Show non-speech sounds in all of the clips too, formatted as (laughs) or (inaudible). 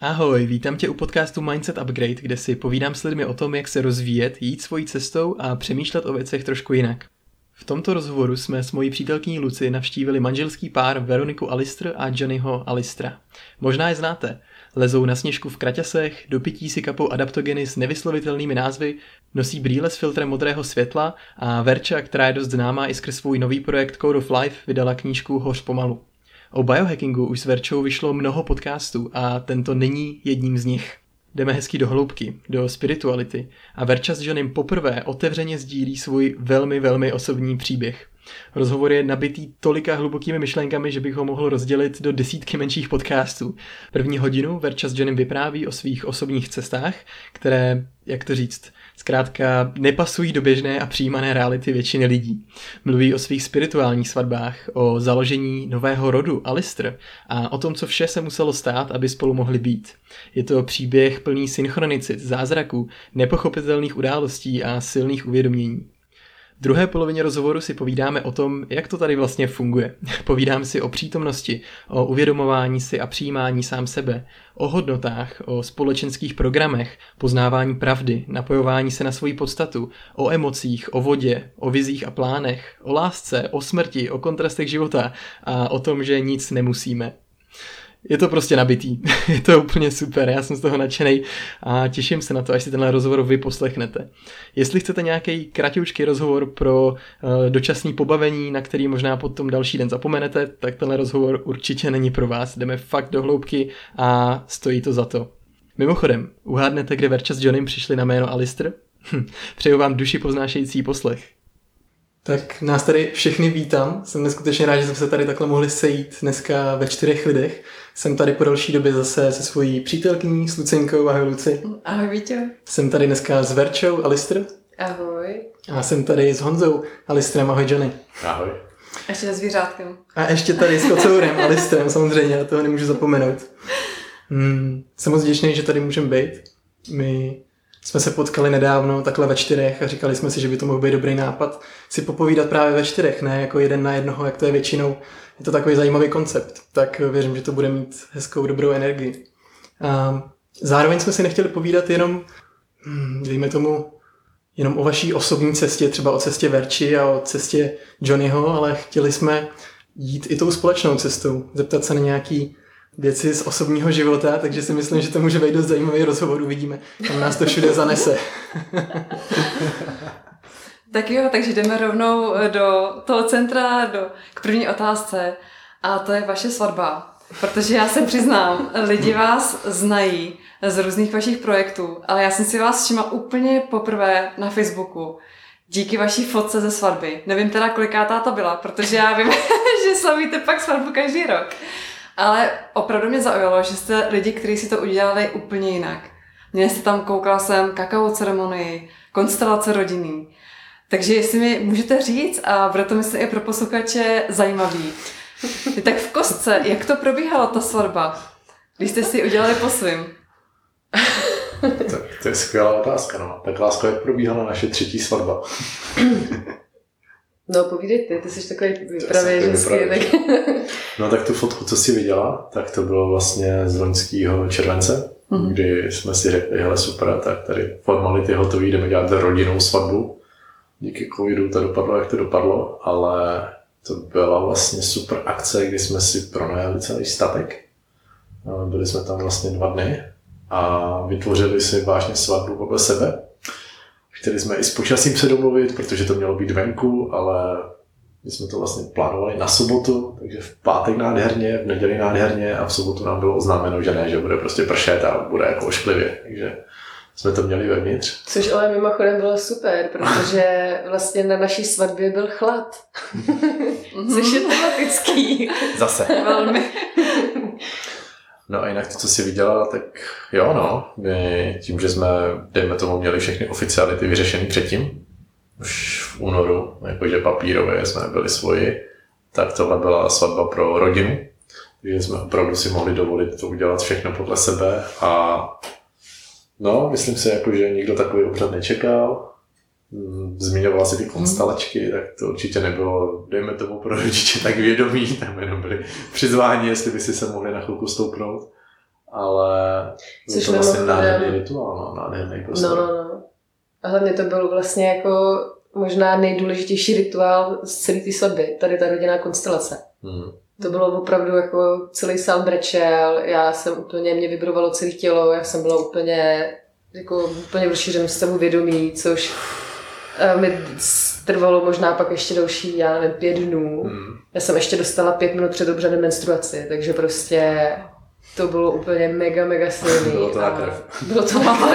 Ahoj, vítám tě u podcastu Mindset Upgrade, kde si povídám s lidmi o tom, jak se rozvíjet, jít svojí cestou a přemýšlet o věcech trošku jinak. V tomto rozhovoru jsme s mojí přítelkyní Luci navštívili manželský pár Veroniku Alister a Johnnyho Alistra. Možná je znáte. Lezou na sněžku v kraťasech, do pití si kapou adaptogeny s nevyslovitelnými názvy, nosí brýle s filtrem modrého světla a Verča, která je dost známá i skrz svůj nový projekt Code of Life, vydala knížku Hoř pomalu. O biohackingu už s Verčou vyšlo mnoho podcastů a tento není jedním z nich. Jdeme hezky do hloubky, do spirituality a Verča s Johnem poprvé otevřeně sdílí svůj velmi, velmi osobní příběh. Rozhovor je nabitý tolika hlubokými myšlenkami, že bych ho mohl rozdělit do desítky menších podcastů. První hodinu Verča s Johnem vypráví o svých osobních cestách, které, jak to říct, zkrátka nepasují do běžné a přijímané reality většiny lidí. Mluví o svých spirituálních svatbách, o založení nového rodu Alister a o tom, co vše se muselo stát, aby spolu mohli být. Je to příběh plný synchronicit, zázraků, nepochopitelných událostí a silných uvědomění. V druhé polovině rozhovoru si povídáme o tom, jak to tady vlastně funguje. (laughs) Povídám si o přítomnosti, o uvědomování si a přijímání sám sebe, o hodnotách, o společenských programech, poznávání pravdy, napojování se na svoji podstatu, o emocích, o vodě, o vizích a plánech, o lásce, o smrti, o kontrastech života a o tom, že nic nemusíme je to prostě nabitý. (laughs) je to úplně super, já jsem z toho nadšený a těším se na to, až si tenhle rozhovor vy poslechnete. Jestli chcete nějaký kratičký rozhovor pro uh, dočasný pobavení, na který možná potom další den zapomenete, tak tenhle rozhovor určitě není pro vás. Jdeme fakt do hloubky a stojí to za to. Mimochodem, uhádnete, kde Verča s Johnem přišli na jméno Alister? Hm, přeju vám duši poznášející poslech. Tak nás tady všechny vítám. Jsem neskutečně rád, že jsme se tady takhle mohli sejít dneska ve čtyřech lidech. Jsem tady po další době zase se svojí přítelkyní, s Lucinkou. Ahoj Luci. Ahoj Vítě. Jsem tady dneska s Verčou, Alistr. Ahoj. A jsem tady s Honzou, Alistrem. Ahoj Johnny. Ahoj. Ještě se zvířátkem. A ještě tady s kocourem, (laughs) Alistrem, samozřejmě, na toho nemůžu zapomenout. Hmm, jsem moc vděčný, že tady můžeme být. My jsme se potkali nedávno takhle ve čtyřech a říkali jsme si, že by to mohl být dobrý nápad si popovídat právě ve čtyřech, ne jako jeden na jednoho, jak to je většinou. Je to takový zajímavý koncept, tak věřím, že to bude mít hezkou, dobrou energii. A zároveň jsme si nechtěli povídat jenom, hmm, dejme tomu, jenom o vaší osobní cestě, třeba o cestě Verči a o cestě Johnnyho, ale chtěli jsme jít i tou společnou cestou, zeptat se na nějaký věci z osobního života, takže si myslím, že to může být dost zajímavý rozhovor, uvidíme, kam nás to všude zanese. (laughs) tak jo, takže jdeme rovnou do toho centra, do, k první otázce a to je vaše svatba. Protože já se přiznám, lidi vás znají z různých vašich projektů, ale já jsem si vás všimla úplně poprvé na Facebooku díky vaší fotce ze svatby. Nevím teda, kolikátá to byla, protože já vím, (laughs) že slavíte pak svatbu každý rok. Ale opravdu mě zaujalo, že jste lidi, kteří si to udělali úplně jinak. Měli jste tam, koukala jsem, kakao ceremonii, konstelace rodiny. Takže jestli mi můžete říct, a bude to myslím i pro posluchače zajímavý, (laughs) tak v kostce, jak to probíhalo ta svatba, když jste si udělali po svým? tak to je skvělá otázka, no. Tak lásko, jak probíhala naše třetí svatba? (clears throat) No, povídej ty, ty jsi takový vypravěženský. Tak... no tak tu fotku, co jsi viděla, tak to bylo vlastně z loňského července, mm-hmm. kdy jsme si řekli, hele super, tak tady formality hotový, jdeme dělat rodinnou svatbu. Díky covidu to dopadlo, jak to dopadlo, ale to byla vlastně super akce, kdy jsme si pronajali celý statek. Byli jsme tam vlastně dva dny a vytvořili si vážně svatbu podle sebe Chtěli jsme i s počasím se domluvit, protože to mělo být venku, ale my jsme to vlastně plánovali na sobotu, takže v pátek nádherně, v neděli nádherně a v sobotu nám bylo oznámeno, že ne, že bude prostě pršet a bude jako ošklivě. Takže jsme to měli vevnitř. Což ale mimochodem bylo super, protože vlastně na naší svatbě byl chlad. Což je tematický. Zase. Velmi. No a jinak to, co jsi viděla, tak jo, no. My tím, že jsme, dejme tomu, měli všechny oficiality vyřešený předtím, už v únoru, jakože papírově jsme byli svoji, tak tohle byla svatba pro rodinu. Takže jsme opravdu si mohli dovolit to udělat všechno podle sebe a no, myslím si, jako, že nikdo takový obřad nečekal. Zmiňovala si ty konstelačky, tak to určitě nebylo, dejme tomu pro rodiče tak vědomí, tam jenom byli přizváni, jestli by si se mohli na chvilku stoupnout. ale Což to vlastně nádherný rituál, no, nádherný prostě. No, no, no. A hlavně to byl vlastně jako možná nejdůležitější rituál z celé té svatby, tady ta rodinná konstelace. Hmm. To bylo opravdu jako celý sál brečel, já jsem úplně, mě vibrovalo celé tělo, já jsem byla úplně, jako úplně v rozšířeném stavu vědomí, což mi s- trvalo možná pak ještě další, já nevím, pět dnů. Hmm. Já jsem ještě dostala pět minut před obřadem menstruaci, takže prostě to bylo úplně mega, mega silný. Bylo to na a krev. Bylo to na (laughs)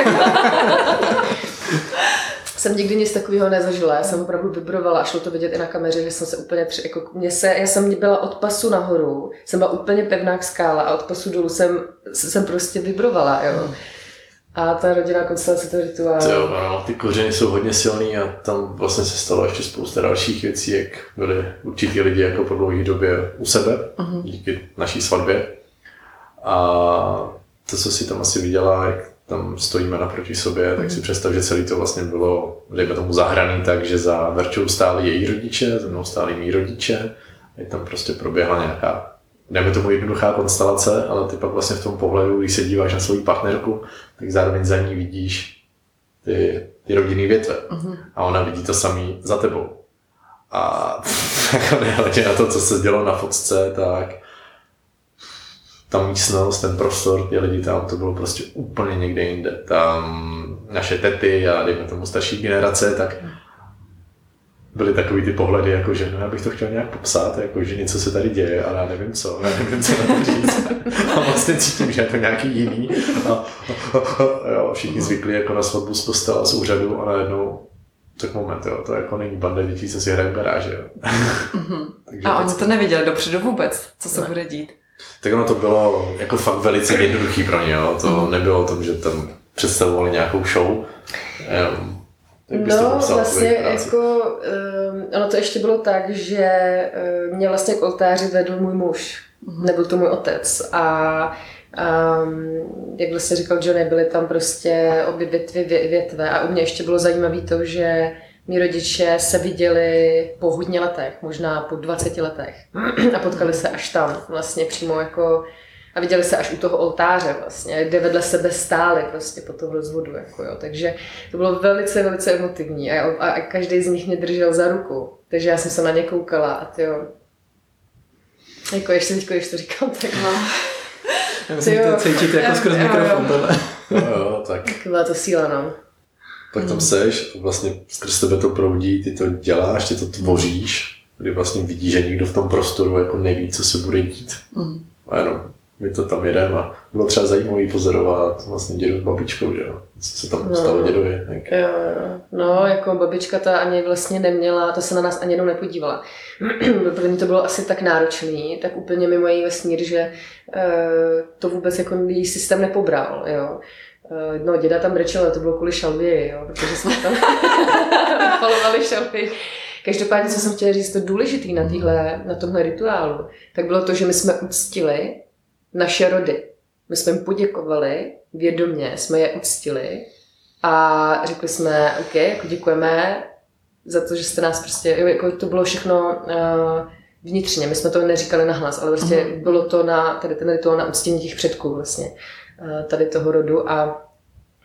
jsem nikdy nic takového nezažila, já jsem opravdu vibrovala a šlo to vidět i na kameře, že jsem se úplně, při, jako mě se, já jsem byla od pasu nahoru, jsem byla úplně pevná jak skála a od pasu dolů jsem, jsem prostě vibrovala, jo. A ta rodinná konstelace, to rituál. To jo, no, ty kořeny jsou hodně silný a tam vlastně se stalo ještě spousta dalších věcí, jak byli určitý lidi jako po dlouhé době u sebe, uh-huh. díky naší svatbě. A to, co si tam asi viděla, jak tam stojíme naproti sobě, tak si představ, že celý to vlastně bylo, dejme tomu, zahraný tak, že za Verčou stáli její rodiče, za mnou stáli mý rodiče, a tam prostě proběhla nějaká dejme tomu jednoduchá konstelace, ale ty pak vlastně v tom pohledu, když se díváš na svou partnerku, tak zároveň za ní vidíš ty, ty rodinný větve. Uh-huh. A ona vidí to samý za tebou. A jako (laughs) nehledě na to, co se dělo na fotce, tak ta místnost, ten prostor, ty lidi tam, to bylo prostě úplně někde jinde. Tam naše tety a dejme tomu starší generace, tak byly takový ty pohledy, jako že no, já bych to chtěl nějak popsat, jako že něco se tady děje, ale já nevím co, já nevím, co na to říct. A vlastně cítím, že je to nějaký jiný. A, a, a jo, všichni zvykli jako na svatbu z kostela, z úřadu a najednou tak moment, jo, to jako není banda dětí, co si hraje v garáži, jo. Takže A oni to nevěděli dopředu vůbec, co se bude dít. tak ono to bylo jako fakt velice jednoduchý pro ně, jo. to Mhm. nebylo o tom, že tam představovali nějakou show. Jenom, jak No, popsal, vlastně jako, um, ono to ještě bylo tak, že um, mě vlastně k oltáři vedl můj muž, nebyl to můj otec. A um, jak vlastně říkal Johnny, byly tam prostě obě větvy, vě, větve. A u mě ještě bylo zajímavé to, že mý rodiče se viděli po hodně letech, možná po 20 letech. (clears throat) A potkali se až tam, vlastně přímo jako a viděli se až u toho oltáře vlastně, kde vedle sebe stáli prostě po toho rozvodu, jako jo. takže to bylo velice, velice emotivní a, a, a každý z nich mě držel za ruku, takže já jsem se na ně koukala a ty jo, jako ještě teď, když to říkám, tak No. (laughs) Já myslím, že to cítíte jako skrz mikrofon jo. tohle. Jo, jo, tak tak (laughs) byla to síla, no. pak tam seš, vlastně skrz tebe to proudí, ty to děláš, ty to tvoříš, kdy vlastně vidíš, že někdo v tom prostoru jako neví, co se bude dít. Mm. A jenom my to tam jedeme a bylo třeba zajímavé pozorovat vlastně dědu s babičkou, že jo, co se tam No. stalo dědovi. Tak. Jo, jo. No, jako babička ta ani vlastně neměla, to se na nás ani jednou nepodívala. (clears throat) Pro ní to bylo asi tak náročný, tak úplně mimo její vesmír, že uh, to vůbec jako její systém nepobral, jo. Uh, no, děda tam brečel, to bylo kvůli šalvěji, jo, protože jsme tam (laughs) palovali šalvěji. Každopádně, co jsem chtěla říct, to důležité na, týhle, na tomhle rituálu, tak bylo to, že my jsme uctili naše rody. My jsme jim poděkovali, vědomě jsme je uctili a řekli jsme, OK, jako děkujeme za to, že jste nás prostě, jo, jako to bylo všechno uh, vnitřně, my jsme to neříkali nahlas, ale prostě uh-huh. bylo to na, tady ten rituál na uctění těch předků vlastně, uh, tady toho rodu a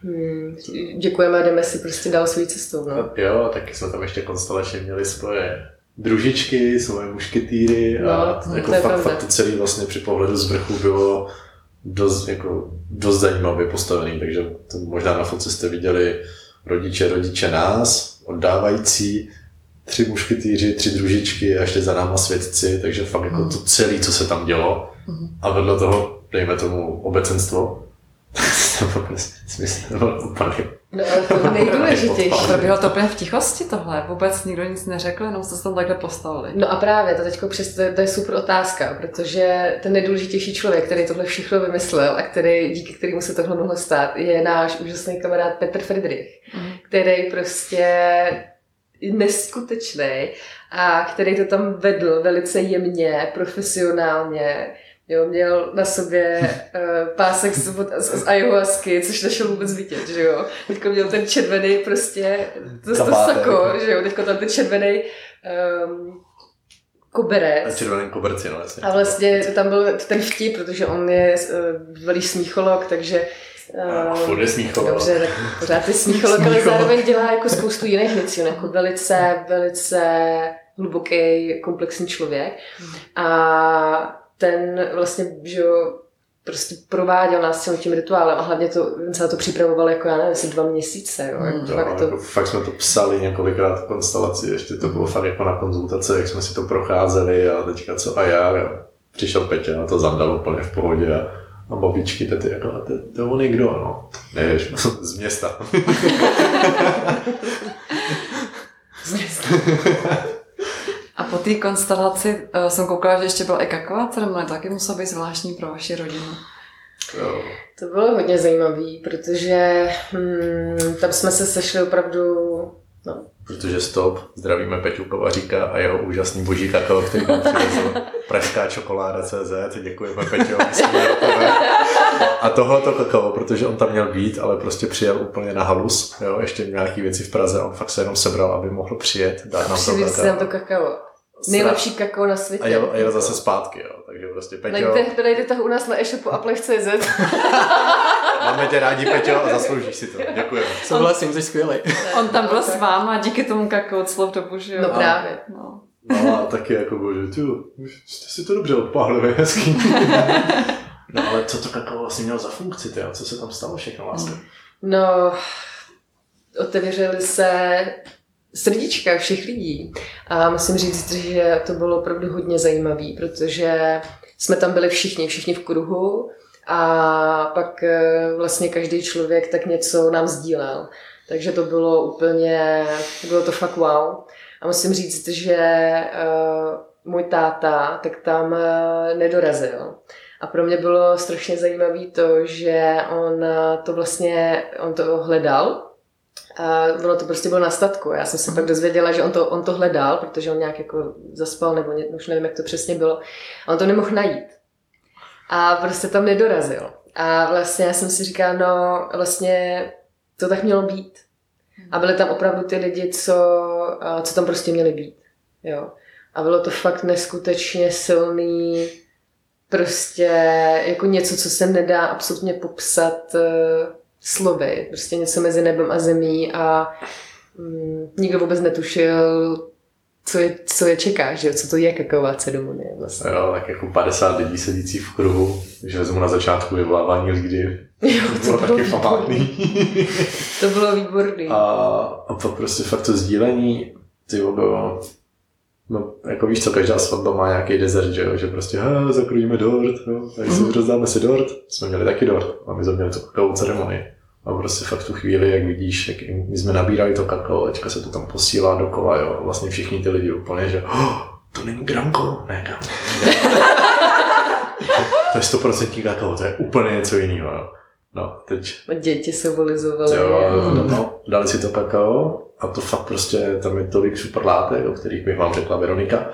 hm, děkujeme a jdeme si prostě dál svojí cestou, no. Jo, taky jsme tam ještě konstelačně měli svoje družičky, svoje mušketýry a No, jako fakt, fakt to celé vlastně při pohledu z vrchu bylo dost, jako, dost zajímavě postavený, takže to možná na fotce jste viděli rodiče, rodiče nás, oddávající, tři mušketýři, tři družičky a ještě za náma svědci, takže fakt jako to celé, co se tam dělo. A vedle toho, dejme tomu obecenstvo, (laughs) to prostě smysl, úplně No to nejdůležitější. Proběhlo to úplně v tichosti tohle, vůbec nikdo nic neřekl, jenom se tam takhle postavili. No a právě, to teďko přes, to, je- to je super otázka, protože ten nejdůležitější člověk, který tohle všechno vymyslel a který, díky kterému se tohle mohlo stát, je náš úžasný kamarád Petr Friedrich, Mhm. který prostě neskutečný a který to tam vedl velice jemně, profesionálně. Jo, měl na sobě uh, pásek z, z, z ayahuasky, což nešel vůbec vidět, že jo. Teďko měl ten červený prostě, to, to sako, že jo, teďko tam ten červený um, koberec. A červený koberci, no jasně. A vlastně tam byl ten vtip, protože on je uh, velý smícholog, takže Uh, je smícholog. Dobře, tak pořád je smícholog, ale zároveň dělá jako spoustu jiných věcí. On jako velice, velice hluboký, komplexní člověk. A ten vlastně, že jo, prostě prováděl nás tím rituálem a hlavně to, se na to připravoval jako, já nevím, asi dva měsíce. Jo, jako mm. fakt, to... jako, fakt jsme to psali několikrát konstelaci, ještě to bylo fakt jako na konzultace, jak jsme si to procházeli a teďka co a já. A přišel Petě a to zandal úplně v pohodě a, a babičky, tety, jako, a to, to on je kdo, no? Ne, (laughs) z města. (laughs) z města. (laughs) A po té konstelaci uh, jsem koukala, že ještě byla i kaková ceremonie, taky musela být zvláštní pro vaši rodinu. Jo. To bylo hodně zajímavé, protože hmm, tam jsme se sešli opravdu no, Protože stop, zdravíme Peťu Kovaříka a jeho úžasný boží kakao, který nám přivezl (laughs) pražská čokoláda CZ, děkujeme Peťo, A tohleto kakao, protože on tam měl být, ale prostě přijel úplně na halus, jo, ještě nějaký věci v Praze, on fakt se jenom sebral, aby mohl přijet, dát nám to kakao. nám to kakao. Nejlepší kakao na světě. A jel, a jel zase zpátky, jo. Takže prostě Peťo... Najdete, najdete u nás na e-shopu aplech.cz. (laughs) Máme tě rádi, Peťo, a zasloužíš si to. Děkujeme. Souhlasím, jsi skvělý. On tam byl s váma díky tomu kakao celou dobu, že jo? No právě. No. No a taky jako bože, ty, jste si to dobře odpálili, hezký. (laughs) no ale co to kakao vlastně mělo za funkci, tyjo? co se tam stalo všechno vlastně? No, otevřeli se srdíčka všech lidí. A musím říct, že to bylo opravdu hodně zajímavé, protože jsme tam byli všichni, všichni v kruhu a pak eh, vlastně každý člověk tak něco nám sdílel. Takže to bylo úplně, bylo to fakt wow. A musím říct, že uh, můj táta tak tam uh, nedorazil. A pro mě bylo strašně zajímavé to, že on to vlastně, on to hledal, a ono to prostě bylo na statku. Já jsem se pak dozvěděla, že on to, on to hledal, protože on nějak jako zaspal, nebo ně, už nevím, jak to přesně bylo. A on to nemohl najít. A prostě tam nedorazil. A vlastně já jsem si říkala, no vlastně to tak mělo být. A byly tam opravdu ty lidi, co, co tam prostě měli být. Jo. A bylo to fakt neskutečně silný, prostě jako něco, co se nedá absolutně popsat slovy, prostě něco mezi nebem a zemí a mm, nikdo vůbec netušil, co je, co je čeká, že co to je kakaová ceremonie vlastně. Jo, tak jako 50 lidí sedící v kruhu, že vezmu na začátku vyvolávání lidí. Jo, to, to bylo, bylo taky památný. to bylo výborný. A, a pak prostě fakt to sdílení, ty bylo, No, jako víš co, každá svatba má nějaký desert, že jo, že prostě, ha, zakrujíme dort, jo, tak si mm. rozdáme si dort, jsme měli taky dort, a my jsme měli to kakaovou ceremonii. A prostě fakt tu chvíli, jak vidíš, jak my jsme nabírali to kakao, teďka se to tam posílá dokola, jo, vlastně všichni ty lidi úplně, že oh, to není gramko, ne, gramko. to je stoprocentní kakao, to je úplně něco jiného, jo. No, teď... Děti se volizovaly. Jo, no, no, dali si to kakao a to fakt prostě, tam je tolik super látek, o kterých bych vám řekla Veronika,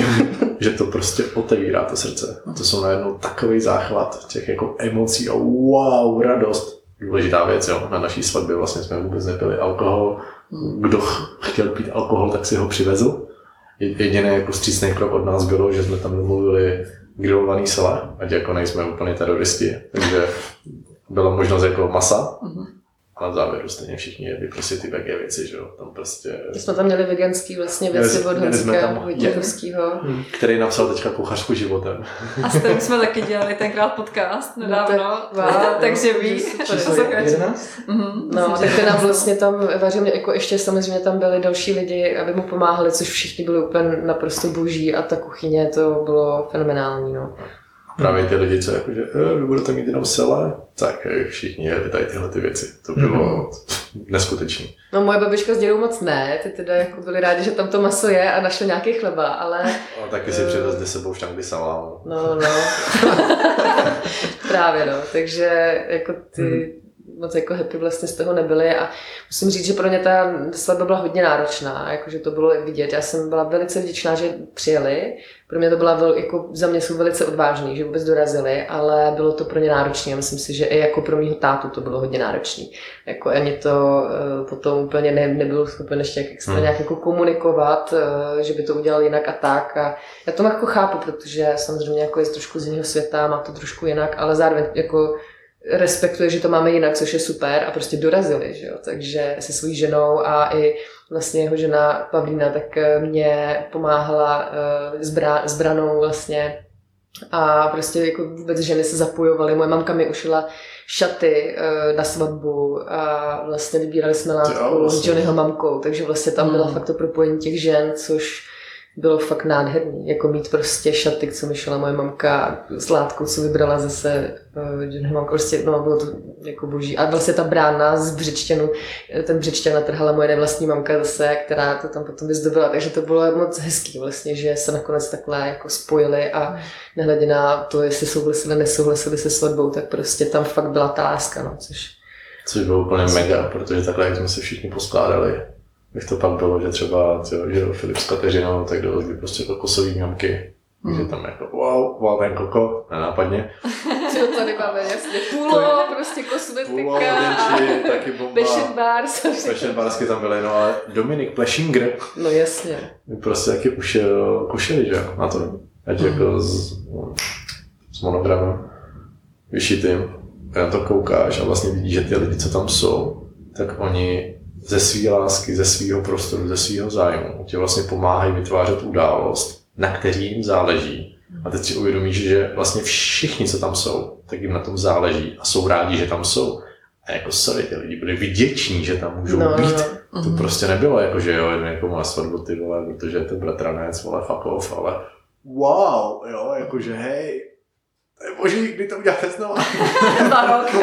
(laughs) že to prostě otevírá to srdce. A to jsou najednou takový záchvat těch jako emocí a wow, radost. Důležitá věc, jo. Na naší svatbě vlastně jsme vůbec nepili alkohol. Kdo chtěl pít alkohol, tak si ho přivezl. Jediný jako střícný krok od nás bylo, že jsme tam domluvili grilovaný sela, ať jako nejsme úplně teroristi. Takže byla možnost jako masa, ale v závěru stejně všichni jedli prostě ty veggie věci, že jo, tam prostě... My jsme tam měli veganský vlastně věci od Honzika. Hmm, který napsal teďka kuchařku životem. A s tím (laughs) jsme taky dělali tenkrát podcast nedávno, no, tak, wow, takže ví, mhm. No, tak ten nám vlastně tam vařil, jako ještě samozřejmě tam byli další lidi, aby mu pomáhali, což všichni byli úplně naprosto boží a ta kuchyně to bylo fenomenální, no právě ty lidi, co jako, že e, vy budete mít jenom sele, tak všichni jeli tady tyhle ty věci. To bylo mm-hmm. neskutečné. No moje babička s dědou moc ne, ty teda jako byli rádi, že tam to maso je a našli nějaký chleba, ale... No, taky si přivezli sebou štangy salámu. No, no. (laughs) Právě no, takže jako ty, moc jako happy vlastně z toho nebyli a musím říct, že pro ně ta svatba byla hodně náročná, jakože to bylo vidět. Já jsem byla velice vděčná, že přijeli. Pro mě to byla, vel, jako za mě jsou velice odvážní, že vůbec dorazili, ale bylo to pro ně náročné. Myslím si, že i jako pro mýho tátu to bylo hodně náročné. Jako ani to uh, potom úplně ne, nebyl schopen ještě jak, jak hmm. nějak jako komunikovat, uh, že by to udělal jinak a tak. A já to jako chápu, protože samozřejmě jako je trošku z jiného světa, má to trošku jinak, ale zároveň jako respektuje, že to máme jinak, což je super a prostě dorazili, že jo? takže se svojí ženou a i vlastně jeho žena Pavlína tak eh, mě pomáhala zbra, zbranou vlastně a prostě jako vůbec ženy se zapojovaly. Moje mamka mi ušila šaty uh, na svatbu a vlastně vybírali jsme látku vlastně. s Johnnyho mamkou, takže vlastně tam byla mm. fakt to propojení těch žen, což bylo fakt nádherný, jako mít prostě šaty, co mi šla moje mamka s látkou, co vybrala zase, že uh, mamka prostě, no bylo to jako boží. A vlastně ta brána z břečtěnu, ten břečtěn natrhala moje nevlastní mamka zase, která to tam potom vyzdobila, takže to bylo moc hezký vlastně, že se nakonec takhle jako spojili a nehledě na to, jestli souhlasili, nesouhlasili se svatbou, tak prostě tam fakt byla ta láska, no, což Což bylo úplně mega, protože takhle, jak jsme se všichni poskládali, bych to pak bylo, že třeba že Filip s Kateřinou, tak dovezli prostě to kosový mňamky. Mm. Takže tam jako wow, wow, ten koko, nenápadně. Co (laughs) tady máme, jasně, půlo, prostě kosmetika. Taky bomba. Passion Bars. Passion Barsky tam byly, no ale Dominik Pleshinger. No jasně. Prostě taky ušel, kušeli, že na to. Ať mm. jako s, s monogramem vyšitým. A to koukáš a vlastně vidíš, že ty lidi, co tam jsou, tak oni ze své lásky, ze svého prostoru, ze svého zájmu tě vlastně pomáhají vytvářet událost, na který jim záleží. A teď si uvědomíš, že vlastně všichni, co tam jsou, tak jim na tom záleží a jsou rádi, že tam jsou. A jako sorry, ty lidi byli vděční, že tam můžou no, být. No. To mm. prostě nebylo jako, že jo, jen jako má svatbu ty vole, protože je to bratranec, vole, fuck off, ale wow, jo, jakože hej, Bože, kdy to uděláte znovu? Za rok.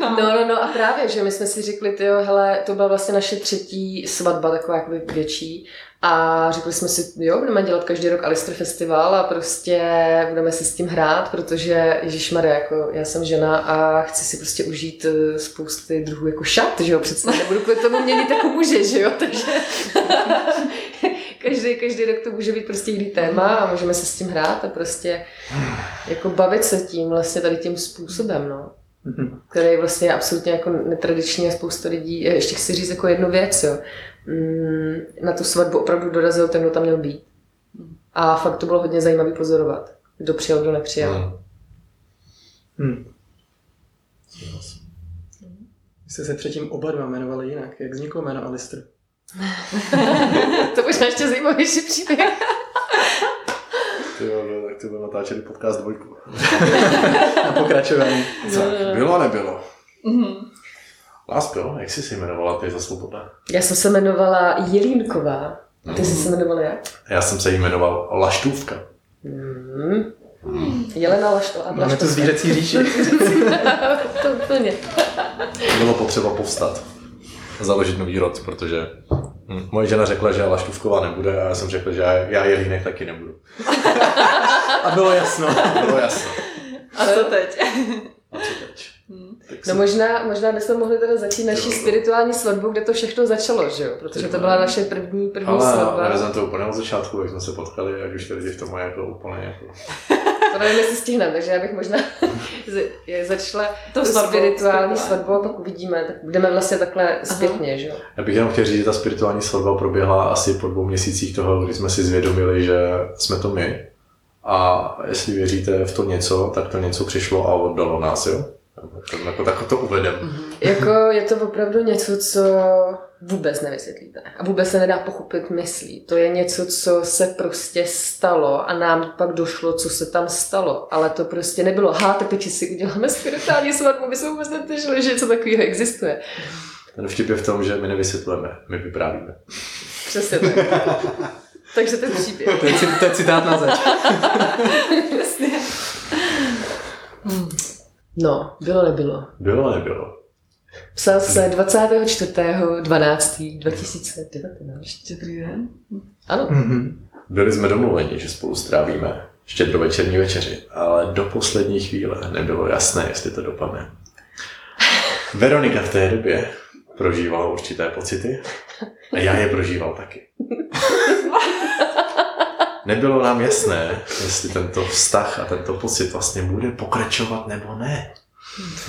no. no, no, no a právě, že my jsme si řekli, tyjo, hele, to byla vlastně naše třetí svatba, taková jakoby větší. A řekli jsme si, jo, budeme dělat každý rok Alistair Festival a prostě budeme si s tím hrát, protože Ježíš Maria, jako já jsem žena a chci si prostě užít eh, spousty druhů jako šat, že jo, přece nebudu kvůli tomu měnit jako muže, že jo, takže každý, každý rok to může být prostě jiný téma a můžeme se s tím hrát a prostě jako bavit se tím vlastně tady tím způsobem, no. Mhm. Který vlastně je absolutně jako netradiční a spousta lidí, ještě chci říct jako jednu věc, jo. Mm, na tu svatbu opravdu dorazil ten, kdo tam měl být. A fakt to bylo hodně zajímavý pozorovat. Kdo přijel, kdo nepřijel. Hmm. Hmm. Vy jste se předtím oba dva jmenovali jinak. Jak vzniklo jméno Alistair? (laughs) to možná ještě zajímavější příběh. Ty jo, no, tak ty byl natáčený podcast dvojku. (laughs) Na pokračování. Co? Bylo a nebylo? Mm-hmm. Lásko, jak jsi se jmenovala ty za svoboda? Já jsem se jmenovala Jelínková. Ty jsi se mhm. jmenovala jak? Já jsem se jmenoval Laštůvka. Mm. Hmm. Jelena Laštova. Máme to zvířecí říši. (laughs) to úplně. Bylo potřeba povstat založit nový rod, protože hm, moje žena řekla, že Laštůvková nebude a já jsem řekl, že já, já Jelínek taky nebudu. (laughs) a bylo jasno. bylo jasno. A co teď? A co teď? No možná, možná bychom mohli teda začít naší spirituální svatbu, kde to všechno začalo, že jo? Protože to byla naše první, první Ale svatba. Ale to úplně od začátku, jak jsme se potkali, jak už ty lidi v tom mají jako úplně jako... to nevím, jestli stihneme, takže já bych možná (laughs) začala to spirituální svatbu a pak uvidíme. Tak budeme vlastně takhle zpětně, že jo? Já bych jenom chtěl říct, že ta spirituální svatba proběhla asi po dvou měsících toho, kdy jsme si zvědomili, že jsme to my. A jestli věříte v to něco, tak to něco přišlo a oddalo nás, jo? Jako tak to uvedem. Mm-hmm. jako je to opravdu něco, co vůbec nevysvětlíte. A vůbec se nedá pochopit myslí. To je něco, co se prostě stalo a nám pak došlo, co se tam stalo. Ale to prostě nebylo, ha, tak teď si uděláme spirituální svatbu, my jsme vůbec netušili, že něco takového existuje. Ten vtip je v tom, že my nevysvětlujeme, my vyprávíme. Přesně tak. (laughs) Takže ten příběh. To je, to je citát na zač. (laughs) Jasně. Hmm. No, bylo nebylo. Bylo nebylo. Psal se 24.12.2019. Dobrý den. Ano. Mm-hmm. Byli jsme domluveni, že spolu strávíme štědrovečerní večeři, ale do poslední chvíle nebylo jasné, jestli to dopadne. Veronika v té době prožívala určité pocity a já je prožíval taky. (laughs) Nebylo nám jasné, jestli tento vztah a tento pocit vlastně bude pokračovat nebo ne.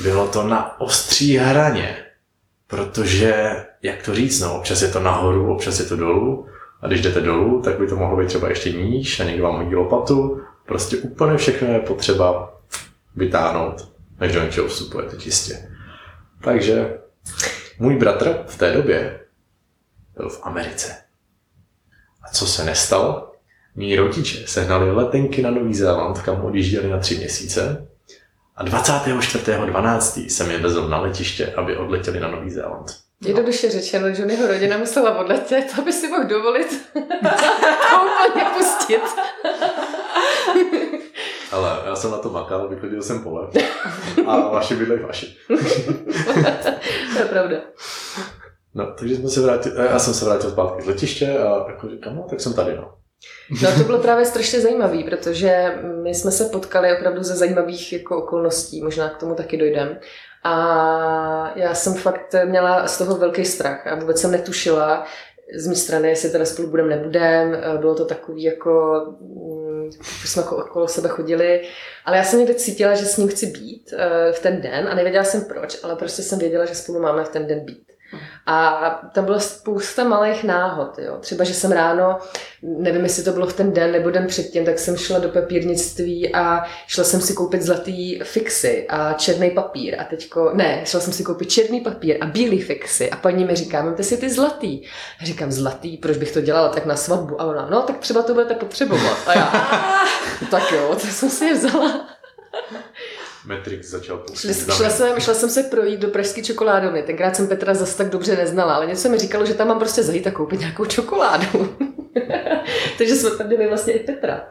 Bylo to na ostří hraně, protože, jak to říct, no, občas je to nahoru, občas je to dolů, a když jdete dolů, tak by to mohlo být třeba ještě níž a někdo vám hodí lopatu. Prostě úplně všechno je potřeba vytáhnout, než do něčeho vstupujete čistě. Takže můj bratr v té době byl v Americe. A co se nestalo? Mí rodiče sehnali letenky na Nový Zéland, kam odjížděli na tři měsíce. A 24.12. jsem je vezl na letiště, aby odletěli na Nový Zéland. Jednoduše řečeno, Johnnyho rodina musela odletět, aby si mohl dovolit (laughs) to úplně pustit. Ale já jsem na to makal, vyklidil jsem pole. A vaši bydlej vaši. to je pravda. No, takže jsme se vrátili, já jsem se vrátil zpátky z letiště a jako říkám, no, tak jsem tady, no. No to bylo právě strašně zajímavé, protože my jsme se potkali opravdu ze zajímavých jako okolností, možná k tomu taky dojdem. A já jsem fakt měla z toho velký strach a vůbec jsem netušila z mé strany, jestli teda spolu budem, nebudem. Bylo to takový jako, mm, jsme jako okolo sebe chodili, ale já jsem někde cítila, že s ním chci být v ten den a nevěděla jsem proč, ale prostě jsem věděla, že spolu máme v ten den být. A tam byla spousta malých náhod. Jo. Třeba, že jsem ráno, nevím, jestli to bylo v ten den nebo den předtím, tak jsem šla do papírnictví a šla jsem si koupit zlatý fixy a černý papír. A teďko, ne, šla jsem si koupit černý papír a bílý fixy. A paní mi říká, máte si ty zlatý. A říkám, zlatý, proč bych to dělala tak na svatbu? A ona, no, tak třeba to budete potřebovat. A já, tak jo, to jsem si je vzala. Matrix začal Šla, šla, jsem, šla jsem se projít do pražské čokoládovny. Tenkrát jsem Petra zase tak dobře neznala, ale něco mi říkalo, že tam mám prostě zajít a koupit nějakou čokoládu. (laughs) Takže jsme tam byli vlastně i Petra.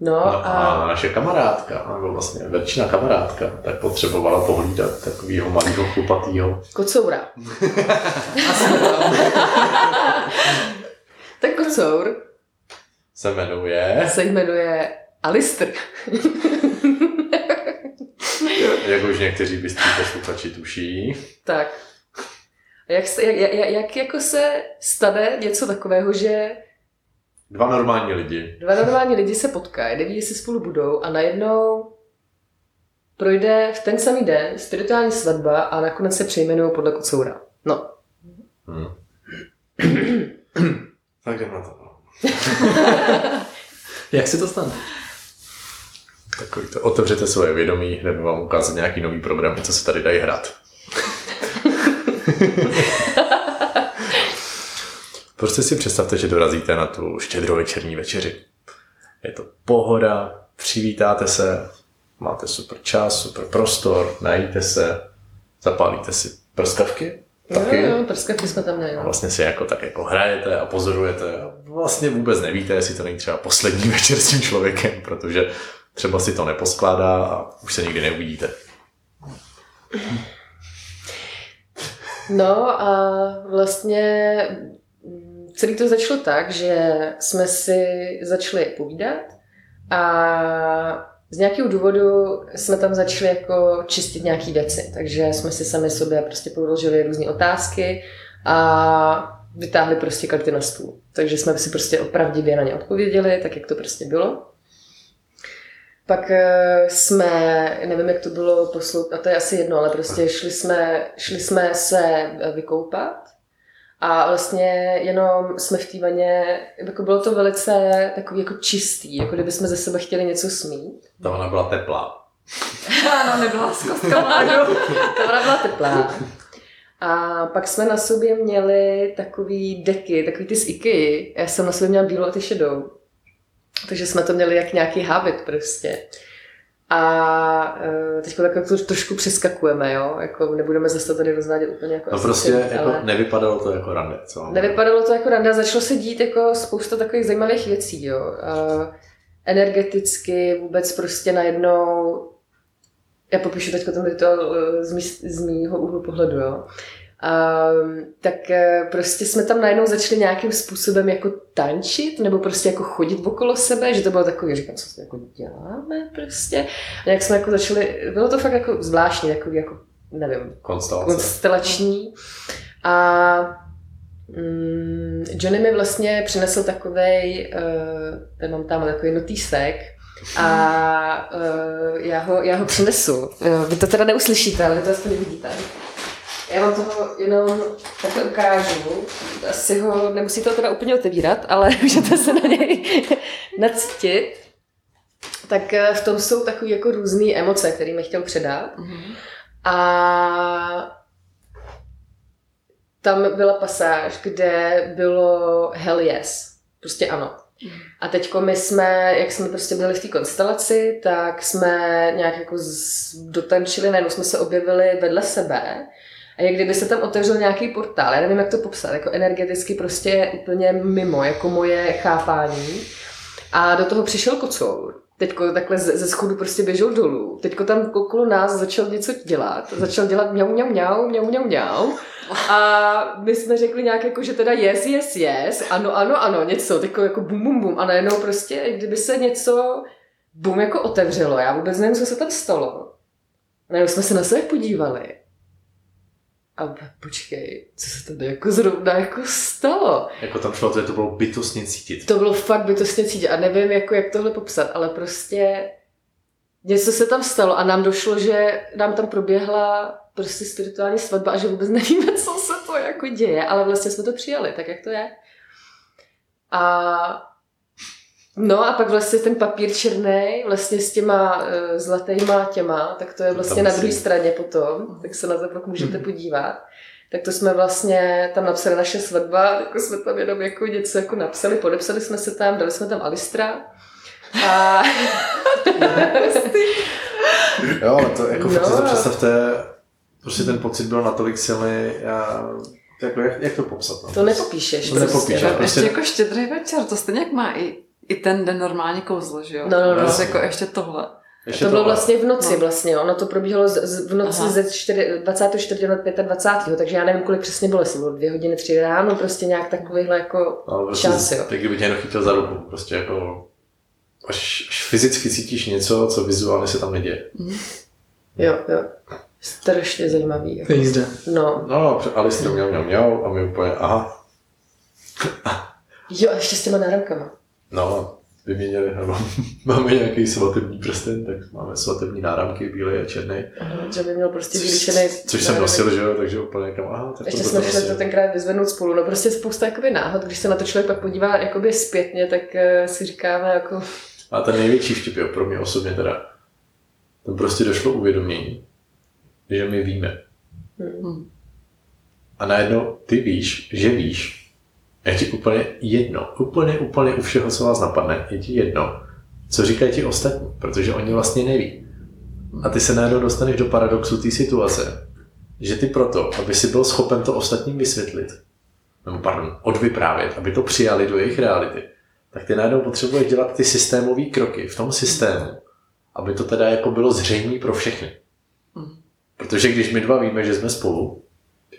No, no a... a naše kamarádka, nebo vlastně většina kamarádka, tak potřebovala pohlídat takového malého chlupatýho. Kocoura. (laughs) tak kocour se jmenuje... Se jmenuje Alister. Jak už někteří bystří posluchači tuší. Tak. A jak, se, jak, jak, jak jako se stane něco takového, že Dva normální lidi. Dva normální lidi se potkají, neví, jestli spolu budou a najednou projde v ten samý den spirituální svatba a nakonec se přejmenují podle kocoura. No. Hmm. tak jdem na to. (laughs) Jak se to stane? Takový to, otevřete svoje vědomí, jdeme vám ukázat nějaký nový program, co se tady dají hrát. (laughs) prostě si představte, že dorazíte na tu štědrovečerní večeři. Je to pohoda, přivítáte se, máte super čas, super prostor, najíte se, zapálíte si prskavky, taky. Jo, jo, prskavky jsme tam nejeli. Vlastně si jako tak jako hrajete a pozorujete a vlastně vůbec nevíte, jestli to není třeba poslední (laughs) večer s tím člověkem, protože třeba si to neposkládá a už se nikdy neuvidíte. No a vlastně celý to začalo tak, že jsme si začali povídat a z nějakého důvodu jsme tam začali jako čistit nějaký věci, takže jsme si sami sobě prostě položili různé otázky a vytáhli prostě karty na stůl. Takže jsme si prostě opravdivě na ně odpověděli, tak jak to prostě bylo. Pak eh, jsme, nevím, jak to bylo poslouchat, a to je asi jedno, ale prostě šli jsme, šli jsme se eh, vykoupat a vlastně jenom jsme v té vaně, jako bylo to velice takový jako čistý, jako kdyby jsme ze sebe chtěli něco smít. Ta ona byla teplá. (laughs) ano, nebyla s kostkama. Ta ona byla teplá. A pak jsme na sobě měli takový deky, takový ty z Ikea. Já jsem na sobě měla bílou a ty šedou. Takže jsme to měli jak nějaký habit prostě. A uh, teď tak jako trošku přeskakujeme, jo? Jako nebudeme zase tady rozvádět úplně jako No prostě ale... jako nevypadalo to jako rande, co? Nevypadalo to jako rande, začalo se dít jako spousta takových zajímavých věcí, jo. Energeticky vůbec prostě najednou já popíšu teď ten rituál z, mý, z mýho úhlu pohledu, jo. Um, tak uh, prostě jsme tam najednou začali nějakým způsobem jako tančit, nebo prostě jako chodit okolo sebe, že to bylo takový, říkám, co jako děláme prostě. A jak jsme jako začali, bylo to fakt jako zvláštní, jako, jako nevím, Konstelace. konstelační. A mm, Johnny mi vlastně přinesl takovej, uh, ten mám tam takový notýsek, a uh, já, ho, já ho přinesu. Vy to teda neuslyšíte, ale to aspoň vidíte. Já vám toho jenom takhle ukážu. Asi ho nemusíte ho teda úplně otevírat, ale (laughs) můžete se na něj (laughs) nacítit. Tak eh, v tom jsou takové jako různé emoce, které mi chtěl předat. A tam byla pasáž, kde bylo hell yes. Prostě ano. A teď my jsme, jak jsme prostě byli v té konstelaci, tak jsme nějak jako dotančili, najednou jsme se objevili vedle sebe a jak kdyby se tam otevřel nějaký portál, já nevím, jak to popsat, jako energeticky prostě úplně mimo, jako moje chápání. A do toho přišel kocour. Teďko takhle ze, ze schodu prostě běžel dolů. Teďko tam okolo nás začal něco dělat. Začal dělat mňau, mňau, mňau, mňau, mňau, mňau. A my jsme řekli nějak jako, že teda yes, yes, yes, ano, ano, ano, něco, tako jako bum, bum, bum. A najednou prostě, kdyby se něco bum jako otevřelo, já vůbec nevím, co se tam stalo. A najednou jsme se na sebe podívali. A počkej, co se tady jako zrovna jako stalo? Jako tam šlo, to, to bylo bytostně cítit. To bylo fakt bytostně cítit a nevím, jako, jak tohle popsat, ale prostě něco se tam stalo a nám došlo, že nám tam proběhla prostě spirituální svatba a že vůbec nevíme, co se to jako děje, ale vlastně jsme to přijali, tak jak to je. A No a pak vlastně ten papír černý, vlastně s těma uh, zlatýma těma, tak to je vlastně na druhé straně potom, tak se na to pak můžete podívat. Tak to jsme vlastně tam napsali naše svatba, jako jsme tam jenom jako něco jako napsali, podepsali jsme se tam, dali jsme tam Alistra. A (laughs) Jo, ale to jako No. fakt si představte, prostě ten pocit byl natolik silný, já, jako jak, jak to popsat? No? to nepopíšeš. To nepopíšeš. Že prostě- Ještě jako štědrý večer, to stejně jak má i, i ten den normálně kouzlo, že jo? No, no, no. Prostě jako ještě tohle. Ještě To bylo tohle. vlastně v noci No. vlastně, ono to probíhalo z, z, v noci Aha. ze 4, 24. na 25. takže já nevím, kolik přesně bylo, jestli bylo dvě hodiny, tři ráno, prostě nějak takovýhle jako No, prostě, čas, jo. Tak kdyby tě někdo chytil za ruku, prostě jako až, až fyzicky cítíš něco, co vizuálně se tam neděje. Jo, jo. Strašně zajímavý. To Jako. jízda. No. No, Alice měl, měl, měl a my úplně, aha, Jo, a ještě s těma náramkama. No, vyměnili, nebo (laughs) máme nějaký svatební prsten, tak máme svatební náramky, bílý a černý. Aha, že by měl prostě vyličený. Což jsem nosil, že jo, takže úplně kam, aha, tak Ještě to jsme to to tenkrát vyzvednout spolu. No prostě spousta jakoby náhod, když se na to člověk pak podívá jakoby zpětně, tak uh, si říkáme jako, A ten největší vtip, jo, pro mě osobně teda, tam prostě došlo uvědomění, že my víme. Hmm. A najednou ty víš, že víš. A je ti úplně jedno, úplně, úplně u všeho, co vás napadne, je ti jedno, co říkají ti ostatní, protože oni vlastně neví. A ty se najednou dostaneš do paradoxu té situace, že ty proto, aby si byl schopen to ostatním vysvětlit, nebo pardon, odvyprávět, aby to přijali do jejich reality, tak ty najednou potřebuješ dělat ty systémové kroky v tom systému, aby to teda jako bylo zřejmé pro všechny. Protože když my dva víme, že jsme spolu,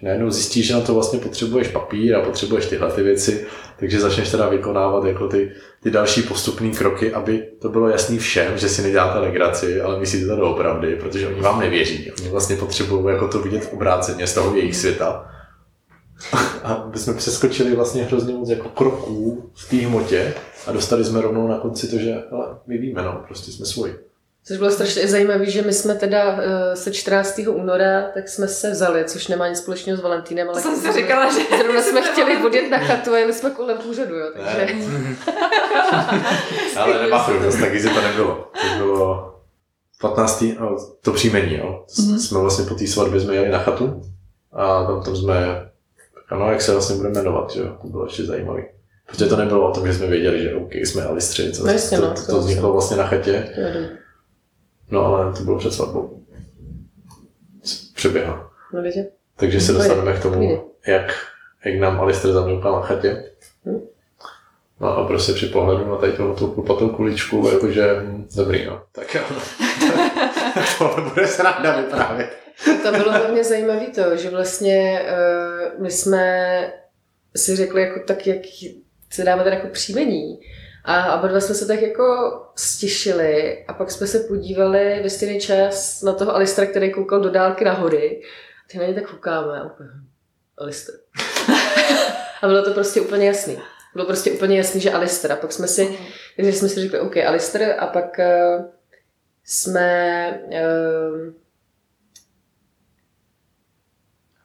najednou zjistíš, že na to vlastně potřebuješ papír a potřebuješ tyhle ty věci, takže začneš teda vykonávat jako ty, ty další postupné kroky, aby to bylo jasný všem, že si neděláte legraci, ale myslíte to doopravdy, protože oni vám nevěří. Oni vlastně potřebují jako to vidět obráceně z toho jejich světa. A my jsme přeskočili vlastně hrozně moc jako kroků v té hmotě a dostali jsme rovnou na konci to, že hele, my víme, no, prostě jsme svoji. Což bylo strašně zajímavé, že my jsme teda eh, se 14. února, tak jsme se vzali, což nemá nic společného s Valentínem, ale To jsem si zrovna- říkala, že... Zrovna (laughs) jsme chtěli odjet na chatu a jeli jsme kolem úřadu, jo, takže... Ne. (laughs) Ale nemafru, zase tak easy to nebylo. To bylo 15. No, to příjmení, jo. Mm-hmm. Jsme vlastně po té svatbě jsme jeli na chatu a tam, tam jsme, ano, jak se vlastně budeme jmenovat, jo. To bylo ještě zajímavé. Protože to nebylo o tom, že jsme věděli, že OK, jsme Alistři, co, No jasně, to, no, to, to to vzniklo vlastně na chatě, dobrý. No ale to bylo před svatbou. Přeběhla. No vidíte? Takže se dostaneme k tomu, jak, jak nám Alistair zamloukal na chatě. Hm. No a prostě při pohledu na tady tohle tu klupatou kuličku, jakože dobrý, no. Tak jo. (laughs) Tohle bude se ráda vyprávět. To bylo hlavně zajímavé to, že vlastně uh, my jsme si řekli, jako tak, jak se dáme teda jako příjmení. A oba dva jsme se tak jako stišili a pak jsme se podívali ve stejný čas na toho Alistra, který koukal do dálky na hory. A ty na ně tak koukáme a úplně, Alister. (laughs) a bylo to prostě úplně jasný. Bylo prostě úplně jasný, že Alister. A pak jsme si, takže jsme si řekli, OK, Alister a pak uh, jsme uh,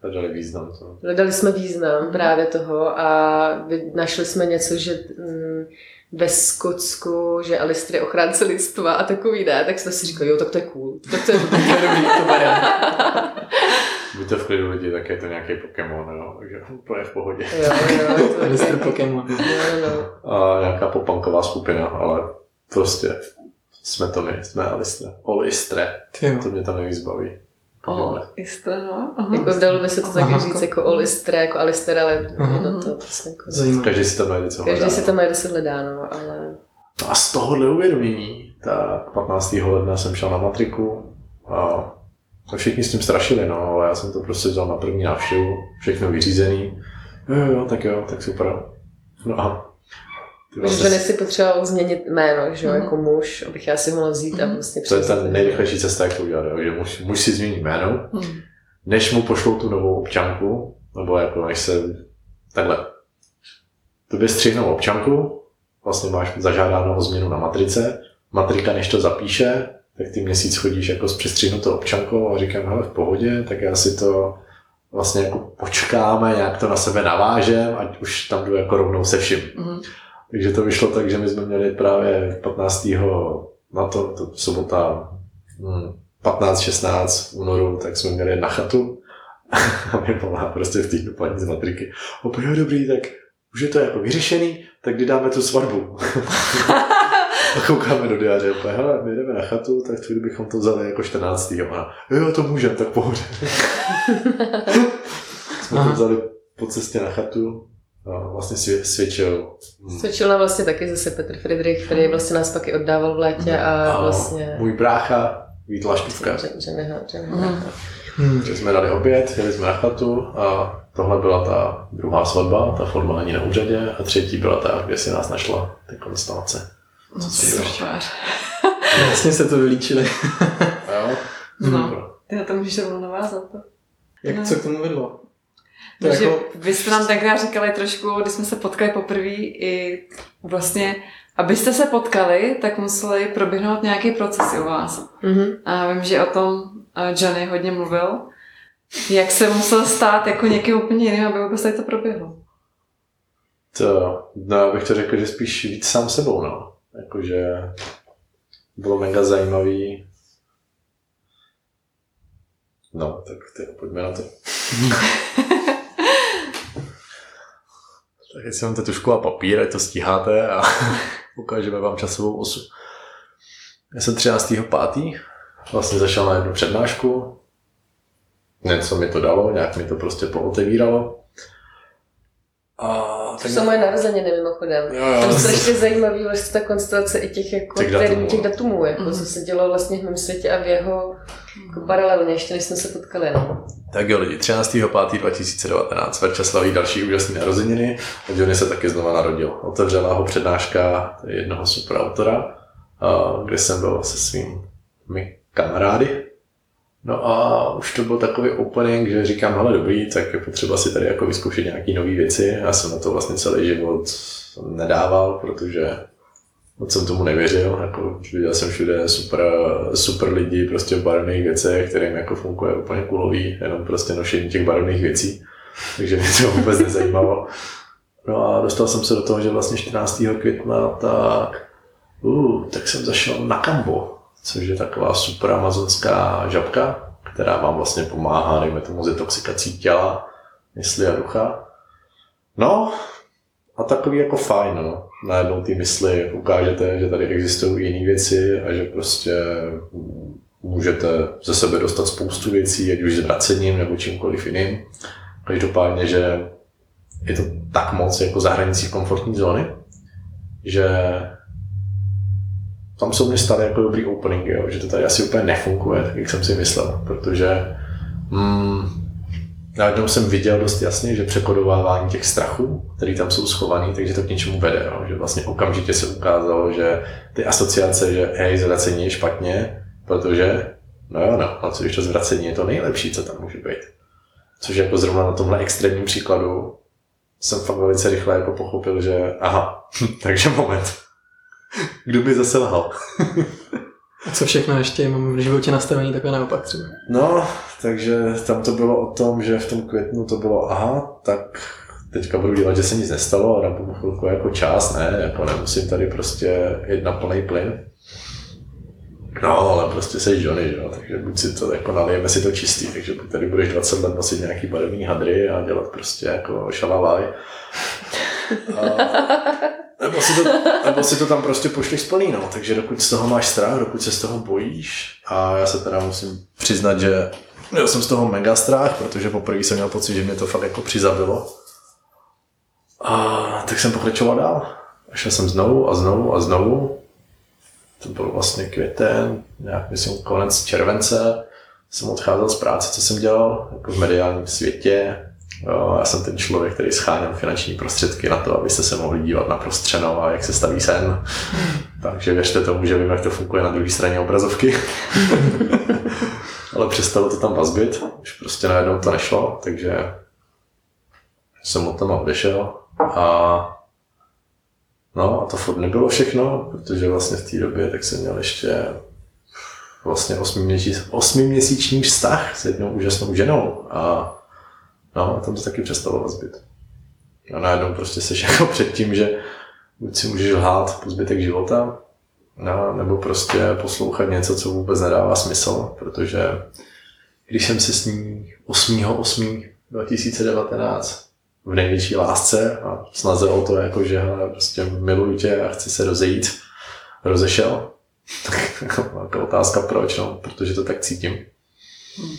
Hledali význam to. Hledali jsme význam právě toho a našli jsme něco, že mm, ve Skotsku, že Alistair je ochránce lidstva a takový ne, tak jsme si říkali, jo, tak to je cool, tak to je, to je dobrý, to. (laughs) Buďte v klidu lidi, tak je to nějaký Pokémon, jo, takže úplně v pohodě. Jo, jo, to je. (laughs) Pokémon. No, no, no. A nějaká popanková skupina, ale prostě jsme to my, jsme Alistre. Olistre, jo. to mě tam nejvíc baví. O, jistě, no. Aha. Jako dalo by se to taky říct jako Alistair, jako Alistair, ale no to prostě jako... Zajímavé. Každý si tam najde, co Každý hledá. si tam najde, co hledá, no, ale... No a z tohohle uvědomění, tak 15. ledna jsem šel na matriku a všichni s tím strašili, no, ale já jsem to prostě vzal na první návštěvu, všechno vyřízený. Jo, jo, jo, tak jo, tak super. No a ty Že vlastně, Johnny si potřeboval změnit jméno, že jo, Mhm. jako muž, abych já si mohla vzít a Mhm. vlastně to je ten nejrychlejší cesta, jak to udělat, jo, že muž, muž si změní jméno, Hmm. než mu pošlou tu novou občanku, nebo jako než se takhle. Tobě střihnou občanku, vlastně máš zažádáno o změnu na matrice, matrika než to zapíše, tak ty měsíc chodíš jako s přestřihnutou občankou a říkám, hele v pohodě, tak já si to vlastně jako počkáme, nějak to na sebe navážem, ať už tam jdu jako rovnou se vším. Mhm. Takže to vyšlo tak, že my jsme měli právě 15. na to, to sobota hm, 15-16 únoru, tak jsme měli na chatu (laughs) a mi volá prostě v týdnu paní z matriky. Opět jo, dobrý, tak už je to jako vyřešený, tak kdy dáme tu svatbu? (laughs) a koukáme do diáře, opět, hele, my jdeme na chatu, tak chvíli bychom to vzali jako 14. A jo, jo, to můžem, tak pohodě. (laughs) jsme to vzali po cestě na chatu vlastně svě- svědčil hm, Svědčil nám vlastně taky zase Petr Friedrich, který vlastně nás pak i oddával v létě a a vlastně... můj brácha Vít Laštůvka. Řemeha, Řemeha. Mhm. Hmm. Takže jsme dali oběd, jeli jsme na chatu a tohle byla ta druhá svatba, ta formální na úřadě a třetí byla ta, kde si nás našla, ty konstelace. No. Vlastně se to vylíčili. (laughs) Jo? No, ty na to můžeš rovnou navázat. Jak, No. co k tomu vedlo? Takže jako, vy jste nám tenkrát říkali trošku, když jsme se potkali poprvé, i vlastně, abyste se potkali, tak museli proběhnout nějaký proces u vás. Mhm. A vím, že o tom eh, Johnny hodně mluvil. Jak se musel stát jako někým úplně jiným, aby vůbec tady to proběhlo? To, no já bych to řekl, že spíš víc sám sebou, no. Jakože bylo mega zajímavý. No, tak ty, pojďme na to. (laughs) tak jestli máte tušku a papír, ať to stíháte a (laughs) ukážeme vám časovou osu. Já jsem 13.5. vlastně zašel na jednu přednášku. Něco mi to dalo, nějak mi to prostě pootevíralo. A To jsou moje narozeniny mimochodem. Jo, jo. Tam strašně zajímavý vlastně ta konstelace i těch, jako, Těch datumů. těch datumů, jako, Mhm. co se dělo vlastně v mém světě a v jeho jako paralelně, ještě než jsme se potkali. No. Tak jo lidi, 13.5.2019 Verča slaví další úžasné narozeniny a Johnny se taky znova narodil. Otevřela ho přednáška jednoho super autora, a kde jsem byl se svými kamarády. No a už to byl takový opening, že říkám, hele dobrý, tak je potřeba si tady jako vyzkoušet nějaké nové věci. Já jsem na to vlastně celý život nedával, protože moc jsem tomu nevěřil, jako viděl jsem všude super, super lidi prostě v barevných věcech, kterým jako funguje úplně kulový, jenom prostě nošení těch barevných věcí, takže mě to vůbec nezajímalo. No a dostal jsem se do toho, že vlastně 14. května tak, uh, tak jsem zašel na Kambo, což je taková super amazonská žabka, která vám vlastně pomáhá, dejme tomu, s detoxikací těla, mysli a ducha. No, a takový jako fajn, no. Najednou ty mysli ukážete, že tady existují jiné věci a že prostě můžete ze sebe dostat spoustu věcí, ať už zvracením nebo čímkoliv jiným. Každopádně, že je to tak moc jako za hranicí komfortní zóny, že tam jsou mě staly jako dobrý openingy, jo, že to tady asi úplně nefunguje, tak jak jsem si myslel, protože mm, najednou jsem viděl dost jasně, že překodovávání těch strachů, které tam jsou schovaný, takže to k něčemu vede. Jo? Že vlastně okamžitě se ukázalo, že ty asociace, že hej, zvracení je špatně, protože, no jo, no, a co když to zvracení je to nejlepší, co tam může být. Což jako zrovna na tomhle extrémním příkladu jsem fakt velice rychle jako pochopil, že aha, (laughs) takže moment. Kdo by zase lhal? Co všechno ještě mám v životě nastavený takhle naopak třeba? No, takže tam to bylo o tom, že v tom květnu to bylo, aha, tak teďka budu dělat, že se nic nestalo a dám chvilku jako čas, ne, jako nemusím tady prostě jít na plný plyn. No, ale prostě jsi Johnny, jo, takže buď si to jako nalijeme si to čistý, takže buď tady budeš 20 let nosit nějaký barevný hadry a dělat prostě jako šalavaj. Nebo, si to, nebo si to tam prostě pošleš splný, no. Takže dokud z toho máš strach, dokud se z toho bojíš, a já se teda musím přiznat, že měl jsem z toho mega strach, protože poprvé jsem měl pocit, že mě to fakt jako přizabilo. A tak jsem pokračoval dál. A šel jsem znovu a znovu a znovu. To byl vlastně květen, nějak myslím konec července. Jsem odcházel z práce, co jsem dělal, jako v mediálním světě, Jo, já jsem ten člověk, který scháněl finanční prostředky na to, abyste se mohli dívat na prostřeno a jak se staví sen. Takže věřte tomu, že vím, jak to funguje na druhé straně obrazovky. (laughs) Ale přestalo to tam vazbit, už prostě najednou to nešlo, takže jsem od toho odešel a No a to furt nebylo všechno, protože vlastně v té době tak jsem měl ještě vlastně osmiměsíční vztah s jednou úžasnou ženou a No, a tam to taky přestalo vazbit. A najednou prostě seš (laughs) jako před tím, že buď si můžeš lhát po zbytek života, no, nebo prostě poslouchat něco, co vůbec nedává smysl, protože když jsem se s ní 8.8.2019 v největší lásce a snaze o to, jako, že hele, prostě miluju tě a chci se rozejít, rozešel, (laughs) tak jako otázka proč, no, protože to tak cítím. Hmm.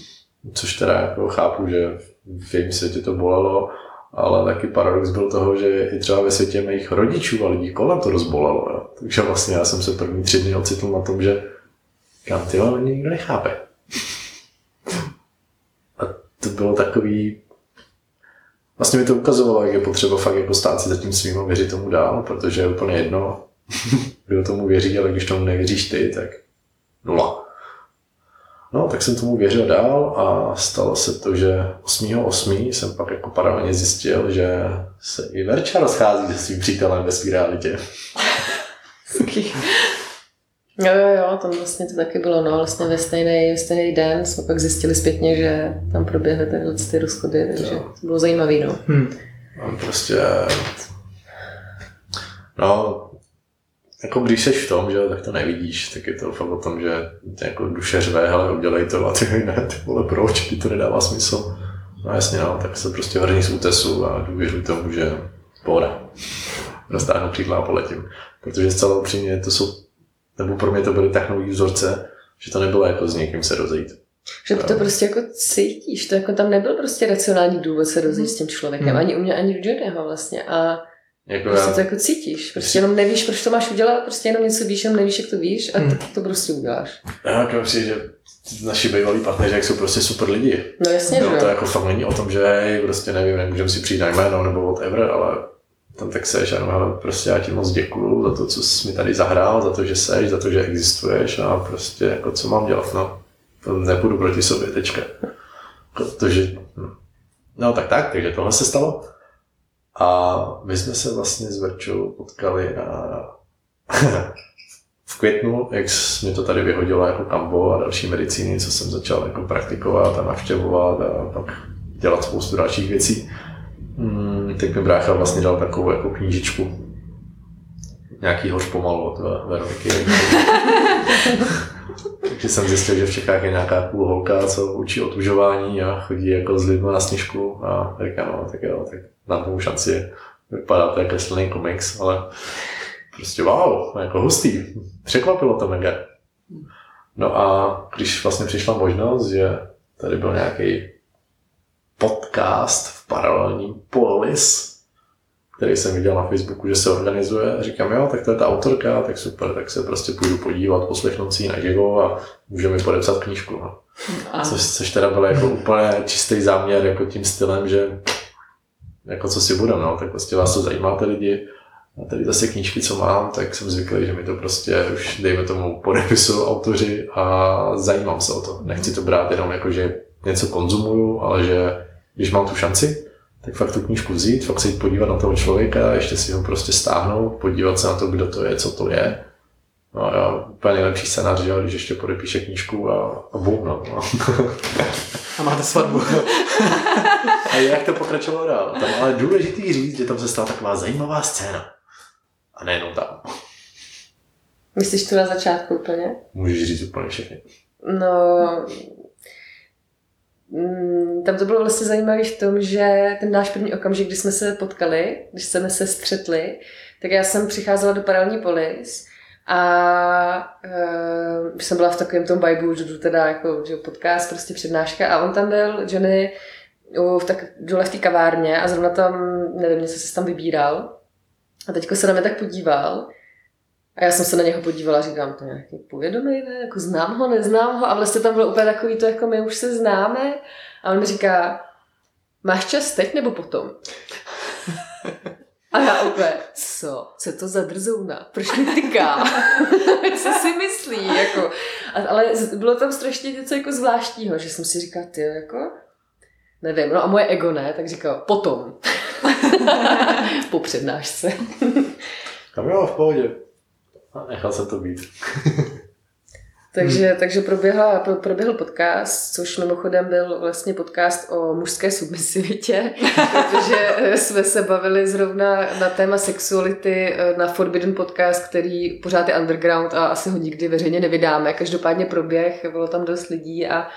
Což teda jako chápu, že v jejím světě to bolelo, ale taky paradox byl toho, že i třeba ve světě mých rodičů a lidí kolem to rozbolelo. Jo. Takže vlastně já jsem se první tři dny ocitl na tom, že kam ty mě nikdo nechápe. A to bylo takový Vlastně mi to ukazovalo, jak je potřeba fakt jako stát si za tím svým a věřit tomu dál, protože je úplně jedno, kdo tomu věří, ale když tomu nevěříš ty, tak nula. No, tak jsem tomu věřil dál a stalo se to, že 8.8. jsem pak jako paralelně zjistil, že se i Verča rozchází se svým přítelem ve své realitě. Jo, jo, jo, tam vlastně to taky bylo, no, vlastně ve stejný, ve stejný den jsme pak zjistili zpětně, že tam proběhly tyhle ty rozchody, takže jo. to bylo zajímavé, no. Hmm. prostě, no, jako když seš v tom, že tak to nevidíš, tak je to fakt o tom, že jako duše řve, ale udělej to a ty (laughs) ne, ty vole, proč, ty to nedává smysl. No jasně, no, tak se prostě vrní z útesu a důvěřuj tomu, že pohoda. Roztáhnu křídla a poletím. Protože zcela upřímně to jsou, nebo pro mě to byly tak nový vzorce, že to nebylo jako s někým se rozejít. Že to prostě jako cítíš, to jako tam nebyl prostě racionální důvod se rozejít s tím člověkem, hmm. ani u mě, ani u Johnnyho vlastně. A jako prostě já... to jako cítíš. Prostě jenom nevíš, proč to máš udělat, prostě jenom něco víš, jenom nevíš, jak to víš a hmm. tak to prostě uděláš. Já jako si, že naši bývalí partneři jak jsou prostě super lidi. No jasně, no, že? To jako fakt není o tom, že hej, prostě nevím, nemůžeme si přijít na jméno nebo whatever, ale tam tak seš, ano, ale prostě já ti moc děkuju za to, co jsi mi tady zahrál, za to, že seš, za to, že existuješ a prostě jako co mám dělat, no. To nepůjdu proti sobě, tečka. Protože, hm. no tak tak, takže tohle se stalo. A my jsme se vlastně s Verčou potkali na (laughs) v květnu, jak mi to tady vyhodilo jako kambo a další medicíny, co jsem začal jako praktikovat a navštěvovat a pak dělat spoustu dalších věcí. Hmm, tak mi brácha vlastně dal takovou jako knížičku. Nějaký hoř pomalu od Veroniky. (laughs) Takže jsem zjistil, že v Čechách je nějaká půl holka, co učí otužování a chodí jako s lidmi na sněžku a říkám, no, tak jo, tak dám tomu šanci. Vypadá to jako kreslený komiks, ale prostě wow, jako hustý. Překvapilo to mega. No a když vlastně přišla možnost, že tady byl nějaký podcast v paralelním Polis, který jsem viděl na Facebooku, že se organizuje. A říkám, jo, tak to je ta autorka, tak super, tak se prostě půjdu podívat, poslechnout si ji naživo a můžeme podepsat knížku. No. Což, což teda byl jako úplně čistý záměr jako tím stylem, že jako co si budeme, no, tak prostě vás to zajímá ty lidi. A tady zase knížky, co mám, tak jsem zvyklý, že mi to prostě už, dejme tomu, podepisují autoři a zajímám se o to. Nechci to brát jenom jako, že něco konzumuju, ale že když mám tu šanci, tak fakt tu knížku vzít, fakt se jít podívat na toho člověka, ještě si ho prostě stáhnout, podívat se na to, kdo to je, co to je. No a úplně nejlepší scénář, že, když ještě podepíše knížku a, a bum, no. (laughs) A máte svatbu. (laughs) a jak to pokračovalo dál? Tam ale důležitý říct, že tam se stala taková zajímavá scéna. A nejenom tam. Myslíš to na začátku úplně? Můžeš říct úplně všechny. No, tam to bylo vlastně zajímavé v tom, že ten náš první okamžik, kdy jsme se potkali, když jsme se střetli, tak já jsem přicházela do paralelní polis a uh, jsem byla v takovém tom vibu, že jdu teda jako že podcast, prostě přednáška. A on tam byl, Johnny, v tak dole v té kavárně a zrovna tam, nevím, něco se tam vybíral. A teďko se na mě tak podíval a já jsem se na něho podívala říkám, to je nějaký povědomý, ne? Jako znám ho, neznám ho a vlastně tam bylo úplně takový to, jako my už se známe a on mi říká, máš čas teď nebo potom? A já úplně, co? Co to za drzouna? Proč mi tyká? (laughs) co si myslí? Jako. A, ale bylo tam strašně něco jako zvláštního, že jsem si říkala, ty jako, nevím, no a moje ego ne, tak říkal, potom. (laughs) po přednášce. Tam jo, v pohodě. A nechal jsem to být. (laughs) takže, hmm. takže proběhla, pro, proběhl podcast, což mimochodem byl vlastně podcast o mužské submisivitě, (laughs) protože jsme se bavili zrovna na téma sexuality eh, na Forbidden podcast, který pořád je underground a asi ho nikdy veřejně nevydáme. Každopádně proběh, bylo tam dost lidí a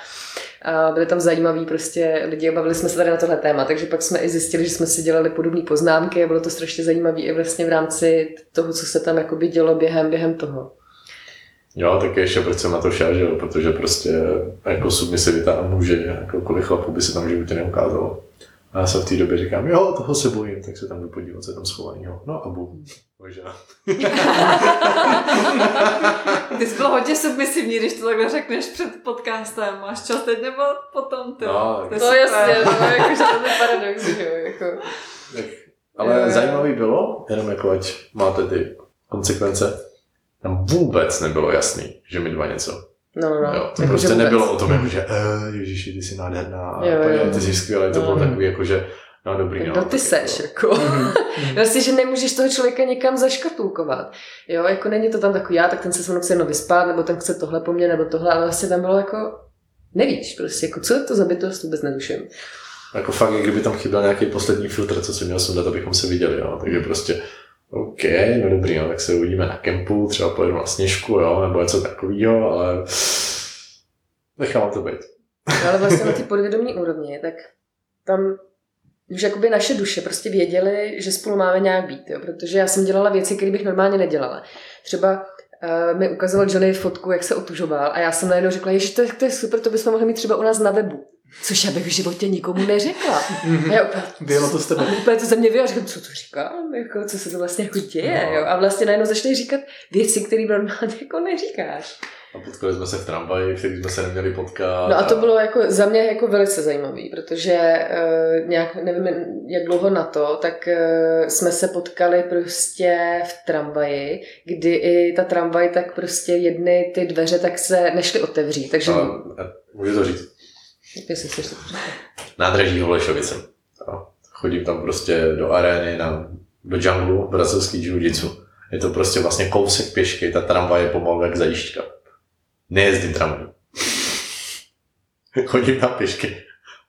a byli tam zajímaví prostě lidi a bavili jsme se tady na tohle téma, takže pak jsme i zjistili, že jsme si dělali podobné poznámky a bylo to strašně zajímavé i vlastně v rámci toho, co se tam jakoby dělo během, během toho. Jo, tak ještě proč jsem na to šel, že? protože prostě jako submisivita a muže, jako kolik chlapů by se tam v životě neukázalo. A já se v té době říkám, jo, toho se bojím, tak se tam jdu podívat, co je tam schovaného. No a bum. Možná. (laughs) Ty jsi byl hodně submisivní, když to takhle řekneš před podcastem. Máš čas teď nebo potom? Ty? No, to, to jasně, no, jakože to je paradox, jo, jako. Tak, ale je... zajímavý bylo, jenom jako ať máte ty konsekvence, tam vůbec nebylo jasný, že my dva něco. No, no, no. Jo, to jako prostě nebylo o tom, jako, že eh, Ježíši, ty jsi nádherná, a jo, jo. ty jsi skvělý, to no. bylo takový, jako, že No dobrý, no. Kdo ty seš, jako. Mm-hmm. (laughs) vlastně, že nemůžeš toho člověka někam zaškatulkovat. Jo, jako není to tam takový já, tak ten se se mnou chce jenom vyspat, nebo ten chce tohle po mně, nebo tohle, ale vlastně tam bylo jako, nevíš, prostě, jako co je to za bytost, vůbec neduším. Jako fakt, kdyby tam chyběl nějaký poslední filtr, co si měl sundat, abychom se viděli, jo. Takže prostě, OK, no dobrý, no, tak se uvidíme na kempu, třeba pojedu na sněžku, jo, nebo něco takového, ale nechám to být. No, ale vlastně na ty podvědomí úrovni, tak tam už jakoby naše duše prostě věděly, že spolu máme nějak být, jo? protože já jsem dělala věci, které bych normálně nedělala. Třeba uh, mi ukazoval Johnny fotku, jak se otužoval a já jsem najednou řekla, že to, to je super, to bychom mohli mít třeba u nás na webu. Což já bych v životě nikomu neřekla. Mm-hmm. A já úplně, Bylo to s tebe. Úplně to ze mě vyjel, co to říkám, jako, co se to vlastně jako děje. No. Jo? A vlastně najednou začne říkat věci, které normálně jako neříkáš. A potkali jsme se v tramvaji, který jsme se neměli potkat. No a to bylo jako za mě jako velice zajímavý, protože uh, nějak, nevím jak dlouho na to, tak uh, jsme se potkali prostě v tramvaji, kdy i ta tramvaj tak prostě jedny ty dveře tak se nešly otevřít. Takže... A, můžu to říct? Jestli chceš to Nádraží Holešovice. Chodím tam prostě do arény, na, do džunglu, brazilský jiu Je to prostě vlastně kousek pěšky, ta tramvaj je pomalu jak zajížďka nejezdím tramvaj. (laughs) Chodím na pěšky.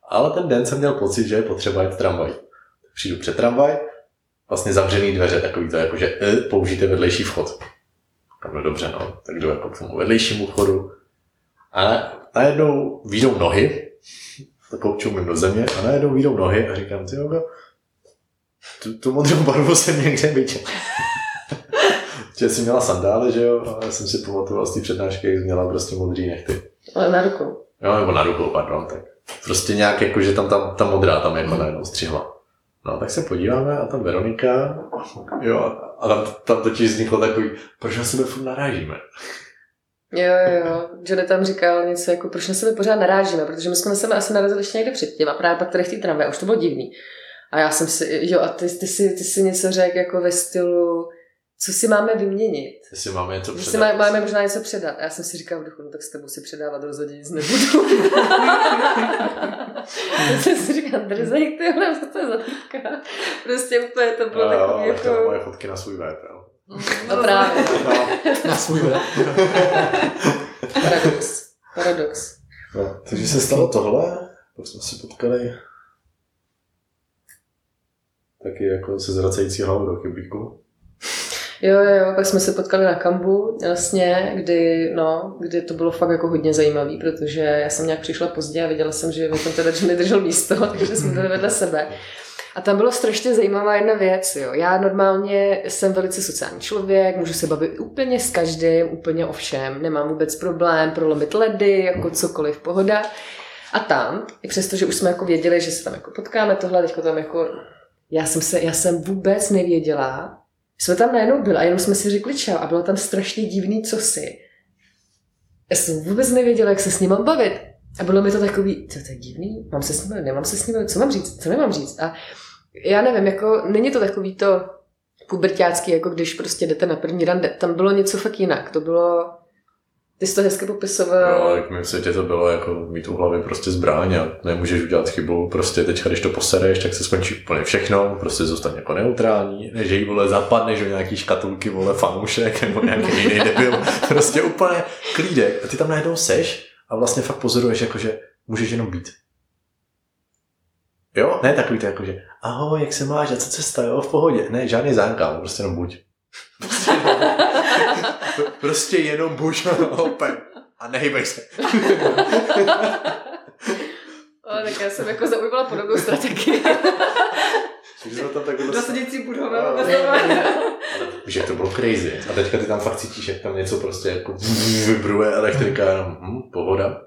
Ale ten den jsem měl pocit, že je potřeba jít tramvaj. Přijdu před tramvaj, vlastně zavřený dveře, takový to jako, že e, použijte vedlejší vchod. No dobře, no, tak jdu jako k tomu vedlejšímu vchodu. A najednou výjdou nohy, takovou čumím do země, a najednou výjdou nohy a říkám, ty jo, tu, tu modrou barvu jsem někde viděl (laughs) že jsi měla sandály, že jo, a já jsem si pamatoval z té přednášky, jak jsi měla prostě modrý nechty. Ale na rukou. Jo, nebo na rukou, pardon, tak. Prostě nějak jako, že tam ta, ta modrá tam jako najednou střihla. No, tak se podíváme a tam Veronika, jo, a tam, tam totiž vzniklo takový, proč na sebe furt narážíme? Jo, jo, jo. Johnny tam říkal něco jako, proč na sebe pořád narážíme, protože my jsme na sebe asi narazili ještě někde předtím a právě pak tady v té tramvaji, už to bylo divný. A já jsem si, jo, a ty, ty, si, ty si něco řekl jako ve stylu, co si máme vyměnit. Jestli máme něco předat. si má, máme možná něco předat. A já jsem si říkal v duchu, no tak s tebou si předávat rozhodně nic nebudu. (laughs) já jsem si říkal, drzej, tyhle, co to je za týpka. Prostě úplně to bylo ale chtěla jako... moje fotky na svůj web, jo. No právě. No, Na svůj web. Paradox. Paradox. no, takže se stalo tohle, pak jsme se potkali taky jako se zvracející hlavou do kyblíku. Jo, jo, jo, pak jsme se potkali na kambu, vlastně, kdy, no, kdy to bylo fakt jako hodně zajímavý, protože já jsem nějak přišla pozdě a viděla jsem, že mi tam teda (laughs) Johnny držel místo, takže jsme byli vedle sebe. A tam bylo strašně zajímavá jedna věc, jo. Já normálně jsem velice sociální člověk, můžu se bavit úplně s každým, úplně o všem, nemám vůbec problém prolomit ledy, jako cokoliv, pohoda. A tam, i přesto, že už jsme jako věděli, že se tam jako potkáme tohle, teďko tam jako, já jsem se, já jsem vůbec nevěděla, jsme tam najednou byli a jenom jsme si řekli čau a bylo tam strašně divný cosi. Já jsem vůbec nevěděla, jak se s ním mám bavit. A bylo mi to takový, to, to je divný, mám se s ním nemám se s ním co mám říct, co nemám říct. A já nevím, jako není to takový to pubertácký, jako když prostě jdete na první rande. Tam bylo něco fakt jinak. To bylo, ty jsi to hezky popisoval. Jo, jak mi světě to bylo jako mít u hlavy prostě zbraň a nemůžeš udělat chybu. Prostě teďka, když to posereš, tak se skončí úplně všechno. Prostě zůstane jako neutrální. Ne, že jí vole zapadneš do nějaký škatulky, vole fanoušek nebo nějaký jiný debil. (laughs) Prostě úplně klídek. A ty tam najednou seš a vlastně fakt pozoruješ, jako, že můžeš jenom být. Jo, ne takový to jako, že ahoj, jak se máš a co cesta, jo, v pohodě. Ne, žádný zánkám, prostě jenom buď. Prostě (laughs) jenom, prostě jenom buď, open. A nehybej se. (laughs) Ale tak já jsem jako zaujala podobnou strategii. Takže jsme tam takhle... Sedící budové Že to bylo crazy. A teďka ty tam fakt cítíš, jak tam něco prostě jako vibruje elektrika, jenom hm, pohoda.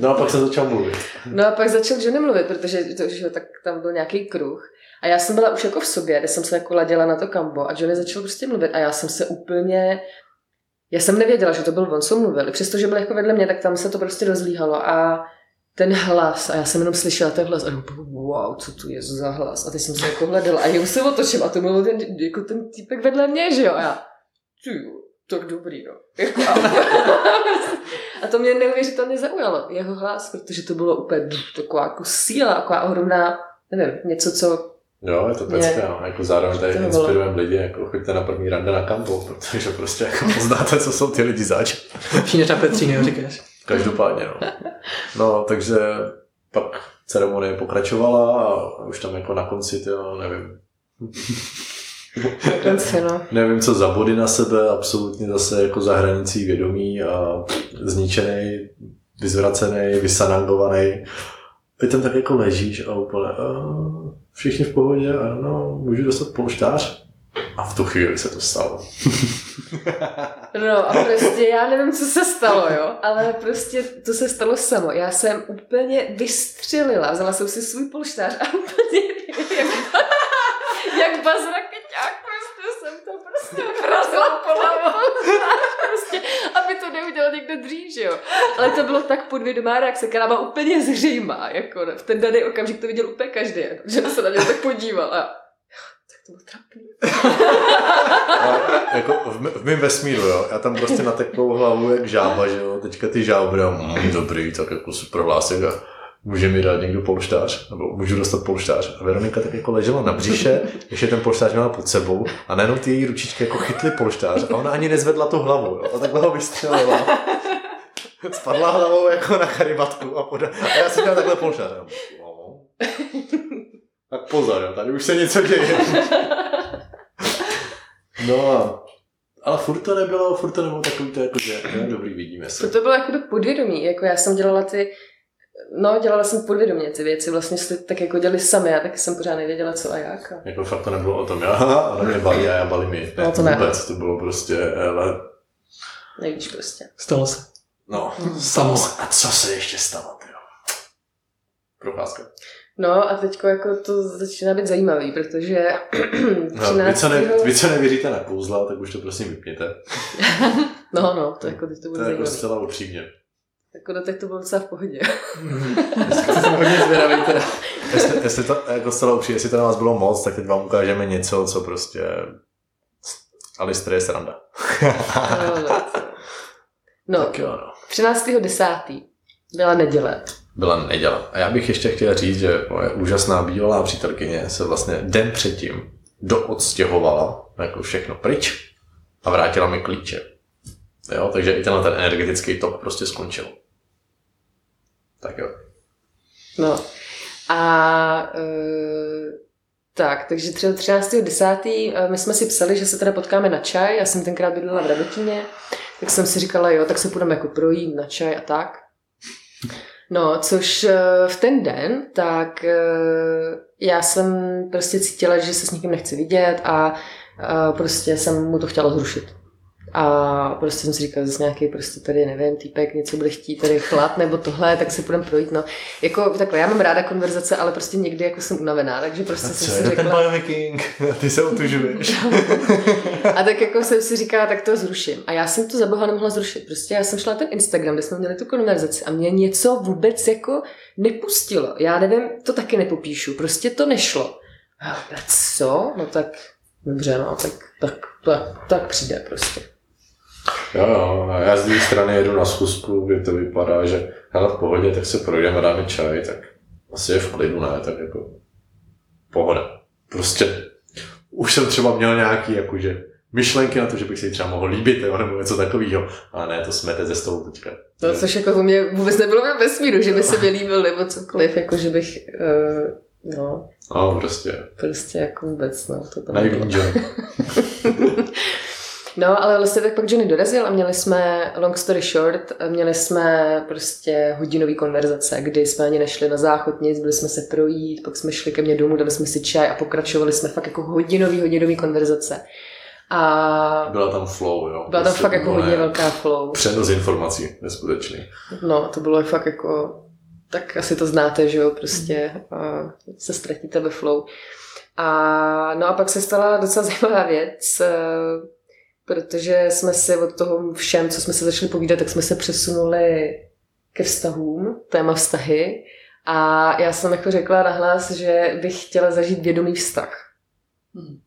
No a pak jsem začal mluvit. No a pak začal Johnny mluvit, protože to, že, tak tam byl nějaký kruh. A já jsem byla už jako v sobě, kde jsem se jako ladila na to kambo a Johnny začal prostě mluvit a já jsem se úplně... Já jsem nevěděla, že to byl on, co mluvil. Přestože byl jako vedle mě, tak tam se to prostě rozlíhalo a ten hlas, a já jsem jenom slyšela ten hlas a jenom, wow, co tu je za hlas. A teď jsem se jako hledala a já se otočím a to byl ten, jako ten týpek vedle mě, že jo. A já, ty jo, tak dobrý, no. Jako, (laughs) a, to mě neuvěřitelně zaujalo, jeho hlas, protože to bylo úplně taková jako síla, taková ohromná, nevím, něco, co Jo, je to pecka, no. jako zároveň tady inspirujeme lidi, jako choďte na první rande na kampo, protože prostě jako poznáte, co jsou ty lidi zač. Lepší než na Petříně, jo, říkáš. Každopádně, no. No, takže pak ceremonie pokračovala a už tam jako na konci, to nevím, konci, no. nevím, co za body na sebe, absolutně zase jako za hranicí vědomí a zničený, vyzvracený, vysanangovaný. Ty tam tak jako ležíš a úplně uh, všichni v pohodě, ano, můžu dostat polštář? A v tu chvíli se to stalo. No a prostě já nevím, co se stalo, jo, ale prostě to se stalo samo. Já jsem úplně vystřelila, vzala jsem si svůj polštář a úplně (laughs) jak, jak baz raketák, prostě jsem to prostě vrazila po prostě, aby to neudělal někdo dřív, že jo. Ale to bylo tak podvědomá reakce, která byla úplně zřejmá, jako v ten daný okamžik to viděl úplně každý, jako, že se na něj tak podíval a bylo trapný. (laughs) Jako v, v mém vesmíru, jo, já tam prostě na takovou hlavu jak žába, že jo, teďka ty žábry, a mm, dobrý, tak jako super hlásek a může mi dát někdo polštář, nebo můžu dostat polštář. A Veronika tak jako ležela na břiše, ještě ten polštář měla pod sebou a najednou ty její ručičky jako chytly polštář a ona ani nezvedla tu hlavu, jo, a takhle ho vystřelila. (laughs) Spadla hlavou jako na charibatku a, poda- a já jsem měl takhle polštář. A no. Tak pozor, jo, tady už se něco děje. No a ale furt to nebylo, furt to nebylo takový to jako, že jo, dobrý, vidíme To, se. to bylo jako podvědomí, jako já jsem dělala ty, no dělala jsem podvědomě ty věci, vlastně si tak jako dělali sami, já taky jsem pořád nevěděla co a jak. A... Jako fakt to nebylo o tom, já, ona mě balí a já balím ji. Ne, No, to ne. vůbec, to bylo prostě, ale, Nevíš prostě. Stalo se. no. Samo. A co se ještě stalo, tyjo? procházka. No a teďko jako to začíná být zajímavý, protože (clears throat) No, vy, co ne, vy, co nevěříte na kouzla, tak už to prosím vypněte. (laughs) no, no, to jako teď to To bude je jako zajímavý. zcela upřímně. Jako do teď to bylo docela v pohodě. (laughs) Dneska jsem hodně zvědavý teda. Jestli, jestli to, jako zcela upřímně, jestli to na vás bylo moc, tak teď vám ukážeme něco, co prostě... Alistair je sranda. No, no, no (laughs) Tak jo, no. 13.10. byla neděle. Byla neděle. A já bych ještě chtěl říct, že moje úžasná bývalá přítelkyně se vlastně den předtím doodstěhovala jako všechno pryč a vrátila mi klíče. Jo, takže i tenhle ten energetický tok prostě skončil. Tak jo. No. A e, tak, takže třeba 13.10. e, my jsme si psali, že se teda potkáme na čaj. Já jsem tenkrát bydlela v Radotíně, tak jsem si říkala, jo, tak se půjdeme jako projít na čaj a tak. No, což e, v ten den, tak e, já jsem prostě cítila, že se s nikým nechci vidět a a prostě jsem mu to chtěla zrušit. A prostě jsem si říkala, zase nějaký prostě tady, nevím, týpek něco bude chtít, tady chlad nebo tohle, tak si půjdeme projít. No, jako takhle, já mám ráda konverzace, ale prostě někdy jako jsem unavená, takže prostě jsem si řekla... biohacking? (laughs) Ty se utužuješ. (laughs) A tak jako jsem si říkala, tak to zruším. A já jsem to za boha nemohla zrušit. Prostě já jsem šla na ten Instagram, kde jsme měli tu konverzaci a mě něco vůbec jako nepustilo. Já nevím, to taky nepopíšu. Prostě to nešlo. A co? No tak dobře, no, tak, tak, tak, tak přijde prostě. Jo, jo, a já z druhé strany jedu na schůzku, kde to vypadá, že hele, v pohodě, tak se projdeme, dáme čaj, tak asi je v klidu, ne, tak jako pohoda. Prostě už jsem třeba měl nějaký jakože myšlenky na to, že bych jí třeba mohl líbit, jo, nebo něco takového, ale ne, to smete ze stolu teďka. No, což jako u mě vůbec nebylo ve vesmíru, že by se mi líbil nebo cokoliv, jako že bych, uh, no, No, prostě, prostě jako vůbec, no, to tam naivní. (laughs) No, ale vlastně tak pak Johnny dorazil a měli jsme, long story short, měli jsme prostě hodinový konverzace, kdy jsme ani nešli na záchod nic, byli jsme se projít, pak jsme šli ke mně domů, dali jsme si čaj a pokračovali jsme fakt jako hodinový, hodinový konverzace. A Byla tam flow, jo. byla tam Prostě fakt jako hodně velká flow. Přenos informací, neskutečný. No, to bylo fakt jako, tak asi to znáte, že jo, prostě a se ztratíte ve flow. A no a pak se stala docela (laughs) zajímavá věc, protože jsme si od toho všem, co jsme se začali povídat, tak jsme se přesunuli ke vztahům, téma vztahy. A já jsem jako řekla nahlas, že bych chtěla zažít vědomý vztah. Hmm.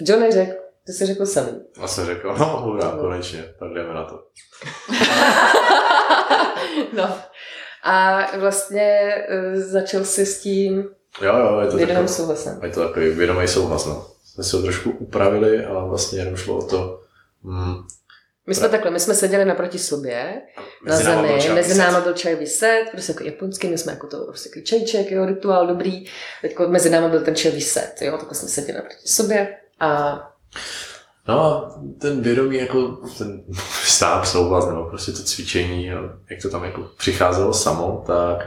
Johnny řekl, ty jsi řekl samý. A jsem řekl, no hurá, konečně, tak jdeme na to. (laughs) no. A vlastně eh, začal si s tím Jo, jo, je to vědomým takový, souhlasem. je to takový vědomý souhlas, no. Jsme si ho trošku upravili a vlastně jenom šlo o to, mm, My jsme takhle, my jsme seděli naproti sobě na mezi náma byl zemi, čaj mezi vyset. náma byl čajový set, prostě jako japonský, my jsme jako to prostě takový čajček, jo, rituál dobrý, teď mezi náma byl ten čajový set, jo, takhle jsme seděli naproti sobě a No a ten vědomí, jako ten (laughs) stáv, souhlas, nebo prostě to cvičení, a jak to tam jako přicházelo samo, tak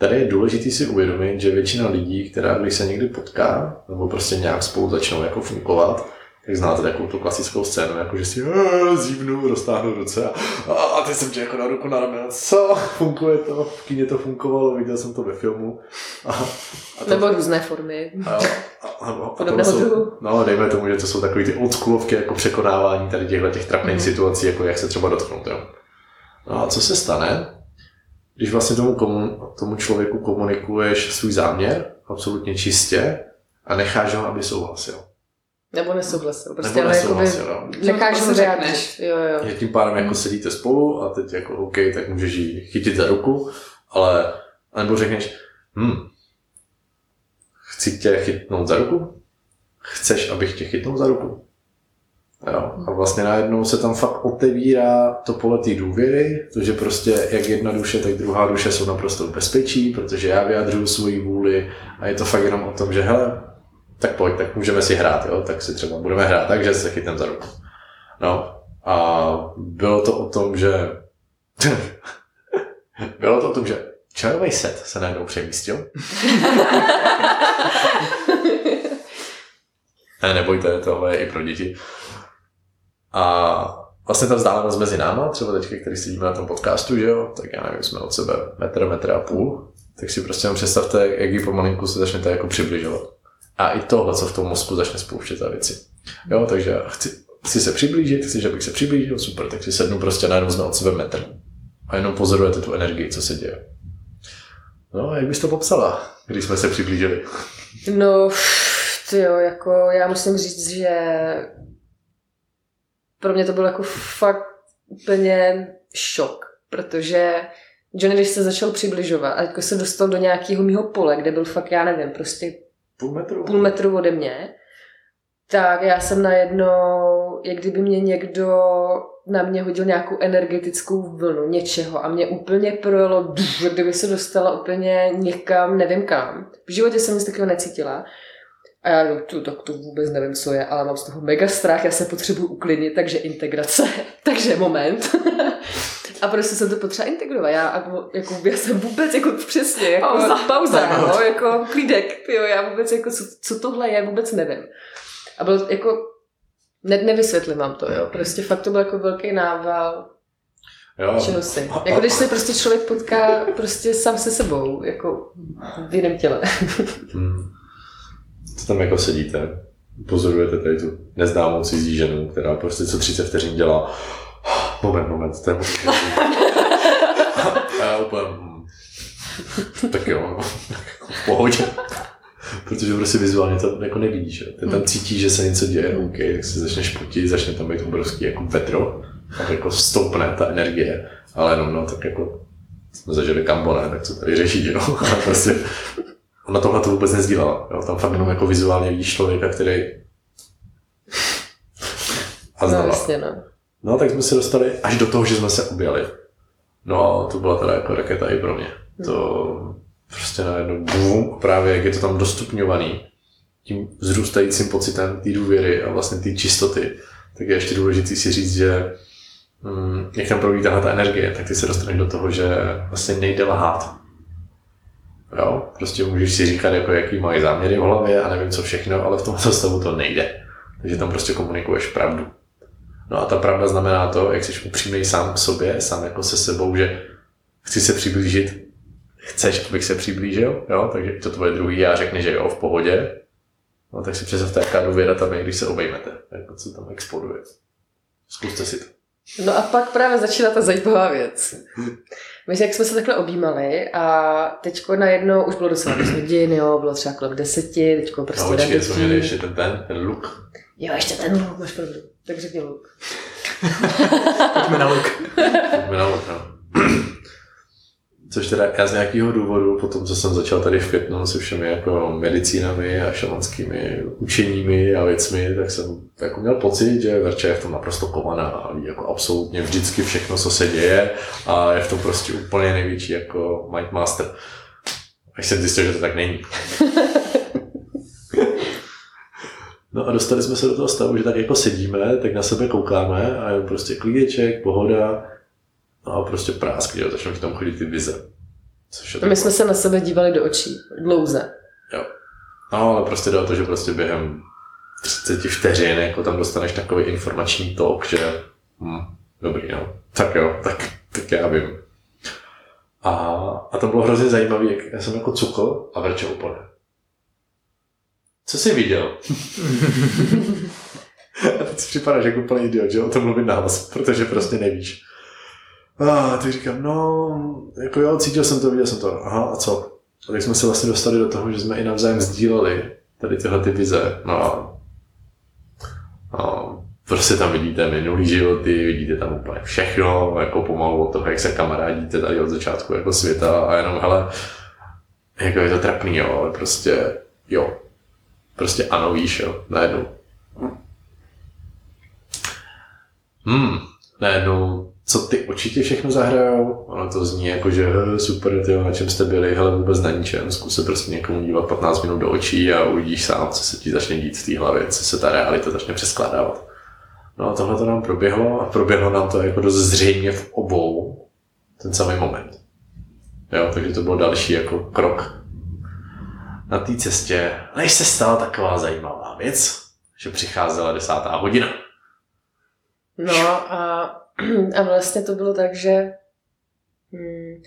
tady je důležité si uvědomit, že většina lidí, která když se někdy potká, nebo prostě nějak spolu začnou jako fungovat, tak znáte takovou tu klasickou scénu, jako že si "Eh, zívnu, roztáhnu ruce a, a teď jsem tě jako na ruku na rameno, co, funguje to, v kyně to fungovalo, viděl jsem to ve filmu. A, a to, nebo různé formy. a, a, a, a Podobného tohle jsou, druhu. No, dejme tomu, že to jsou takový ty oldschoolovky jako překonávání tady těchto těch trapných Mhm. situací, jako jak se třeba dotknout. Jo. No a co se stane, když vlastně tomu, komu, tomu člověku komunikuješ svůj záměr absolutně čistě a necháš ho, aby souhlasil. Nebo nesouhlasil, prostě Nebo ale jakoby nesouhlasil, jo. necháš ho řekneš? Jo, jo. Tím pádem jako sedíte spolu a teď jako OK, tak můžeš jí chytit za ruku, ale nebo řekneš, hm, chci tě chytnout za ruku? Chceš, abych tě chytnul za ruku? Jo. A vlastně najednou se tam fakt otevírá to pole té důvěry, protože prostě jak jedna duše, tak druhá duše jsou naprosto v bezpečí, protože já vyjadřuju svoji vůli a je to fakt jenom o tom, že hele, tak pojď, tak můžeme si hrát, jo? tak si třeba budeme hrát tak, že se chytneme za ruku. No a bylo to o tom, že (laughs) bylo to o tom, že čajový set se najednou přemístil. (laughs) ne, nebojte, tohle je i pro děti. A vlastně ta vzdálenost mezi náma, třeba teďka, který sedíme na tom podcastu, že jo, tak já nevím, jsme od sebe metr, metr a půl, tak si prostě jenom představte, jak ji pomalinku se začnete jako přibližovat. A i tohle, co v tom mozku začne spouštět a věci. Jo, takže chci, chci se přiblížit, chci, abych se přiblížil, super, tak si sednu prostě najednou jsme od sebe metr. A jenom pozorujete tu energii, co se děje. No, jak bys to popsala, když jsme se přiblížili? No, jo, jako já musím říct, že pro mě to byl jako fakt úplně šok, protože Johnny, když se začal přibližovat a jako se dostal do nějakého mýho pole, kde byl fakt, já nevím, prostě Půl metru? půl metru ode mě, tak já jsem najednou, jak kdyby mě někdo na mě hodil nějakou energetickou vlnu něčeho a mě úplně projelo, kdyby se dostala úplně někam, nevím kam. V životě jsem nic takového necítila. A já no, tu, tak to vůbec nevím, co je, ale mám z toho mega strach, já se potřebuji uklidnit, takže integrace, (laughs) takže moment. (laughs) a prostě jsem to potřeba integrovat. Já, jako, jako, já jsem vůbec jako přesně, jako Pauza. pauza no, jako klídek, jo, já vůbec jako, co, co tohle je, vůbec nevím. A byl jako, ne, nevysvětlím vám to, jo, prostě fakt to byl jako velký nával Jo. čehosi. Jako když se prostě člověk potká prostě sám se sebou, jako v jiném těle. Hmm. Co tam jako sedíte? Pozorujete tady tu neznámou cizí ženu, která prostě co 30 vteřin dělá moment, moment, to je. A (laughs) já úplně, tak jo, no. (laughs) v pohodě. Protože prostě vizuálně to jako nevidíš. Ty tam cítíš, že se něco děje, OK, tak se začneš potit, začne tam být obrovský jako vetro, tak jako stoupne ta energie, ale jenom no, tak jako jsme zažili kambone, tak co tady řeší, jo. (laughs) A prostě ona tohle to vůbec nezdílela. Jo. Tam fakt jenom jako vizuálně vidíš člověka, který a No vlastně, no. No, tak jsme se dostali až do toho, že jsme se objeli. No, to byla teda jako raketa i pro mě. To prostě najednou bum, právě jak je to tam dostupňovaný tím vzrůstajícím pocitem té důvěry a vlastně té čistoty, tak je ještě důležité si říct, že mm, jak tam probíhá tahle ta energie, tak ty se dostaneš do toho, že vlastně nejde lhát. Jo, prostě můžeš si říkat, jako jaký mají záměry v hlavě a nevím co všechno, ale v tomto stavu to nejde. Takže tam prostě komunikuješ pravdu. No a ta pravda znamená to, jak jsi upřímný sám k sobě, sám jako se sebou, že chci se přiblížit, chceš, abych se přiblížil, jo, takže to tvoje druhý já řekne, že jo, v pohodě, no tak si představte, jaká důvěra tam je, když se obejmete, jako co tam exploduje. Zkuste si to. No a pak právě začíná ta zajímavá věc. My, jak jsme se takhle objímali a teďko najednou už bylo docela dost hodin, jo, bylo třeba kolem deseti, teďko prostě No, určitě do měli ještě ten, ten, ten look. Jo, ještě ten luk, máš pravdu. Tak řekni luk. (laughs) Pojďme na luk. Pojďme na look, no. Což teda já z nějakého důvodu, po tom, co jsem začal tady v květnu se všemi jako medicínami a šamanskými učeními a věcmi, tak jsem jako měl pocit, že Verča je v tom naprosto kovaná a ví jako absolutně vždycky všechno, co se děje a je v tom prostě úplně největší jako Mindmaster. Až jsem zjistil, že to tak není. (laughs) No a dostali jsme se do toho stavu, že tak jako sedíme, tak na sebe koukáme a je prostě klídeček, pohoda, No a prostě prásk, že jo, začnou ti tam chodit ty vize. Což je My jsme se na sebe dívali do očí, dlouze. Jo. No, ale prostě jde o to, že prostě během 30 vteřin jako tam dostaneš takový informační tok, že hm, dobrý, no. Tak jo, tak, tak já vím. A, a to bylo hrozně zajímavé, jak já jsem jako cukl a vrčel úplně. Co jsi viděl? (laughs) (laughs) a teď si připadáš jako úplný idiot, že o tom mluvit nahlas, protože prostě nevíš. A ty říkám, no, jako jo, cítil jsem to, viděl jsem to. Aha, a co? A tak jsme se vlastně dostali do toho, že jsme i navzájem sdíleli tady tyhle ty vize. No a, a prostě tam vidíte minulý životy, vidíte tam úplně všechno, jako pomalu od toho, jak se kamarádíte tady od začátku jako světa a jenom, hele, jako je to trapný, jo, ale prostě, jo, prostě ano, víš, jo, najednou. Hmm, najednou, co ty oči ti všechno zahrajou, ono to zní jako, že "He, super, ty na čem jste byli, hele vůbec na ničem, zkus se prostě někomu dívat 15 minut do očí a uvidíš sám, co se ti začne dít v té hlavě, co se ta realita začne přeskládávat. No a tohle to nám proběhlo a proběhlo nám to jako dost zřejmě v obou ten samý moment. Jo, takže to byl další jako krok na té cestě, než se stala taková zajímavá věc, že přicházela desátá hodina. No a, (clears throat) a vlastně to bylo tak, že hmm,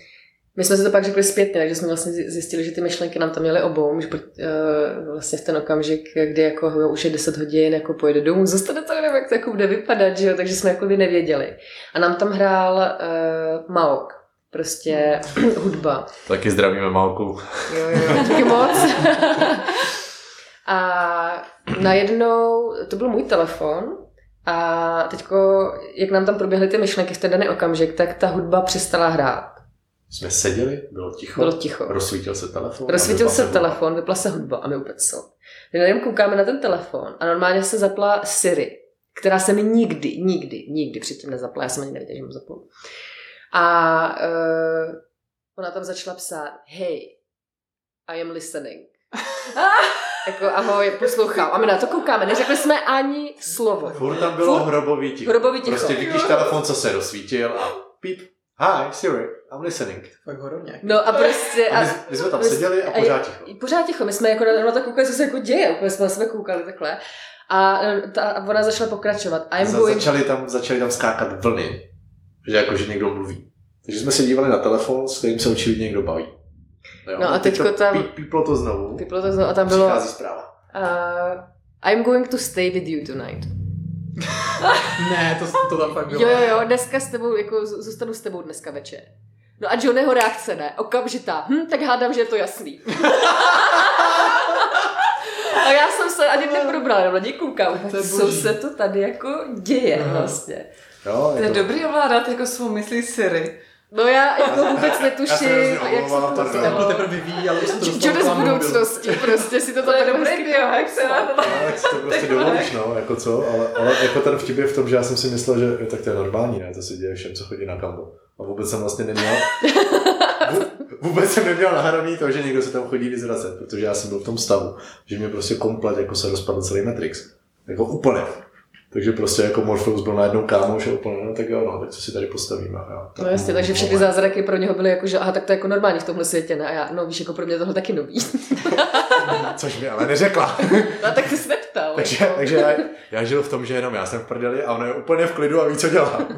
my jsme si to pak řekli zpětně, takže jsme vlastně zjistili, že ty myšlenky nám tam měly obou, že uh, vlastně v ten okamžik, kdy jako jo, už je 10 hodin, jako pojede domů, zůstane to, nevím, jak to jako bude vypadat, že jo, takže jsme jako by nevěděli. A nám tam hrál uh, Maok, prostě (clears throat) hudba. Taky zdravíme Malku. Jo, jo, díky moc. (laughs) a najednou, to byl můj telefon, a teďko, jak nám tam proběhly ty myšlenky v ten daný okamžik, tak ta hudba přestala hrát. Jsme seděli, bylo ticho. Bylo ticho. Rozsvítil se telefon. Rozsvítil se telefon, vypla se hudba a my úplně co. Jenom koukáme na ten telefon a normálně se zapla Siri, která se mi nikdy, nikdy, nikdy předtím nezapla. Já jsem ani nevěděla, že mám zapla. A uh, ona tam začala psát, hey, I am listening. (laughs) jako ahoj, poslouchám. A my na to koukáme, neřekli jsme ani slovo. Furt tam bylo Furt... hrobový ticho. Hrobový ticho. Prostě vidíš telefon, co se rozsvítil a píp, hi, Siri, I'm listening. Tak horor nějaký. No a prostě... A my, my jsme tam my, seděli a pořád ticho. Pořád ticho, my jsme jako na, na to koukali, co se jako děje, úplně jsme na sebe koukali takhle. A, ta, a ona začala pokračovat. I'm Za, going... začali, tam, začali tam skákat vlny, že jako, že někdo mluví. Takže jsme se dívali na telefon, s kterým se očividně někdo baví. Jo, no a teďko tam... Píplo to znovu. Píplo to znovu a tam bylo... Přichází zpráva. Uh, I'm going to stay with you tonight. (laughs) ne, to, to tam fakt bylo. Jo, jo, jo, dneska s tebou, jako zůstanu s tebou dneska večer. No a Johnnyho reakce ne, okamžitá. Hm, tak hádám, že je to jasný. (laughs) a já jsem se ani neprobrala, jenom na něj koukám. Co se to tady jako děje Aha. vlastně. Jo, je to je dobrý ovládat jako svou myslí Siri. No já jako vůbec netuším, jak se to to jako teprve vyvíjí, ale to dostalo z budoucnosti, prostě si to to je dobrý jak se na to tak si to prostě (laughs) dovolíš, no, jako co, ale, ale jako ten vtip je v tom, že já jsem si myslel, že tak to je normální, ne, to se děje všem, co chodí na kambo. A vůbec jsem vlastně neměl, (laughs) vůbec jsem neměl nahraný to, že někdo se tam chodí vyzracet, protože já jsem byl v tom stavu, že mě prostě komplet jako se rozpadl celý Matrix. Jako úplně. Takže prostě jako Morpheus byl najednou kámoš a úplně, no tak jo, no, tak co si tady postavíme. Jo. Tak no jasně, takže všechny zázraky pro něho byly jako, že aha, tak to je jako normální v tomhle světě, ne? A já, no víš, jako pro mě tohle taky nový. (laughs) Což mi ale neřekla. (laughs) no tak ty jsi neptal. takže, jako. takže já, já, žil v tom, že jenom já jsem v prdeli a ona je úplně v klidu a ví, co dělá. (laughs)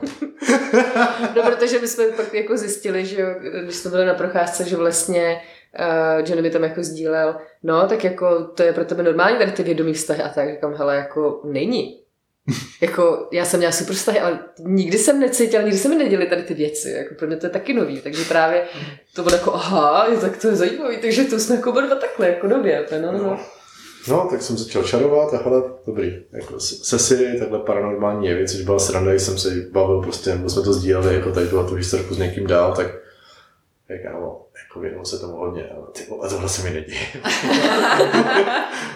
no, protože my jsme pak jako zjistili, že když jsme byli na procházce, že vlastně uh, Johnny mi tam jako sdílel, no tak jako to je pro tebe normální tady ty vědomí vztahy a tak říkám, hele, jako není (laughs) jako, já jsem měla super vztahy, ale nikdy jsem necítila, nikdy se mi neděli tady ty věci. Jako pro mě to je taky nový, takže právě to bylo jako, aha, tak to je zajímavý, takže to jsme jako dva takhle, jako nově. No, no. no. No, tak jsem začal čarovat a hele, dobrý. Jako se si takhle paranormální jeví, což byla sranda, když jsem se bavil prostě, nebo jsme to sdíleli, jako tady tu historku s někým dál, tak jak ano, jako věnuju se tomu hodně, ale ty vole, tohle se mi neděje.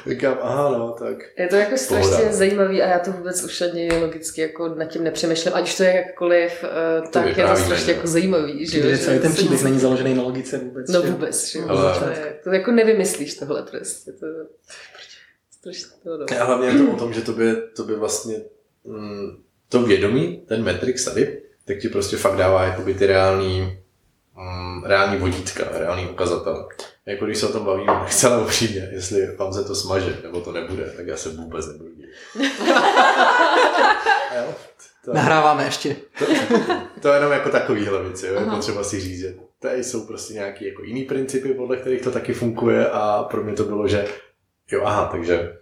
(laughs) Říkám, aha, no, tak. Je to jako strašně pohoda. zajímavý a já to vůbec už ani logicky jako nad tím nepřemýšlím, ať už to je jakkoliv, uh, to tak je to strašně jako zajímavý. Že, že celý ten příběh není založený na logice vůbec. No vůbec, že? Ale... To, je, to jako nevymyslíš tohle prostě. To, strašně to, no. A hlavně je to o tom, že to by, to by vlastně mm, to vědomí, ten Matrix tady, tak ti prostě fakt dává jakoby ty reální um, reální vodítka, reální ukazatel. Jako když se o tom bavíme, tak celé upřímně, jestli vám se to smaže, nebo to nebude, tak já se vůbec nebudu dít. (laughs) to, Nahráváme ještě. To, to je jenom jako takovýhle věci, jo, je potřeba si říct, že tady jsou prostě nějaký jako jiný principy, podle kterých to taky funguje a pro mě to bylo, že jo, aha, takže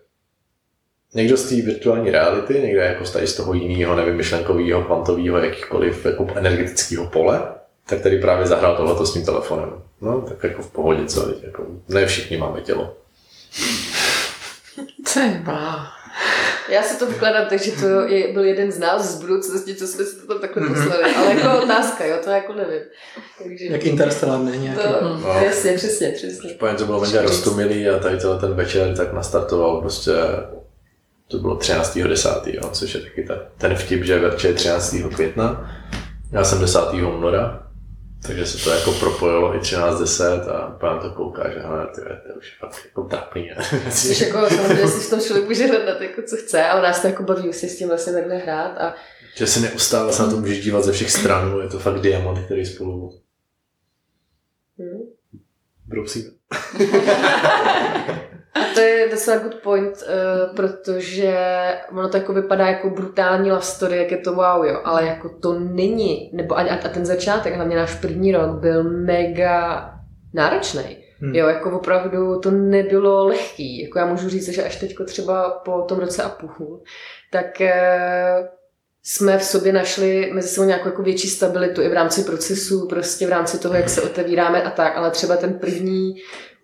někdo z té virtuální reality, někdo jako z toho jiného nevymyšlenkového, kvantového, jakýchkoliv jako energetického pole, tak tady právě zahrál tohleto s tím telefonem. No, tak jako v pohodě, co jako, ne všichni máme tělo. Třeba. Já si to vykladám tak, že to je, byl jeden z nás z budoucnosti, co jsme si to tam takhle poslali. Ale jako otázka, jo, to jako nevím. Takže... Jak Interstellar není nějaký. To, no. Přesně, přesně, přesně. Španěl to bylo mega roztomilý a tady ten večer tak nastartoval prostě to bylo 13.10., což je taky ta, ten vtip, že večer je 13. května. Já jsem 10. února, takže se to jako propojilo i 13.10 a pán to kouká, že hele, ty, to už je fakt jako trapný. Což jako samozřejmě si v tom člověk může hledat jako co chce, ale nás to jako baví si s tím vlastně takhle hrát a že se neustále se na to můžeš dívat ze všech stran, je to fakt diamant, který spolu hmm. brousíme. (laughs) A to je docela good point, uh, protože ono to jako vypadá jako brutální love story, jak je to wow, jo, ale jako to není, nebo a, a ten začátek, hlavně náš první rok, byl mega náročný. Hmm. Jo, jako opravdu to nebylo lehký. Jako já můžu říct, že až teďko třeba po tom roce a půl, tak uh, jsme v sobě našli mezi sebou nějakou jako větší stabilitu i v rámci procesu, prostě v rámci toho, jak se otevíráme a tak, ale třeba ten první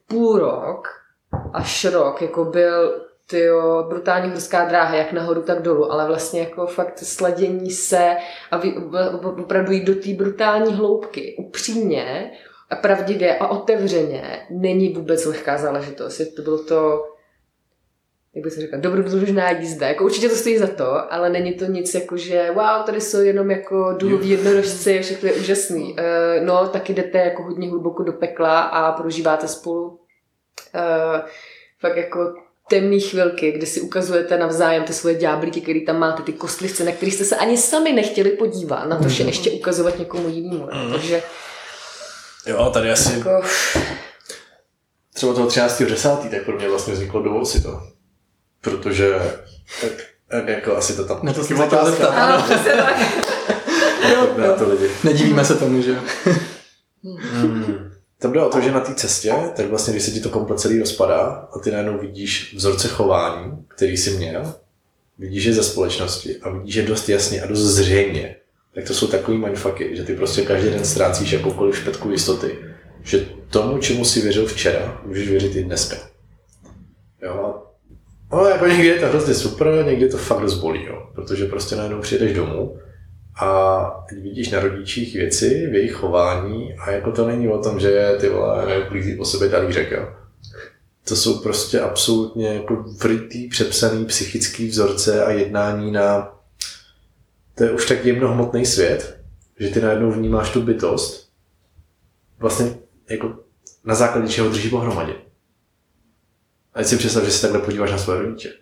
půl rok až rok, jako byl tyjo, brutální horská dráha, jak nahoru, tak dolů, ale vlastně jako fakt sladění se a vy, opravdu jít do té brutální hloubky, upřímně a pravdivě a otevřeně, není vůbec lehká záležitost. To bylo to jak by se říkal, dobrodružná jízda. Jako určitě to stojí za to, ale není to nic jako, že wow, tady jsou jenom jako duhoví jednorožci, všechno je úžasný. Uh, no, taky jdete jako hodně hluboko do pekla a prožíváte spolu uh, fakt jako temné chvilky, kdy si ukazujete navzájem ty svoje ďáblíky, který tam máte, ty kostlivce, na kterých jste se ani sami nechtěli podívat, na to, že mhm. ještě ukazovat někomu jinému. Mm. Takže Jo, tady asi jako... třeba toho 13.10. tak pro mě vlastně vzniklo dovol si to protože tak, tak jako asi to tam... Na to jsem se chtěl zeptat. Ano, (laughs) tak. na to lidi. Nedivíme se tomu, že hmm. Tam jde o to, že na té cestě, tak vlastně, když se ti to komplet celý rozpadá a ty najednou vidíš vzorce chování, který jsi měl, vidíš je ze společnosti a vidíš je dost jasně a dost zřejmě, tak to jsou takový mindfucky, že ty prostě každý den ztrácíš jakoukoliv špetku jistoty, že tomu, čemu si věřil včera, můžeš věřit i dneska. Jo, No, jako někdy je to hrozně super, někdy to fakt dost bolí, jo. protože prostě najednou přijedeš domů a vidíš na rodičích věci v jejich chování a jako to není o tom, že ty vole neuklízí po sobě talířek, jo. To jsou prostě absolutně jako vrytý, přepsaný psychický vzorce a jednání na to je už tak jemnohmotný svět, že ty najednou vnímáš tu bytost vlastně jako na základě čeho drží pohromadě. Ať si představ, že se takhle podíváš na své rodiče.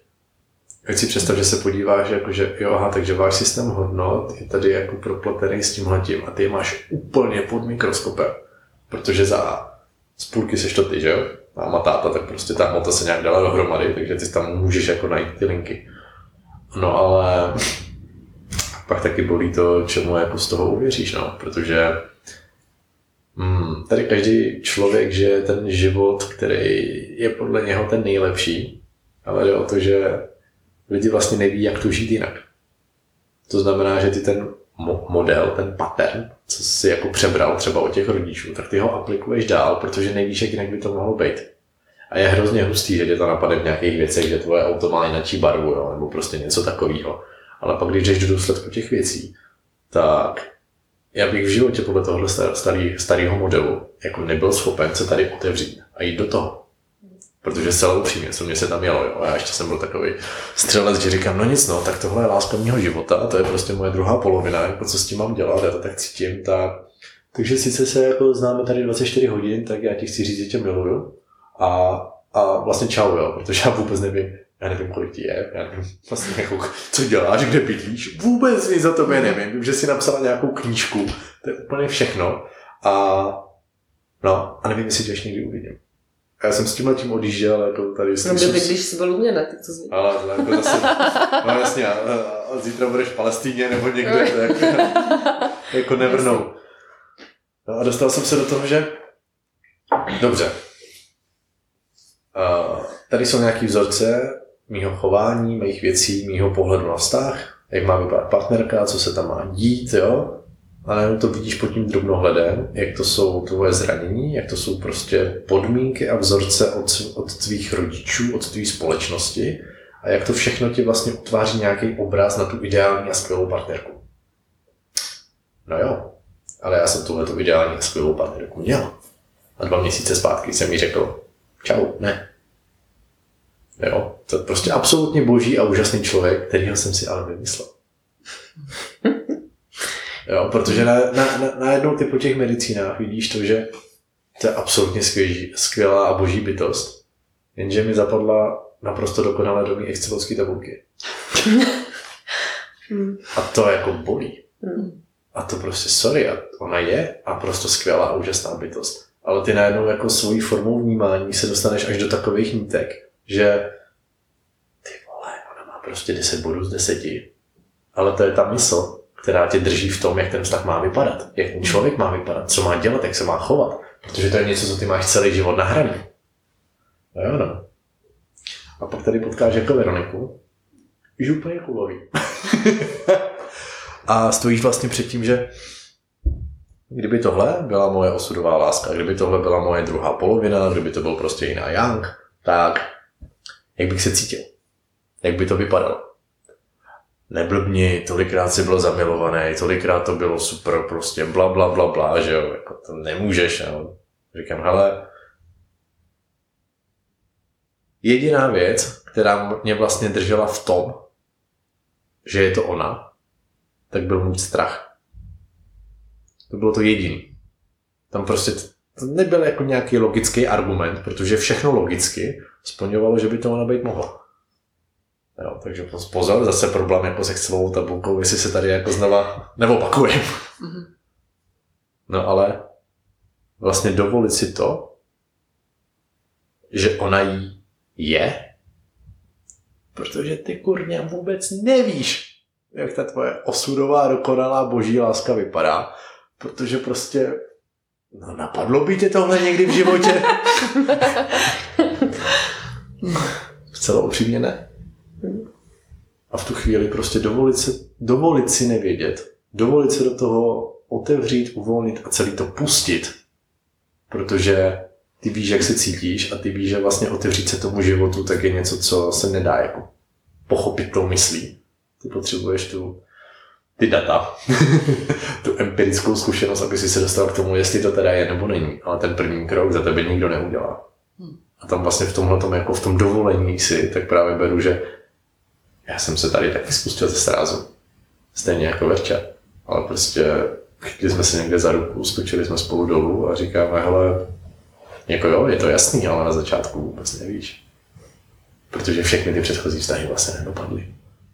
Ať si představ, že se podíváš, jako že jo, aha, takže váš systém hodnot je tady jako propletený s tímhletím a ty je máš úplně pod mikroskopem. Protože za spůlky seš to ty, že jo? Máma, táta, tak prostě ta hmota se nějak dala dohromady, takže ty tam můžeš jako najít ty linky. No ale pak taky bolí to, čemu jako z toho uvěříš, no, protože Hmm, tady každý člověk žije ten život, který je podle něho ten nejlepší, ale jde o to, že lidi vlastně neví, jak to žít jinak. To znamená, že ty ten model, ten pattern, co jsi jako přebral třeba od těch rodičů, tak ty ho aplikuješ dál, protože nevíš, jak jinak by to mohlo být. A je hrozně hustý, že tě to napadne v nějakých věcech, že tvoje auto má jináčí barvu, jo, nebo prostě něco takového. Ale pak, když jdeš do důsledku těch věcí, tak já bych v životě podle tohohle starý, starého modelu jako nebyl schopen se tady otevřít a jít do toho. Protože zcela upřímně, co mě se tam jelo, jo. A já ještě jsem byl takový střelec, že říkám, no nic, no, tak tohle je láska mého života a to je prostě moje druhá polovina, jako co s tím mám dělat, já to tak cítím, tak... Takže sice se jako známe tady 24 hodin, tak já ti chci říct, že tě miluju a, a vlastně čau, jo, protože já vůbec nevím, já nevím, kolik ti je, já nevím (laughs) vlastně jako, co děláš, kde bydlíš, vůbec nic za tobě nevím, vím, že jsi napsala nějakou knížku, to je úplně všechno a no, a nevím, jestli tě ještě někdy uvidím. A já jsem s tím tím odjížděl, jako tady tím... No, když jsi byl u mě, ne? Tak to zví. Ale, ale jako zase, (laughs) no jasně, a, a zítra budeš v Palestíně nebo někde, tak (laughs) jako never know. No a dostal jsem se do toho, že dobře, uh, tady jsou nějaký vzorce, mýho chování, mých věcí, mýho pohledu na vztah, jak má vypadat partnerka, co se tam má dít, jo. A najednou to vidíš pod tím drobnohledem, jak to jsou tvoje zranění, jak to jsou prostě podmínky a vzorce od, od tvých rodičů, od tvé společnosti a jak to všechno ti vlastně utváří nějaký obraz na tu ideální a skvělou partnerku. No jo, ale já jsem tuhle tu ideální a skvělou partnerku měl. A dva měsíce zpátky jsem mi řekl, čau, ne, Jo? To je prostě absolutně boží a úžasný člověk, kterýho jsem si ale vymyslel. (laughs) Jo, protože na, na, na, najednou ty po těch medicínách vidíš to, že to je absolutně skvěží, skvělá a boží bytost. Jenže mi zapadla naprosto dokonale do mý excelovské tabulky. (laughs) a to jako bolí. A to prostě sorry, a ona je a prostě skvělá a úžasná bytost. Ale ty najednou jako svojí formou vnímání se dostaneš až do takových nítek, že ty vole, ona má prostě 10 bodů z 10, ale to je ta mysl, která tě drží v tom, jak ten vztah má vypadat, jak ten člověk má vypadat, co má dělat, jak se má chovat, protože to je něco, co ty máš celý život nahraný. No jo, no. A pak tady potkáš jako Veroniku, už úplně kulový. (laughs) a stojíš vlastně před tím, že kdyby tohle byla moje osudová láska, kdyby tohle byla moje druhá polovina, kdyby to byl prostě jiná Young, tak jak bych se cítil? Jak by to vypadalo? Neblbni, tolikrát si byl zamilovaný, tolikrát to bylo super, prostě bla, bla, bla, bla, že jo, jako to nemůžeš, jo. Říkám, hele, jediná věc, která mě vlastně držela v tom, že je to ona, tak byl můj strach. To bylo to jediný. Tam prostě to nebyl jako nějaký logický argument, protože všechno logicky splňovalo, že by to ona být mohla. Jo, takže pozor, zase problém jako se celou tabulkou, jestli se tady jako znova neopakuje. Mm-hmm. No ale vlastně dovolit si to, že ona jí je, protože ty kurně vůbec nevíš, jak ta tvoje osudová, dokonalá boží láska vypadá, protože prostě no napadlo by tě tohle někdy v životě? (laughs) Celou upřímně ne. A v tu chvíli prostě dovolit, se, dovolit si nevědět, dovolit se do toho otevřít, uvolnit a celý to pustit. Protože ty víš, jak se cítíš a ty víš, že vlastně otevřít se tomu životu tak je něco, co se nedá jako pochopit tou myslí. Ty potřebuješ tu, ty data, (laughs) tu empirickou zkušenost, aby si se dostal k tomu, jestli to teda je nebo není. Ale ten první krok za tebe nikdo neudělá. Hmm. A tam vlastně v tomhle tom, jako v tom dovolení si, tak právě beru, že já jsem se tady taky spustil ze srázu. Stejně jako Verča. Ale prostě chytli jsme se někde za ruku, skočili jsme spolu dolů a říkáme, hele, jako jo, je to jasný, ale na začátku vůbec nevíš. Protože všechny ty předchozí vztahy vlastně nedopadly.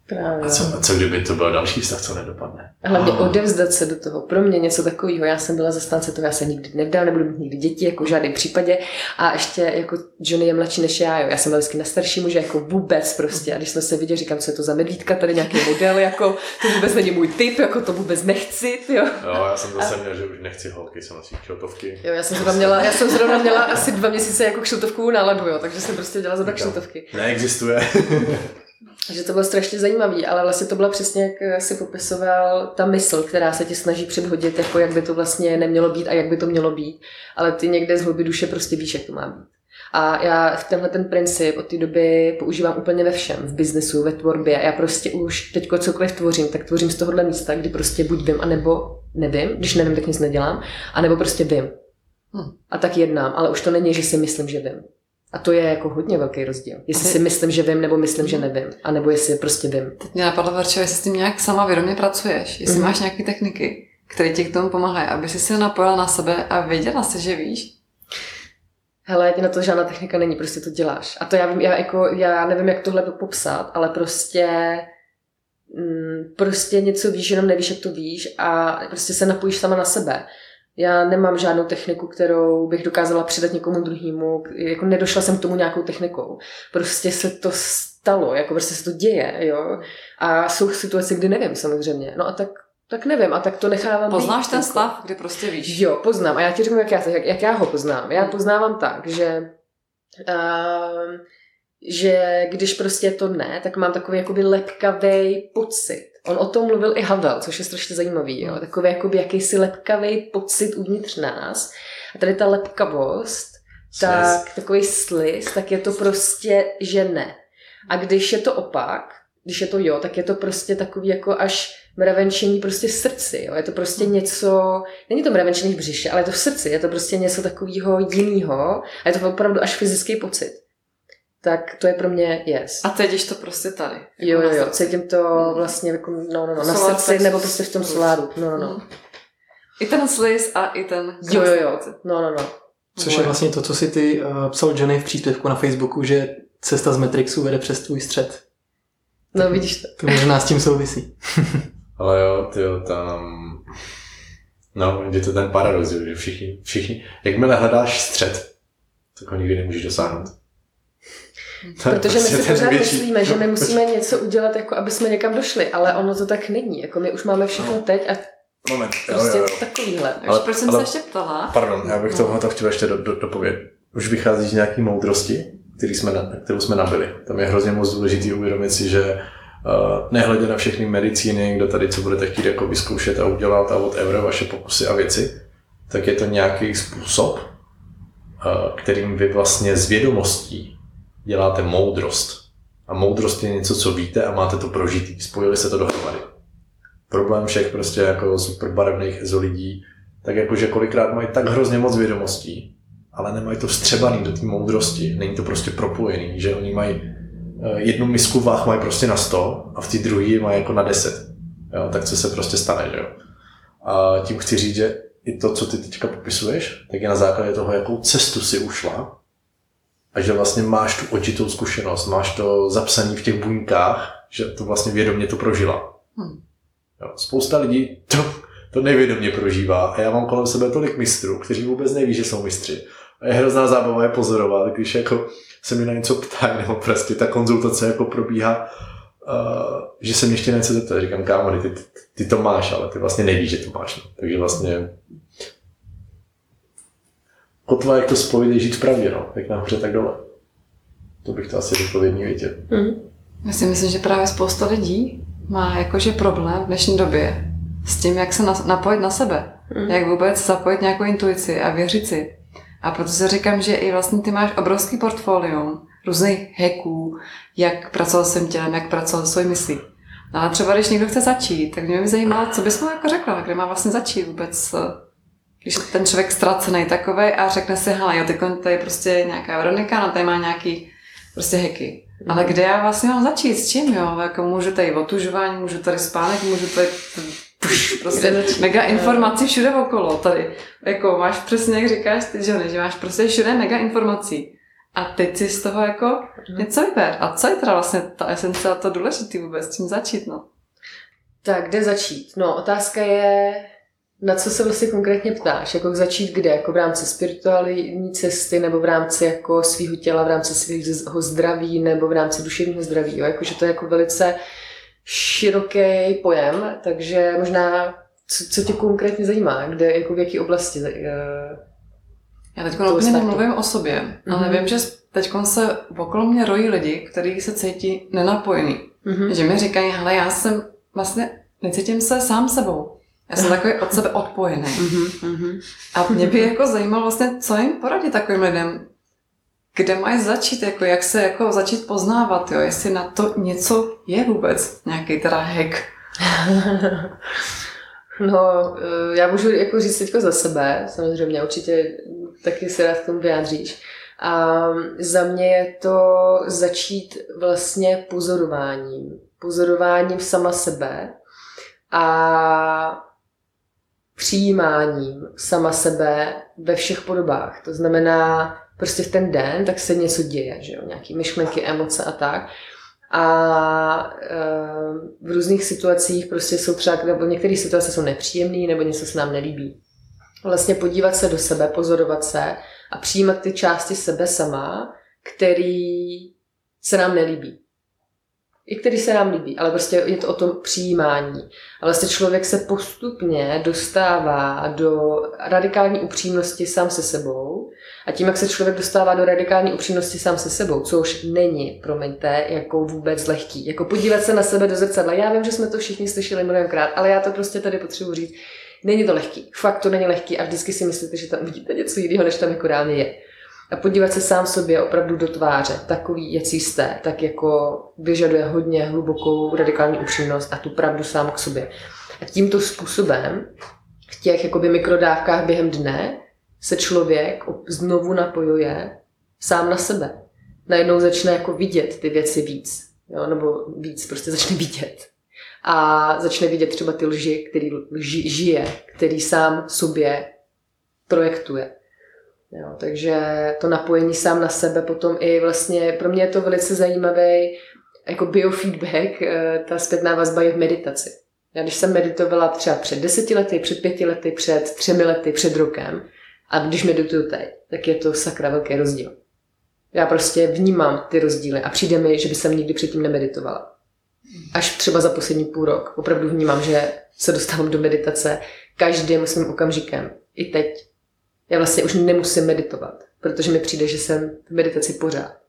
Právě. A co, a co kdyby to byl další vztah, co nedopadne? Hlavně oh. odevzdat se do toho. Pro mě něco takového. Já jsem byla zastánce toho, já se nikdy nevdám, nebudu mít nikdy děti, jako v žádném případě. A ještě jako Johnny je mladší než já, jo. Já jsem byla vždycky na starší muže, jako vůbec prostě. A když jsme se viděli, říkám, co je to za medvídka, tady nějaký model, jako to vůbec není můj typ, jako to vůbec nechci, jo. Jo, já jsem zase a... měl, že už nechci holky, jsem asi kšiltovky. Jo, já jsem zrovna měla, já jsem zrovna měla asi dva měsíce jako kšiltovkovou náladu, jo, takže jsem prostě dělala za kšiltovky. Neexistuje. (laughs) že to bylo strašně zajímavé, ale vlastně to byla přesně, jak si popisoval, ta mysl, která se ti snaží předhodit, jako jak by to vlastně nemělo být a jak by to mělo být, ale ty někde z hloubi duše prostě víš, jak to má být. A já v tenhle ten princip od té doby používám úplně ve všem, v biznesu, ve tvorbě. Já prostě už teď cokoliv tvořím, tak tvořím z tohohle místa, kdy prostě buď vím, anebo nevím, když nevím, tak nic nedělám, anebo prostě vím. Hm. A tak jednám, ale už to není, že si myslím, že vím. A to je jako hodně velký rozdíl. Jestli si myslím, že vím, nebo myslím, že nevím. A nebo jestli prostě vím. Teď mě napadlo, Verčo, jestli s tím nějak sama vědomě pracuješ. Jestli mm. máš nějaké techniky, které ti k tomu pomáhají, aby si se napojila na sebe a věděla se, že víš. Hele, na to žádná technika není, prostě to děláš. A to já, vím, já, jako, já nevím, jak tohle popsat, ale prostě mm, prostě něco víš, jenom nevíš, jak to víš a prostě se napojíš sama na sebe. Já nemám žádnou techniku, kterou bych dokázala předat někomu druhému. Jako nedošla jsem k tomu nějakou technikou. Prostě se to stalo, jako prostě se to děje, jo. A jsou situace, kdy nevím samozřejmě. No a tak tak nevím, a tak to nechávám Poznáš být, ten jako... stav, kdy prostě víš? Jo, poznám. A já ti řeknu, jak já, jak, jak já ho poznám. Já poznávám tak, že uh, že když prostě to ne, tak mám takový jakoby lepkavý pocit. On o tom mluvil i Havel, což je strašně zajímavý. Jo? Hmm. Takový jakoby jakýsi lepkavý pocit uvnitř nás. A tady ta lepkavost, tak takový slis, tak je to prostě, že ne. A když je to opak, když je to jo, tak je to prostě takový jako až mravenčení prostě v srdci. Jo? Je to prostě hmm. něco, není to mravenčení v břiše, ale je to v srdci. Je to prostě něco takového jiného a je to opravdu až fyzický pocit tak to je pro mě yes. A cítíš to prostě tady? Jako jo, jo, jo, cítím to hmm. vlastně jako, no, no, no, na srdci nebo prostě v tom soláru. No, no, no. Hmm. I ten sliz a i ten... Jo, jo, jo, no, no, no. Což je vlastně to, co si ty uh, psal Johnny v příspěvku na Facebooku, že cesta z Matrixu vede přes tvůj střed. No, tak, vidíš to. To možná s tím souvisí. (laughs) Ale jo, ty jo, tam... No, je to ten paradox, že všichni, všichni, jakmile hledáš střed, tak ho nikdy nemůžeš dosáhnout. To Protože my prostě si pořád největší- myslíme, že my musíme něco udělat, jako aby jsme někam došli, ale ono to tak není. Jako my už máme všechno No. teď a Moment, jo, prostě jo, jo. takovýhle. Takže Ale- proč jsem ale- se ještě ptala? Pardon, já bych tohle to chtěl ještě do, do, dopovědět. Už vychází z nějaký moudrosti, který jsme, na, kterou jsme nabili. Tam je hrozně moc důležitý uvědomit si, že uh, nehledě na všechny medicíny, kdo tady co budete chtít jako vyzkoušet a udělat a whatever, vaše pokusy a věci, tak je to nějaký způsob, uh, kterým vy vlastně z vědomostí děláte moudrost. A moudrost je něco, co víte a máte to prožitý. Spojili se to dohromady. Problém všech prostě jako super barevných EZO lidí, tak jakože kolikrát mají tak hrozně moc vědomostí, ale nemají to vstřebaný do té moudrosti. Není to prostě propojený, že oni mají eh, jednu misku váh mají prostě na 100 a v té druhé mají jako na 10. Jo, tak co se prostě stane, že jo. A tím chci říct, že i to, co ty teďka popisuješ, tak je na základě toho, jakou cestu si ušla a že vlastně máš tu očitou zkušenost, máš to zapsané v těch buňkách, že to vlastně vědomě to prožila. Hmm. Jo, spousta lidí to, to nevědomě prožívá a já mám kolem sebe tolik mistrů, kteří vůbec neví, že jsou mistři. A je hrozná zábava je pozorovat, když jako se mi na něco ptají, nebo prostě ta konzultace jako probíhá, uh, že se mě ještě něco zeptat. Říkám, kámo, ty, ty, ty, to máš, ale ty vlastně nevíš, že to máš. No. Takže vlastně kotva, jak to spojit, je žít v pravdě, no. Jak nahoře, tak dole. To bych to asi řekl v jedné větě. Mhm. Já si myslím, že právě spousta lidí má jakože problém v dnešní době s tím, jak se nas- napojit na sebe. Mhm. Jak vůbec zapojit nějakou intuici a věřit si. A proto si říkám, že i vlastně ty máš obrovský portfolium různých hacků, jak pracovat s svým tělem, jak pracovat s svojí myslí. No a třeba když někdo chce začít, tak mě by zajímalo, co bys mu jako řekla, kde má vlastně začít vůbec, eh, když je ten člověk ztracený takový a řekne si, hele, jo, teď tady je prostě nějaká Veronika, no tady má nějaký prostě hacky. Ale kde já vlastně mám začít, s čím, jo? Jako můžu tady otužování, můžu tady spánek, můžu tady prostě mega informací všude okolo tady. Jako máš přesně, jak říkáš ty, že, ne, že máš prostě všude mega informací. A teď si z toho jako něco vyber. A co je teda vlastně ta esence a to důležitý vůbec, s čím začít, no? Tak, kde začít? No, otázka je, na co se vlastně konkrétně ptáš? Jako začít kde? Jako v rámci spirituální cesty, nebo v rámci jako svého těla, v rámci svého zdraví, nebo v rámci duševního zdraví. Jo? Jakože to je jako velice široký pojem, takže možná co, co tě konkrétně zajímá? Kde, jako v jaké oblasti? eh, Já teď úplně nemluvím o sobě, ale Mhm. vím, že teď se okolo mě rojí lidi, kteří se cítí nenapojený. Mhm. Že mi říkají, hele, já jsem vlastně, necítím se sám sebou. Já jsem takový od sebe odpojený. Mhm, mhm. A mě by jako zajímalo vlastně, co jim poradit takovým lidem, kde mají začít, jako jak se jako začít poznávat, jo, jestli na to něco je vůbec, nějaký teda hack. (laughs) No, eh, já můžu jako říct teďko za sebe, samozřejmě, určitě taky se rád k tomu vyjádříš. A za mě je to začít vlastně pozorováním. Pozorováním sama sebe a přijímáním sama sebe ve všech podobách. To znamená, prostě v ten den tak se něco děje, že jo? nějaký myšlenky, emoce a tak. A e, v různých situacích prostě jsou třeba, nebo některé situace jsou nepříjemné, nebo něco se nám nelíbí. Vlastně podívat se do sebe, pozorovat se a přijímat ty části sebe sama, který se nám nelíbí. I který se nám líbí, ale prostě je to o tom přijímání. A vlastně člověk se postupně dostává do radikální upřímnosti sám se sebou a tím, jak se člověk dostává do radikální upřímnosti sám se sebou, což není, promiňte, jako vůbec lehký. Jako podívat se na sebe do zrcadla. Já vím, že jsme to všichni slyšeli mnohokrát, ale já to prostě tady potřebuji říct. Není to lehký. Fakt to není lehký a vždycky si myslíte, že tam vidíte něco jiného, než tam jako reálně je. A podívat se sám sobě opravdu do tváře, takový, jak jste, tak jako vyžaduje hodně hlubokou radikální upřímnost a tu pravdu sám k sobě. A tímto způsobem v těch jakoby mikrodávkách během dne se člověk znovu napojuje sám na sebe. Najednou začne jako vidět ty věci víc. Jo? Nebo víc, prostě začne vidět. A začne vidět třeba ty lži, který lži, žije, který sám sobě projektuje. Jo, takže to napojení sám na sebe potom i vlastně, pro mě je to velice zajímavý jako biofeedback, eh, ta zpětná vazba je v meditaci. Já když jsem meditovala třeba před deseti lety, před pěti lety, před třemi lety, před rokem a když medituju teď, tak je to sakra velký rozdíl. Já prostě vnímám ty rozdíly a přijde mi, že by jsem nikdy předtím nemeditovala. Až třeba za poslední půl rok. Opravdu vnímám, že se dostávám do meditace každým svým okamžikem. I teď. Já vlastně už nemusím meditovat, protože mi přijde, že jsem v meditaci pořád.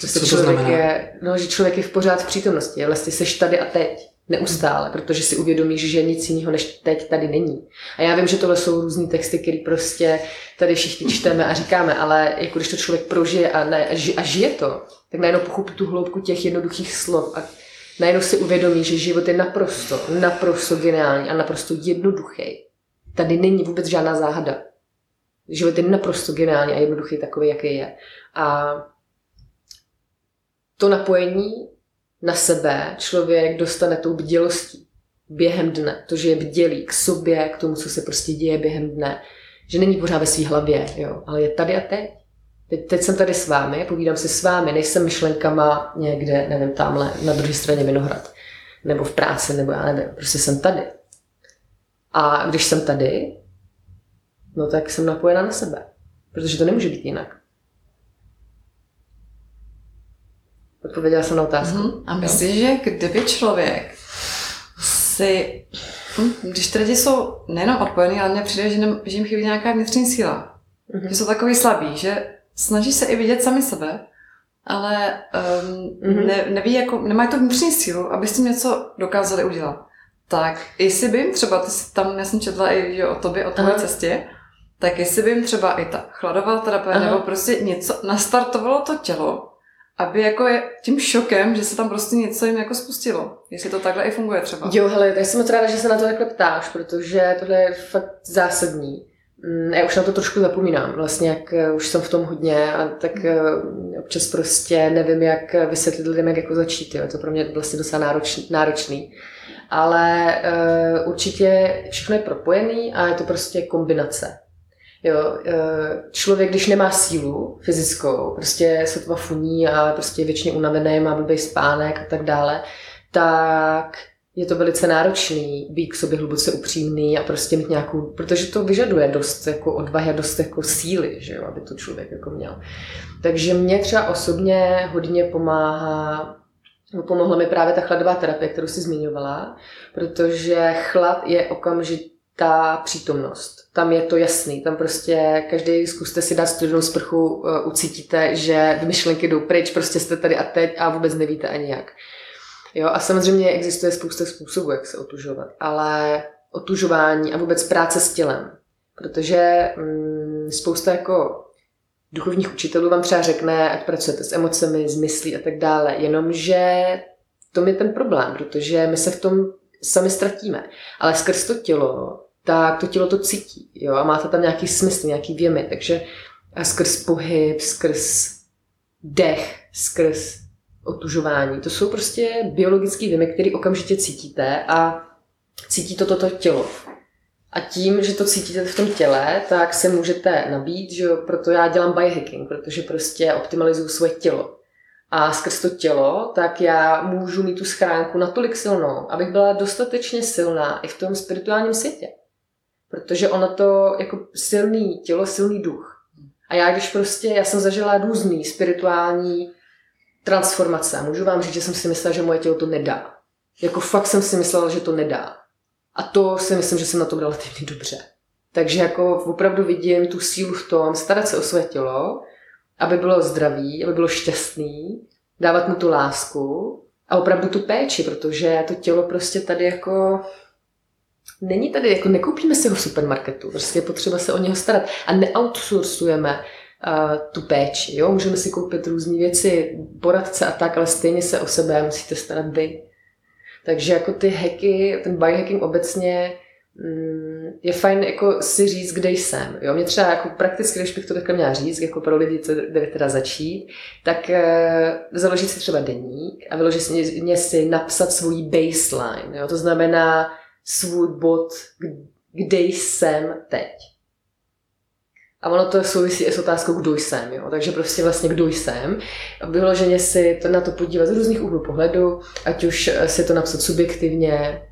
Co, Co to znamená? Je, no, že člověk je v pořád v přítomnosti. Vlastně seš tady a teď. Neustále, protože si uvědomíš, že nic jiného než teď tady není. A já vím, že tohle jsou různý texty, které prostě tady všichni čteme a říkáme, ale jako když to člověk prožije a, ne, a žije to, tak najednou pochopí tu hloubku těch jednoduchých slov a najednou si uvědomí, že život je naprosto, naprosto geniální a naprosto jednoduchý. Tady není vůbec žádná záhada. Život je naprosto geniální a jednoduchý takový, jaký je. A to napojení na sebe člověk dostane tou bdělostí během dne. To, že je bdělý k sobě, k tomu, co se prostě děje během dne. Že není pořád ve své hlavě, jo, ale je tady a teď. Teď, teď jsem tady s vámi, povídám si s vámi, nejsem myšlenkama někde, nevím, tamhle na druhé straně Vinohrad. Nebo v práci, nebo já nevím, prostě jsem tady. A když jsem tady, no tak jsem napojena na sebe. Protože to nemůže být jinak. Odpověděla jsem na otázku. Mm-hmm. A myslíš, že kdyby člověk si, hm, když ty lidi jsou nejenom odpojený, ale mně přijde, že, ne, že jim chybí nějaká vnitřní síla. Mm-hmm. Že jsou takový slabí, že snaží se i vidět sami sebe, ale um, mm-hmm. ne, neví, jako, nemají tu vnitřní sílu, aby s tím něco dokázali udělat. Tak jestli by jim třeba, ty jsi tam, já jsem četla i že o tobě, o Aha. cestě, tak jestli by jim třeba i ta chladoval terapie, nebo prostě něco nastartovalo to tělo, aby jako je tím šokem, že se tam prostě něco jim jako spustilo. Jestli to takhle i funguje třeba. Jo, hele, já jsem moc ráda, že se na to takhle ptáš, protože tohle je fakt zásadní. Mm, já už na to trošku zapomínám, vlastně jak eh, už jsem v tom hodně a tak eh, občas prostě nevím, jak vysvětlit lidem, jak jako začít, jo. je to pro mě vlastně docela náročný, náročný. Ale uh, určitě všechno je propojený a je to prostě kombinace. Jo, člověk, když nemá sílu fyzickou, prostě se to funí a prostě je většině unavený, má blbý spánek a tak dále, tak je to velice náročný být k sobě hluboce upřímný a prostě mít nějakou, protože to vyžaduje dost jako odvahy a dost jako síly, že jo, aby to člověk jako měl. Takže mě třeba osobně hodně pomáhá Pomohla mi právě ta chladová terapie, kterou jsi zmiňovala, protože chlad je okamžitá přítomnost. Tam je to jasný, tam prostě každý zkuste si dát studenou sprchu, uh, ucítíte, že myšlenky jdou pryč, prostě jste tady a teď a vůbec nevíte ani jak. Jo, a samozřejmě existuje spousta způsobů, jak se otužovat, ale otužování a vůbec práce s tělem. Protože mm, spousta jako duchovních učitelů vám třeba řekne, ať pracujete s emocemi, s myslí a tak dále, jenomže to je ten problém, protože my se v tom sami ztratíme. Ale skrz to tělo, tak to tělo to cítí, jo, a máte tam nějaký smysl, nějaký věmy, takže a skrz pohyb, skrz dech, skrz otužování. To jsou prostě biologické věmy, které okamžitě cítíte a cítí to toto tělo. A tím, že to cítíte v tom těle, tak se můžete nabít, že proto já dělám biohacking, protože prostě optimalizuju svoje tělo. A skrz to tělo, tak já můžu mít tu schránku natolik silnou, abych byla dostatečně silná i v tom spirituálním světě. Protože ono to jako silný tělo, silný duch. A já když prostě, já jsem zažila různý spirituální transformace. Můžu vám říct, že jsem si myslela, že moje tělo to nedá. Jako fakt jsem si myslela, že to nedá. A to si myslím, že jsem na tom relativně dobře. Takže jako opravdu vidím tu sílu v tom starat se o své tělo, aby bylo zdravý, aby bylo šťastný, dávat mu tu lásku a opravdu tu péči, protože to tělo prostě tady jako není tady, jako nekoupíme si ho v supermarketu, prostě je potřeba se o něho starat a neoutsourcujeme uh, tu péči. Jo? Můžeme si koupit různé věci, poradce a tak, ale stejně se o sebe musíte starat vy. Takže jako ty hacky, ten biohacking obecně mm, je fajn jako si říct, kde jsem. Jo? Mě třeba jako prakticky, když bych to takhle měla říct, jako pro lidi, co jde teda začít, tak uh, založit si třeba deník a vyložit si, si napsat svůj baseline. Jo? To znamená svůj bod, kde jsem teď. A ono to souvisí i s otázkou, kdo jsem. Jo? Takže prostě vlastně kdo jsem. Vyloženě si to na to podívat z různých úhlů pohledu, ať už eh, si to napsat subjektivně,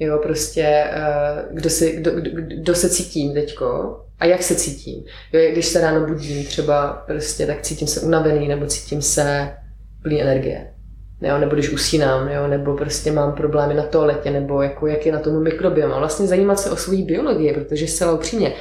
jo, prostě eh, kdo, si, kdo, kdo, kdo se cítím teďko, a jak se cítím. Jo, když se ráno budím třeba prostě, tak cítím se unavený nebo cítím se plný energie. Jo, nebo když usínám, jo, nebo prostě mám problémy na toaletě, nebo jako, jak je na tom mikrobiom. A vlastně zajímat se o svoji biologii, protože zcela upřímně,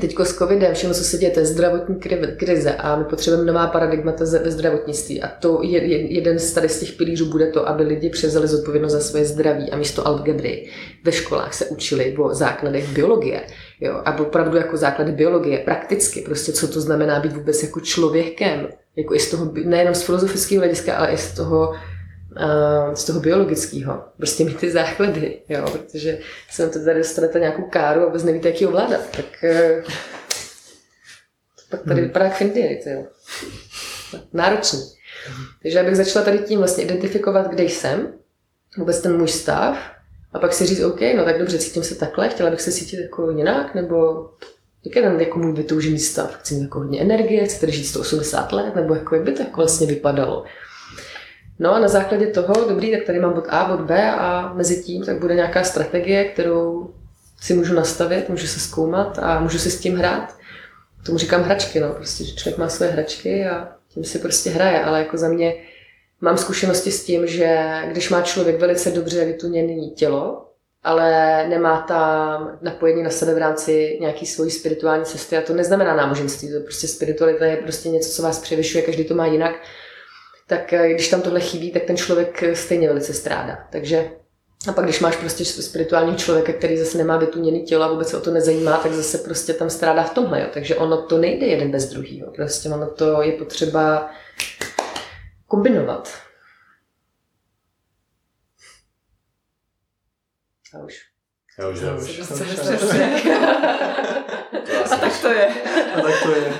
Teď s covidem, všechno, co se děje, to je zdravotní krize a my potřebujeme nová paradigmata ve zdravotnictví. A to je, je, jeden z tady z těch pilířů bude to, aby lidi převzali zodpovědnost za svoje zdraví a místo algebry ve školách se učili o základech biologie. Jo, a opravdu jako základy biologie, prakticky, prostě co to znamená být vůbec jako člověkem, jako i z toho, nejenom z filozofického hlediska, ale i z toho z toho biologického. Prostě mít ty základy, jo, protože se na to tady dostanete nějakou káru a vůbec nevíte, jak ji ovládat. Tak uh, pak tady hmm. vypadá jak jo. Náročný. Takže já bych začala tady tím vlastně identifikovat, kde jsem, vůbec ten můj stav, a pak si říct, OK, no tak dobře, cítím se takhle, chtěla bych se cítit jako jinak, nebo jak je ten jako můj vytoužený stav? Chci mít jako hodně energie, chci žít 180 let, nebo jako jak by to jako vlastně vypadalo? No a na základě toho, dobrý, tak tady mám bod A, bod B a mezi tím tak bude nějaká strategie, kterou si můžu nastavit, můžu se zkoumat a můžu si s tím hrát. Tomu říkám hračky, no, prostě, že člověk má své hračky a tím si prostě hraje, ale jako za mě mám zkušenosti s tím, že když má člověk velice dobře vytuněné tělo, ale nemá tam napojení na sebe v rámci nějaký svojí spirituální cesty a to neznamená náboženství, to prostě spiritualita je prostě něco, co vás převyšuje, každý to má jinak, tak eh, když tam tohle chybí, tak ten člověk eh, stejně velice strádá. Takže a pak když máš prostě spirituální člověka, který zase nemá vytuněný tělo a vůbec se o to nezajímá, tak zase prostě tam strádá v tomhle. Jo. Takže ono to nejde jeden bez druhého. Prostě ono to je potřeba kombinovat. A už. Já už, já už. A tak to je. A tak to je.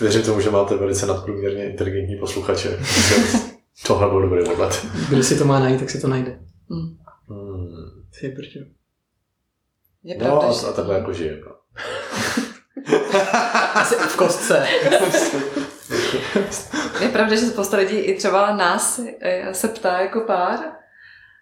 Věřím tomu, že máte velice nadprůměrně inteligentní posluchače. (laughs) Tohle byl dobrý odlet. Kdo si to má najít, tak si to najde. Hmm. Hmm. Ty brďo. Je no pravda, a, že... a takhle jako žijeme. No. (laughs) Asi v kostce. (laughs) Je pravda, že spousta lidí i třeba nás eh, se ptá jako pár,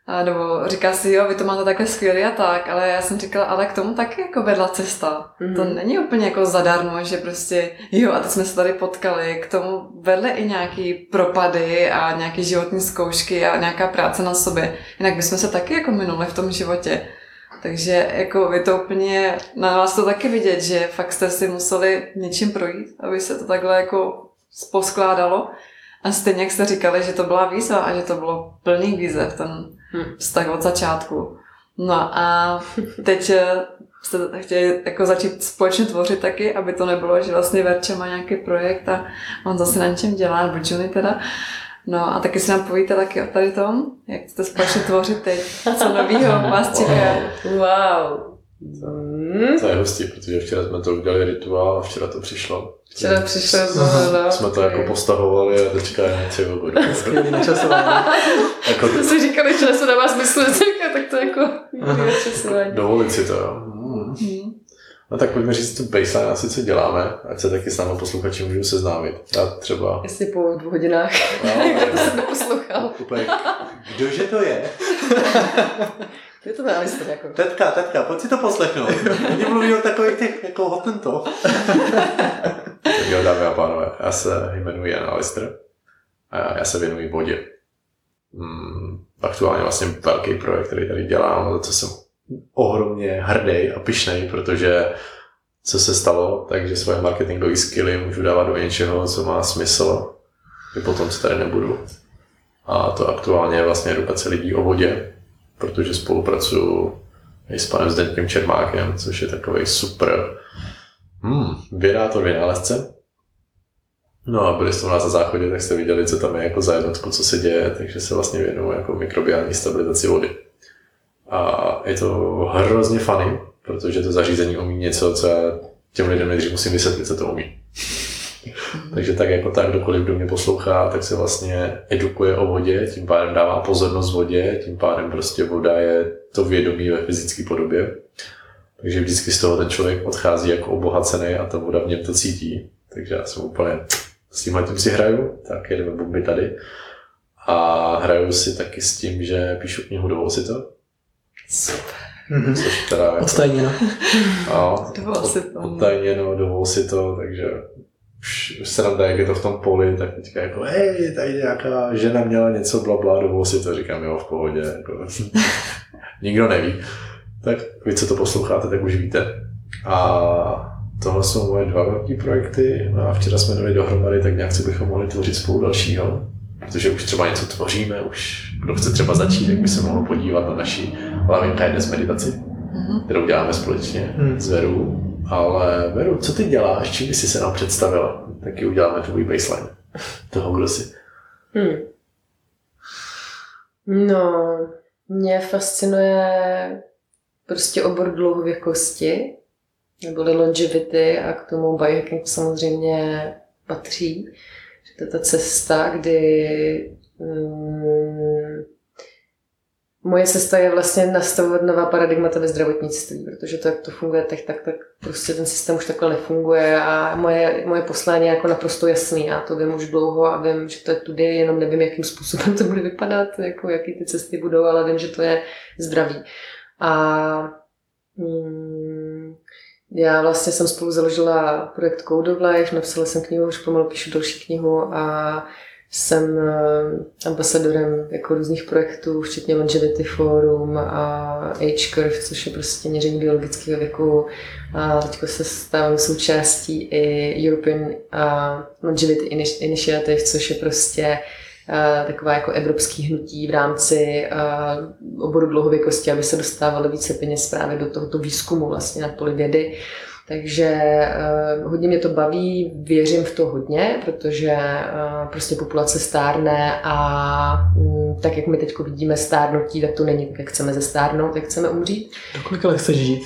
a nebo říká si, jo, vy to máte takhle skvělý a tak, ale já jsem říkala, ale k tomu taky jako vedla cesta. Mm-hmm. To není úplně jako zadarmo, že prostě, jo, a teď jsme se tady potkali, k tomu vedle i nějaký propady a nějaké životní zkoušky a nějaká práce na sobě. Jinak bychom se taky jako minuli v tom životě. Takže jako vy to úplně, na vás to taky vidět, že fakt jste si museli něčím projít, aby se to takhle jako poskládalo. A stejně jak jste říkali, že to byla výzva a že to bylo plný výzev, ten hmm. vztah od začátku. No a teď eh, jste chtěli jako začít společně tvořit taky, aby to nebylo, že vlastně Verča má nějaký projekt a on zase na něčem dělá, nebo Juny teda. No a taky si nám povíte taky o tady tom, jak jste společně tvořit teď, co novýho (laughs) vás čeká. Wow. Hmm. To je hustý, protože včera jsme to udělali rituál a včera to přišlo. Včera přišlo, no, no, Jsme to jako postahovali a teďka je tři bodu. Skvělý načasování. (laughs) jako to si říkali, že se na vás myslí, (laughs) tak to jako načasování. Dovolit si to, jo. Hmm. Hmm. No tak pojďme říct tu baseline asi, co děláme, ať se taky s námi posluchači můžou seznámit. Já třeba... Jestli po dvou hodinách, no, (laughs) kdo to jsem neposlouchal. Úplně, kdože to je? Je to Alistair jako. Tetka, tetka, pojď si to poslechnout. Oni mluví o takových těch, jako o tento. Tak jo, dámy a pánové, já se jmenuji Jan Alistair a já se věnuji vodě. Hmm, aktuálně vlastně velký projekt, který tady dělám, za co jsem ohromně hrdý a pišnej, protože co se stalo, takže svoje marketingové skilly můžu dávat do něčeho, co má smysl, i potom, co tady nebudu. A to aktuálně je vlastně edukace lidí o vodě, protože spolupracuju i s panem Zdeňkem Čermákem, což je takový super hmm, vědátor, vynálezce. No a byli jste u nás na záchodě, tak jste viděli, co tam je jako za jednotku, co se děje, takže se vlastně věnuju jako mikrobiální stabilizaci vody. A je to hrozně funny, protože to zařízení umí něco, co já těm lidem nejdřív musím vysvětlit, co to umí. Takže tak jako tak, kdokoliv, kdo mě poslouchá, tak se vlastně edukuje o vodě, tím pádem dává pozornost vodě, tím pádem prostě voda je to vědomí ve fyzické podobě. Takže vždycky z toho ten člověk odchází jako obohacený a ta voda v něm to cítí. Takže já jsem úplně s tímhle tím si hraju, tak jedeme bomby tady. A hraju si taky s tím, že píšu knihu do to. Super. Mm-hmm. Což teda jako, Odtajněno. No, (laughs) Dovol si to. Odtajněno, dovol si to, takže už, už se nám dá, jak je to v tom poli, tak teďka jako, hej, tady nějaká žena měla něco, bla, bla, dovol si to, říkám, jo, v pohodě, jako, (laughs) nikdo neví. Tak vy, co to posloucháte, tak už víte. A tohle jsou moje dva velké projekty no a včera jsme dali dohromady, tak nějak si bychom mohli tvořit spolu dalšího. Protože už třeba něco tvoříme, už kdo chce třeba začít, tak by se mohl podívat na naši hlavní kindness meditaci, Mhm. kterou děláme společně Hmm. s Verou. Ale Veru, co ty děláš, čím by si se nám představila? Taky uděláme tvůj baseline toho, kdo jsi. Hmm. No, mě fascinuje prostě obor dlouhověkosti, neboli longevity a k tomu biohacking samozřejmě patří. Že to je ta cesta, kdy um, moje cesta je vlastně nastavovat nová paradigmata ve zdravotnictví, protože to, jak to funguje teď, tak, tak prostě ten systém už takhle nefunguje a moje, moje poslání je jako naprosto jasný. Já to vím už dlouho a vím, že to je tudy, jenom nevím, jakým způsobem to bude vypadat, jako jaký ty cesty budou, ale vím, že to je zdraví. A mm, já vlastně jsem spolu založila projekt Code of Life, napsala jsem knihu, už pomalu píšu další knihu a jsem eh, ambasadorem jako různých projektů, včetně Longevity Forum a Age Curve, což je prostě měření biologického věku. A teď se stávám součástí i European uh, Longevity Ini- Initiative, což je prostě taková jako evropský hnutí v rámci uh, oboru dlouhověkosti, aby se dostávalo více peněz právě do tohoto výzkumu vlastně na poli vědy. Takže uh, hodně mě to baví, věřím v to hodně, protože uh, prostě populace stárne a um, tak, jak my teď vidíme stárnutí, tak to není tak, jak chceme zestárnout, jak chceme umřít. Do kolika let chceš žít?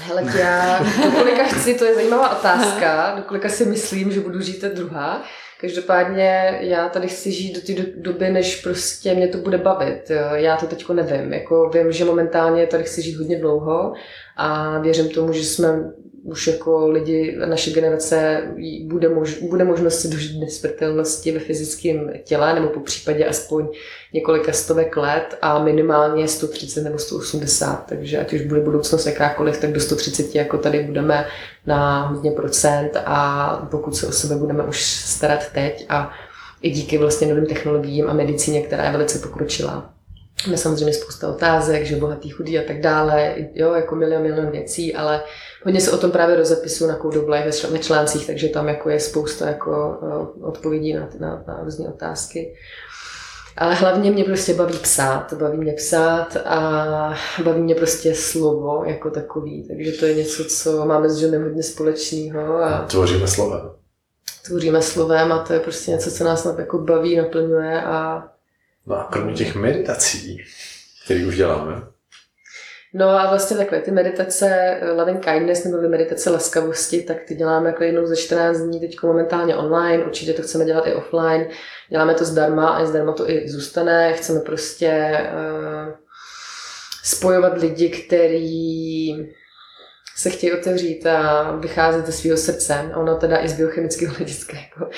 Hele, já do kolika (laughs) chci, to je zajímavá otázka, do kolika si myslím, že budu žít, to druhá. Každopádně já tady chci žít do té do- doby, než prostě mě to bude bavit. Já to teďko nevím. Jako vím, že momentálně tady chci žít hodně dlouho a věřím tomu, že jsme už jako lidi, naše generace bude, mož, bude možnost si dožít nesmrtelnosti ve fyzickém těle, nebo po případě aspoň několika stovek let a minimálně 130 nebo 180, takže ať už bude budoucnost jakákoliv, tak do 130 jako tady budeme na hodně procent a pokud se o sebe budeme už starat teď a i díky vlastně novým technologiím a medicíně, která je velice pokročilá. Máme samozřejmě spousta otázek, že bohatý, chudý a tak dále, jo, jako milion, milion věcí, ale hodně se o tom právě rozepisuju na Code of Life ve čl- ve článcích, takže tam jako je spousta jako uh, odpovědí na, na, na různé otázky. Ale hlavně mě prostě baví psát, baví mě psát a baví mě prostě slovo jako takový, takže to je něco, co máme s Johnem hodně společného a Tvoříme slova. tvoříme slovem a to je prostě něco, co nás jako baví, naplňuje a No a kromě těch meditací, které už děláme, No a vlastně takové ty meditace eh, Loving Kindness nebo meditace laskavosti, tak ty děláme jako jednou za 14 dní teď momentálně online, určitě to chceme dělat i offline. Děláme to zdarma a zdarma to i zůstane. Chceme prostě uh, spojovat lidi, kteří se chtějí otevřít a vycházet ze svého srdce. A ono teda i z biochemického (laughs) hlediska. Jako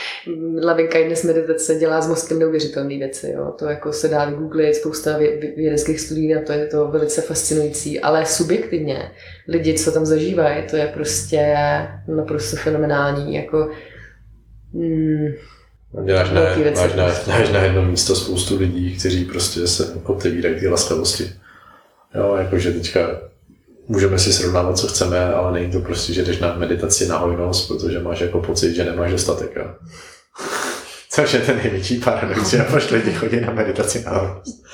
Loving Kindness meditace dělá s mozkem neuvěřitelné věci. Jo. To jako se dá vygooglit, spousta vě- vě- vědeckých studií na to, je to velice fascinující. Ale subjektivně lidi, co tam zažívají, to je prostě naprosto fenomenální. Jako, mm, Děláš na, máš na, máš na jedno místo spoustu lidí, kteří prostě se otevírají ty laskavosti. Jo, jakože teďka můžeme si srovnávat, co chceme, ale není to prostě, že jdeš na meditaci na hojnost, protože máš jako pocit, že nemáš dostatek. Jo. (laughs) Což je ten největší paradox, že máš lidi chodí na meditaci na hojnost.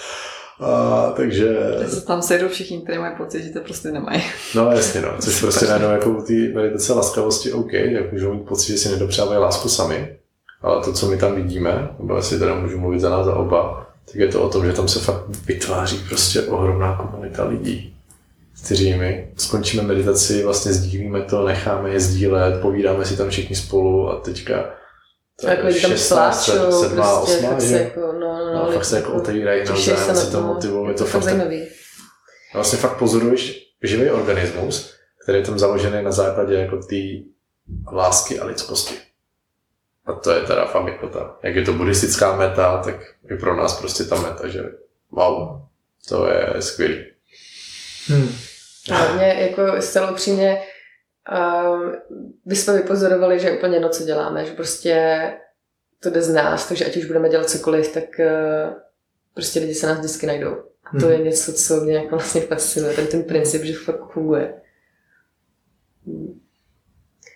A, takže, Teď se tam sejdou všichni, kteří mají pocit, že to prostě nemají. no jasně no, což (laughs) prostě najednou jako ty meditace laskavosti OK, tak můžou mít pocit, že si nedopřávají lásku sami, ale to, co my tam vidíme, nebo jestli teda můžu mluvit za nás za oba, tak je to o tom, že tam se fakt vytváří prostě ohromná komunita lidí, my skončíme meditaci, vlastně sdílíme to, necháme je sdílet, povídáme si tam všichni spolu a teďka to jako lidi tam 16, pláčou, 7, prostě, 8, fakt se že? jako, no, no, No, fakt se jako otevírají těší navzájem, si to no. motivují, je to fakt fakt zajímavý. a vlastně fakt pozoruješ živý organismus, který je tam založený na základě jako té lásky a lidskosti. A to je teda fakt jako ta, jak je to buddhistická meta, tak je pro nás prostě ta meta, že wow, to je skvělý. Hmm. Hlavně jako zcela upřímně uh, jsme vypozorovali, že úplně no, co děláme, že prostě to jde z nás, takže ať už budeme dělat cokoliv, tak uh, prostě lidi se nás vždycky najdou. A to hmm. je něco, co mě jako vlastně fascinuje, ten, ten princip, že fakt funguje.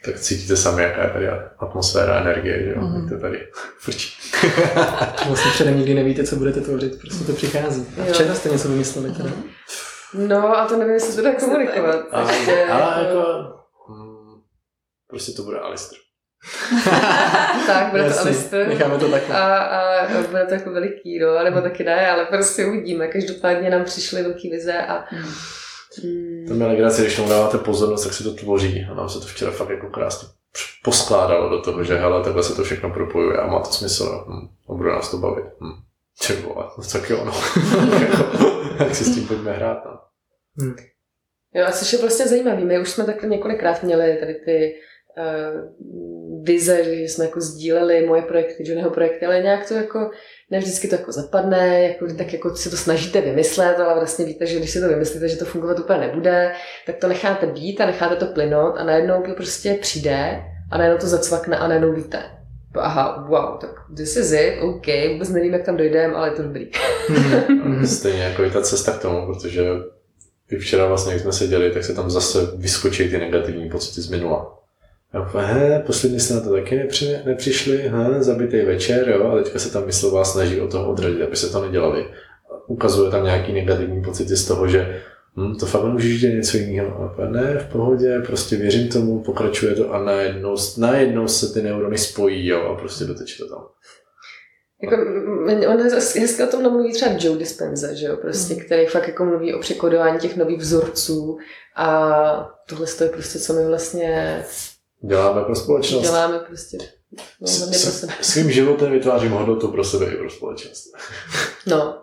Tak cítíte sami, jaká je tady atmosféra, energie, že jo? Mm. To tady (laughs) frčí. vlastně předem nikdy nevíte, co budete tvořit, prostě to přichází. A včera jste něco vymysleli teda. No, a to nevím, jestli to dá komunikovat. A, takže, ale jako, hmm, prostě to bude Alistair. (laughs) tak, bude to Alistair. Necháme to takhle. A, a bude to jako veliký, no, nebo taky ne, ale prostě uvidíme. Každopádně nám přišly velké vize a Hmm. To mě legrace, když tomu dáváte pozornost, tak se to tvoří. A nám se to včera fakt jako krásně poskládalo do toho, že hele, takhle se to všechno propojuje a má to smysl. Hm. A bude nás to bavit. Hm. Či vole, no (laughs) tak jo, no. Jak si s tím pojďme hrát, no. Hmm. Jo, a což je vlastně zajímavý. My už jsme takhle několikrát měli tady ty uh, vize, že jsme jako sdíleli moje projekty, Johnnyho projekty, ale nějak to jako, ne vždycky to jako zapadne, jako, tak jako se to snažíte vymyslet, ale vlastně víte, že když si to vymyslíte, že to fungovat úplně nebude, tak to necháte být a necháte to plynout a najednou to prostě přijde a najednou to zacvakne a najednou víte. Aha, wow, tak this is it, OK, vůbec nevím, jak tam dojdeme, ale je to dobrý. Stejně jako i ta cesta k tomu, protože i včera vlastně, jak jsme seděli, tak se tam zase vyskočí ty negativní pocity z minula. Já he, posledně jste na to taky nepři, nepřišli, he, zabitý večer, jo, a teďka se tam myslová snaží o toho odradit, aby se to nedělali. Ukazuje tam nějaký negativní pocity z toho, že hm, to fakt můžeš dělat něco jiného. A ne, v pohodě, prostě věřím tomu, pokračuje to a najednou, najednou se ty neurony spojí jo, a prostě doteče to tam. Jako, on hezky o tom namluví třeba Joe Dispenza, že jo, prostě, mm. který fakt jako mluví o překodování těch nových vzorců a tohle je prostě, co my vlastně Děláme pro společnost. Děláme prostě. No, s, s, svým životem vytvářím hodnotu pro sebe i pro společnost. No.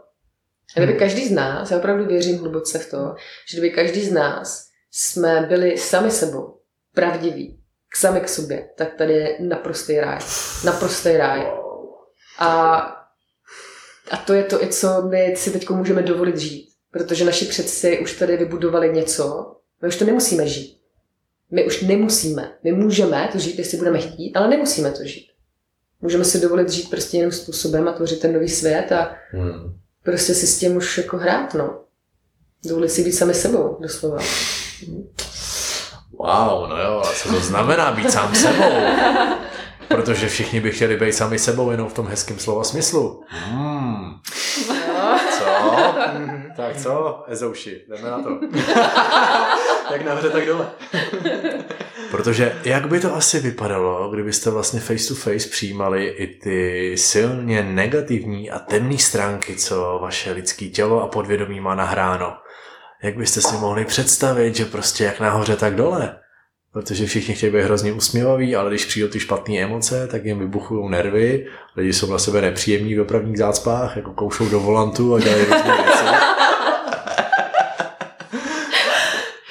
A kdyby každý z nás, já opravdu věřím hluboce v to, že kdyby každý z nás jsme byli sami sebou, pravdiví, k sami k sobě, tak tady je naprostý ráj. Naprostý ráj. A, a to je to, i co my si teď můžeme dovolit žít. Protože naši předci už tady vybudovali něco, my už to nemusíme žít. My už nemusíme. My můžeme to žít, jestli budeme chtít, ale nemusíme to žít. Můžeme si dovolit žít prostě jiným způsobem a tvořit ten nový svět a hmm. Prostě si s tím už jako hrát, no. Dovolit si být sami sebou, doslova. Wow, no jo, ale co to znamená být sám sebou? Protože všichni by chtěli být sami sebou jenom v tom hezkém slova smyslu. Hmm. No. Co? tak co, Ezouši, jdeme na to. (laughs) jak nahoře, tak dole. Protože jak by to asi vypadalo, kdybyste vlastně face to face přijímali i ty silně negativní a temné stránky, co vaše lidské tělo a podvědomí má nahráno? Jak byste si mohli představit, že prostě jak nahoře, tak dole? Protože všichni chtějí být hrozně usměvaví, ale když přijdou ty špatné emoce, tak jim vybuchují nervy, lidi jsou na sebe nepříjemní v dopravních zácpách, jako koušou do volantu a dělají různé věci. (laughs)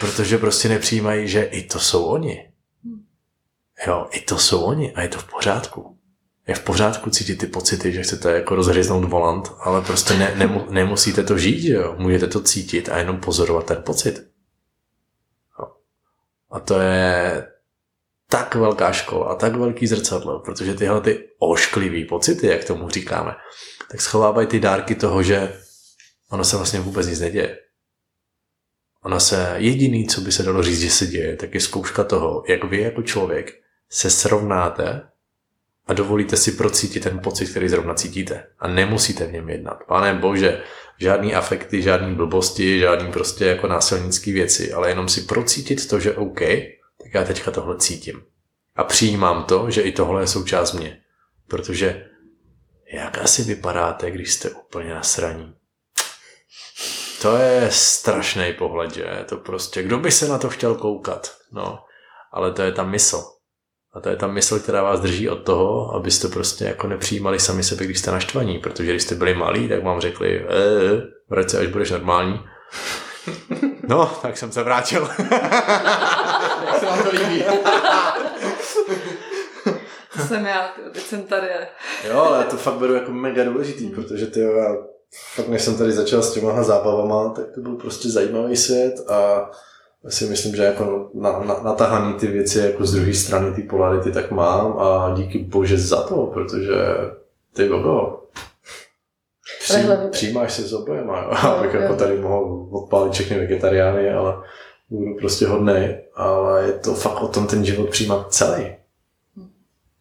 Protože prostě nepřijímají, že i to jsou oni. Jo, i to jsou oni a je to v pořádku. Je v pořádku cítit ty pocity, že chcete jako rozhryznout volant, ale prostě ne, nemu, nemusíte to žít, jo. Můžete to cítit a jenom pozorovat ten pocit. Jo. A to je tak velká škola a tak velký zrcadlo, protože tyhle ty ošklivý pocity, jak tomu říkáme, tak schovávají ty dárky toho, že ono se vlastně vůbec nic neděje. Ona se, jediný, co by se dalo říct, že se děje, tak je zkouška toho, jak vy jako člověk se srovnáte a dovolíte si procítit ten pocit, který zrovna cítíte. A nemusíte v něm jednat. Pane bože, žádný afekty, žádný blbosti, žádný prostě jako násilnický věci, ale jenom si procítit to, že OK, tak já teďka tohle cítím. A přijímám to, že i tohle je součást mě. Protože jak asi vypadáte, když jste úplně nasraní? To je strašný pohled, že? To prostě, kdo by se na to chtěl koukat? No, ale to je ta mysl. A to je ta mysl, která vás drží od toho, abyste prostě jako nepřijímali sami sebe, když jste naštvaní, protože když jste byli malí, tak vám řekli, eee, vrať se, až budeš normální. (laughs) No, tak jsem se vrátil. (laughs) Jak se vám to líbí? (laughs) jsem já, teď jsem tady. Jo, ale to fakt beru jako mega důležitý, protože ty já fakt než jsem tady začal s těma zábavama, tak to byl prostě zajímavý svět a si myslím, že jako na, na, natahaný ty věci jako z druhé strany ty polarity tak mám a díky bože za to, protože ty bogo, při, přijímáš se s obojema, jo. No, abych (laughs) jako tady mohl odpálit všechny vegetariány, ale budu prostě hodnej, ale je to fakt o tom ten život přijímat celý.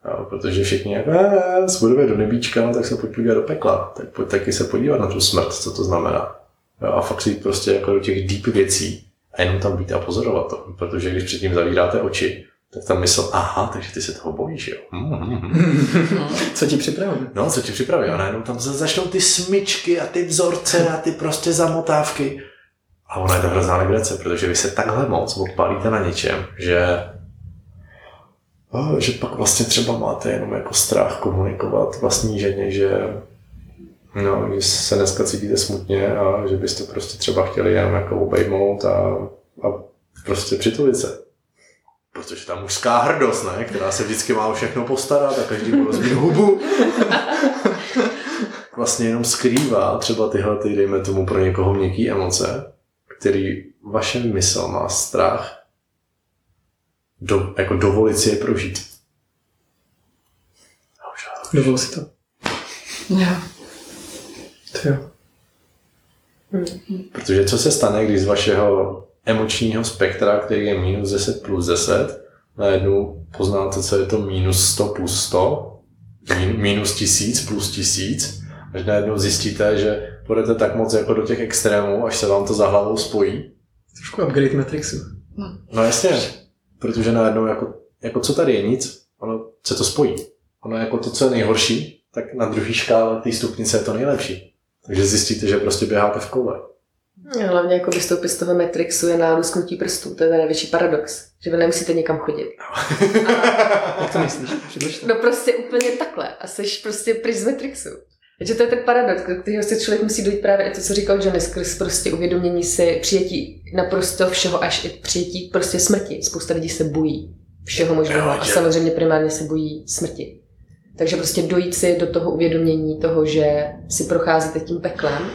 Jo, protože všichni jako, eh, do nebíčka, no, tak se pojď podívat do pekla, tak pojď taky se podívat na tu smrt, co to znamená. Jo, a fakt si prostě jako do těch deep věcí a jenom tam být a pozorovat to, protože když předtím zavíráte oči, tak tam mysl, aha, takže ty se toho bojíš, jo. (laughs) co ti připraví? No, co ti připraví. A najednou tam začnou ty smyčky a ty vzorce a ty prostě zamotávky. A ona je to hrozná legrace, protože vy se takhle moc odpálíte na něčem, že že pak vlastně třeba máte jenom jako strach komunikovat vlastní ženě, že no, že se dneska cítíte smutně a že byste prostě třeba chtěli jenom jako obejmout a, a prostě přitulit se. Protože ta mužská hrdost, ne, která se vždycky má o všechno postarat a každý mu rozbít hubu, (laughs) vlastně jenom skrývá třeba tyhle, ty, dejme tomu pro někoho měkký emoce, který vaše mysl má strach do, jako dovolit si je prožít. Dovol si to. Jo. To jo. Protože co se stane, když z vašeho emočního spektra, který je minus 10 plus 10, najednou poznáte, co je to minus 100 plus 100, minus 1000 plus 1000, až najednou zjistíte, že půjdete tak moc jako do těch extrémů, až se vám to za hlavou spojí. Trošku upgrade Matrixu. No jasně, protože najednou jako, jako co tady je nic, ono se to spojí. Ono jako to, co je nejhorší, tak na druhé škále té stupnice je to nejlepší. Takže zjistíte, že prostě běháte v koule. Hlavně jako vystoupit z toho Matrixu je na lusknutí prstů. To je ten největší paradox. Že vy nemusíte někam chodit. A... (laughs) Jak to myslíš? No prostě úplně takhle. A jsi prostě pryč z Matrixu. Takže to je ten paradox, kterého se člověk musí dojít právě to, co říkal Johnny, skrz prostě uvědomění si přijetí naprosto všeho až i přijetí prostě smrti. Spousta lidí se bojí všeho možného a samozřejmě primárně se bojí smrti. Takže prostě dojít si do toho uvědomění toho, že si procházíte tím peklem,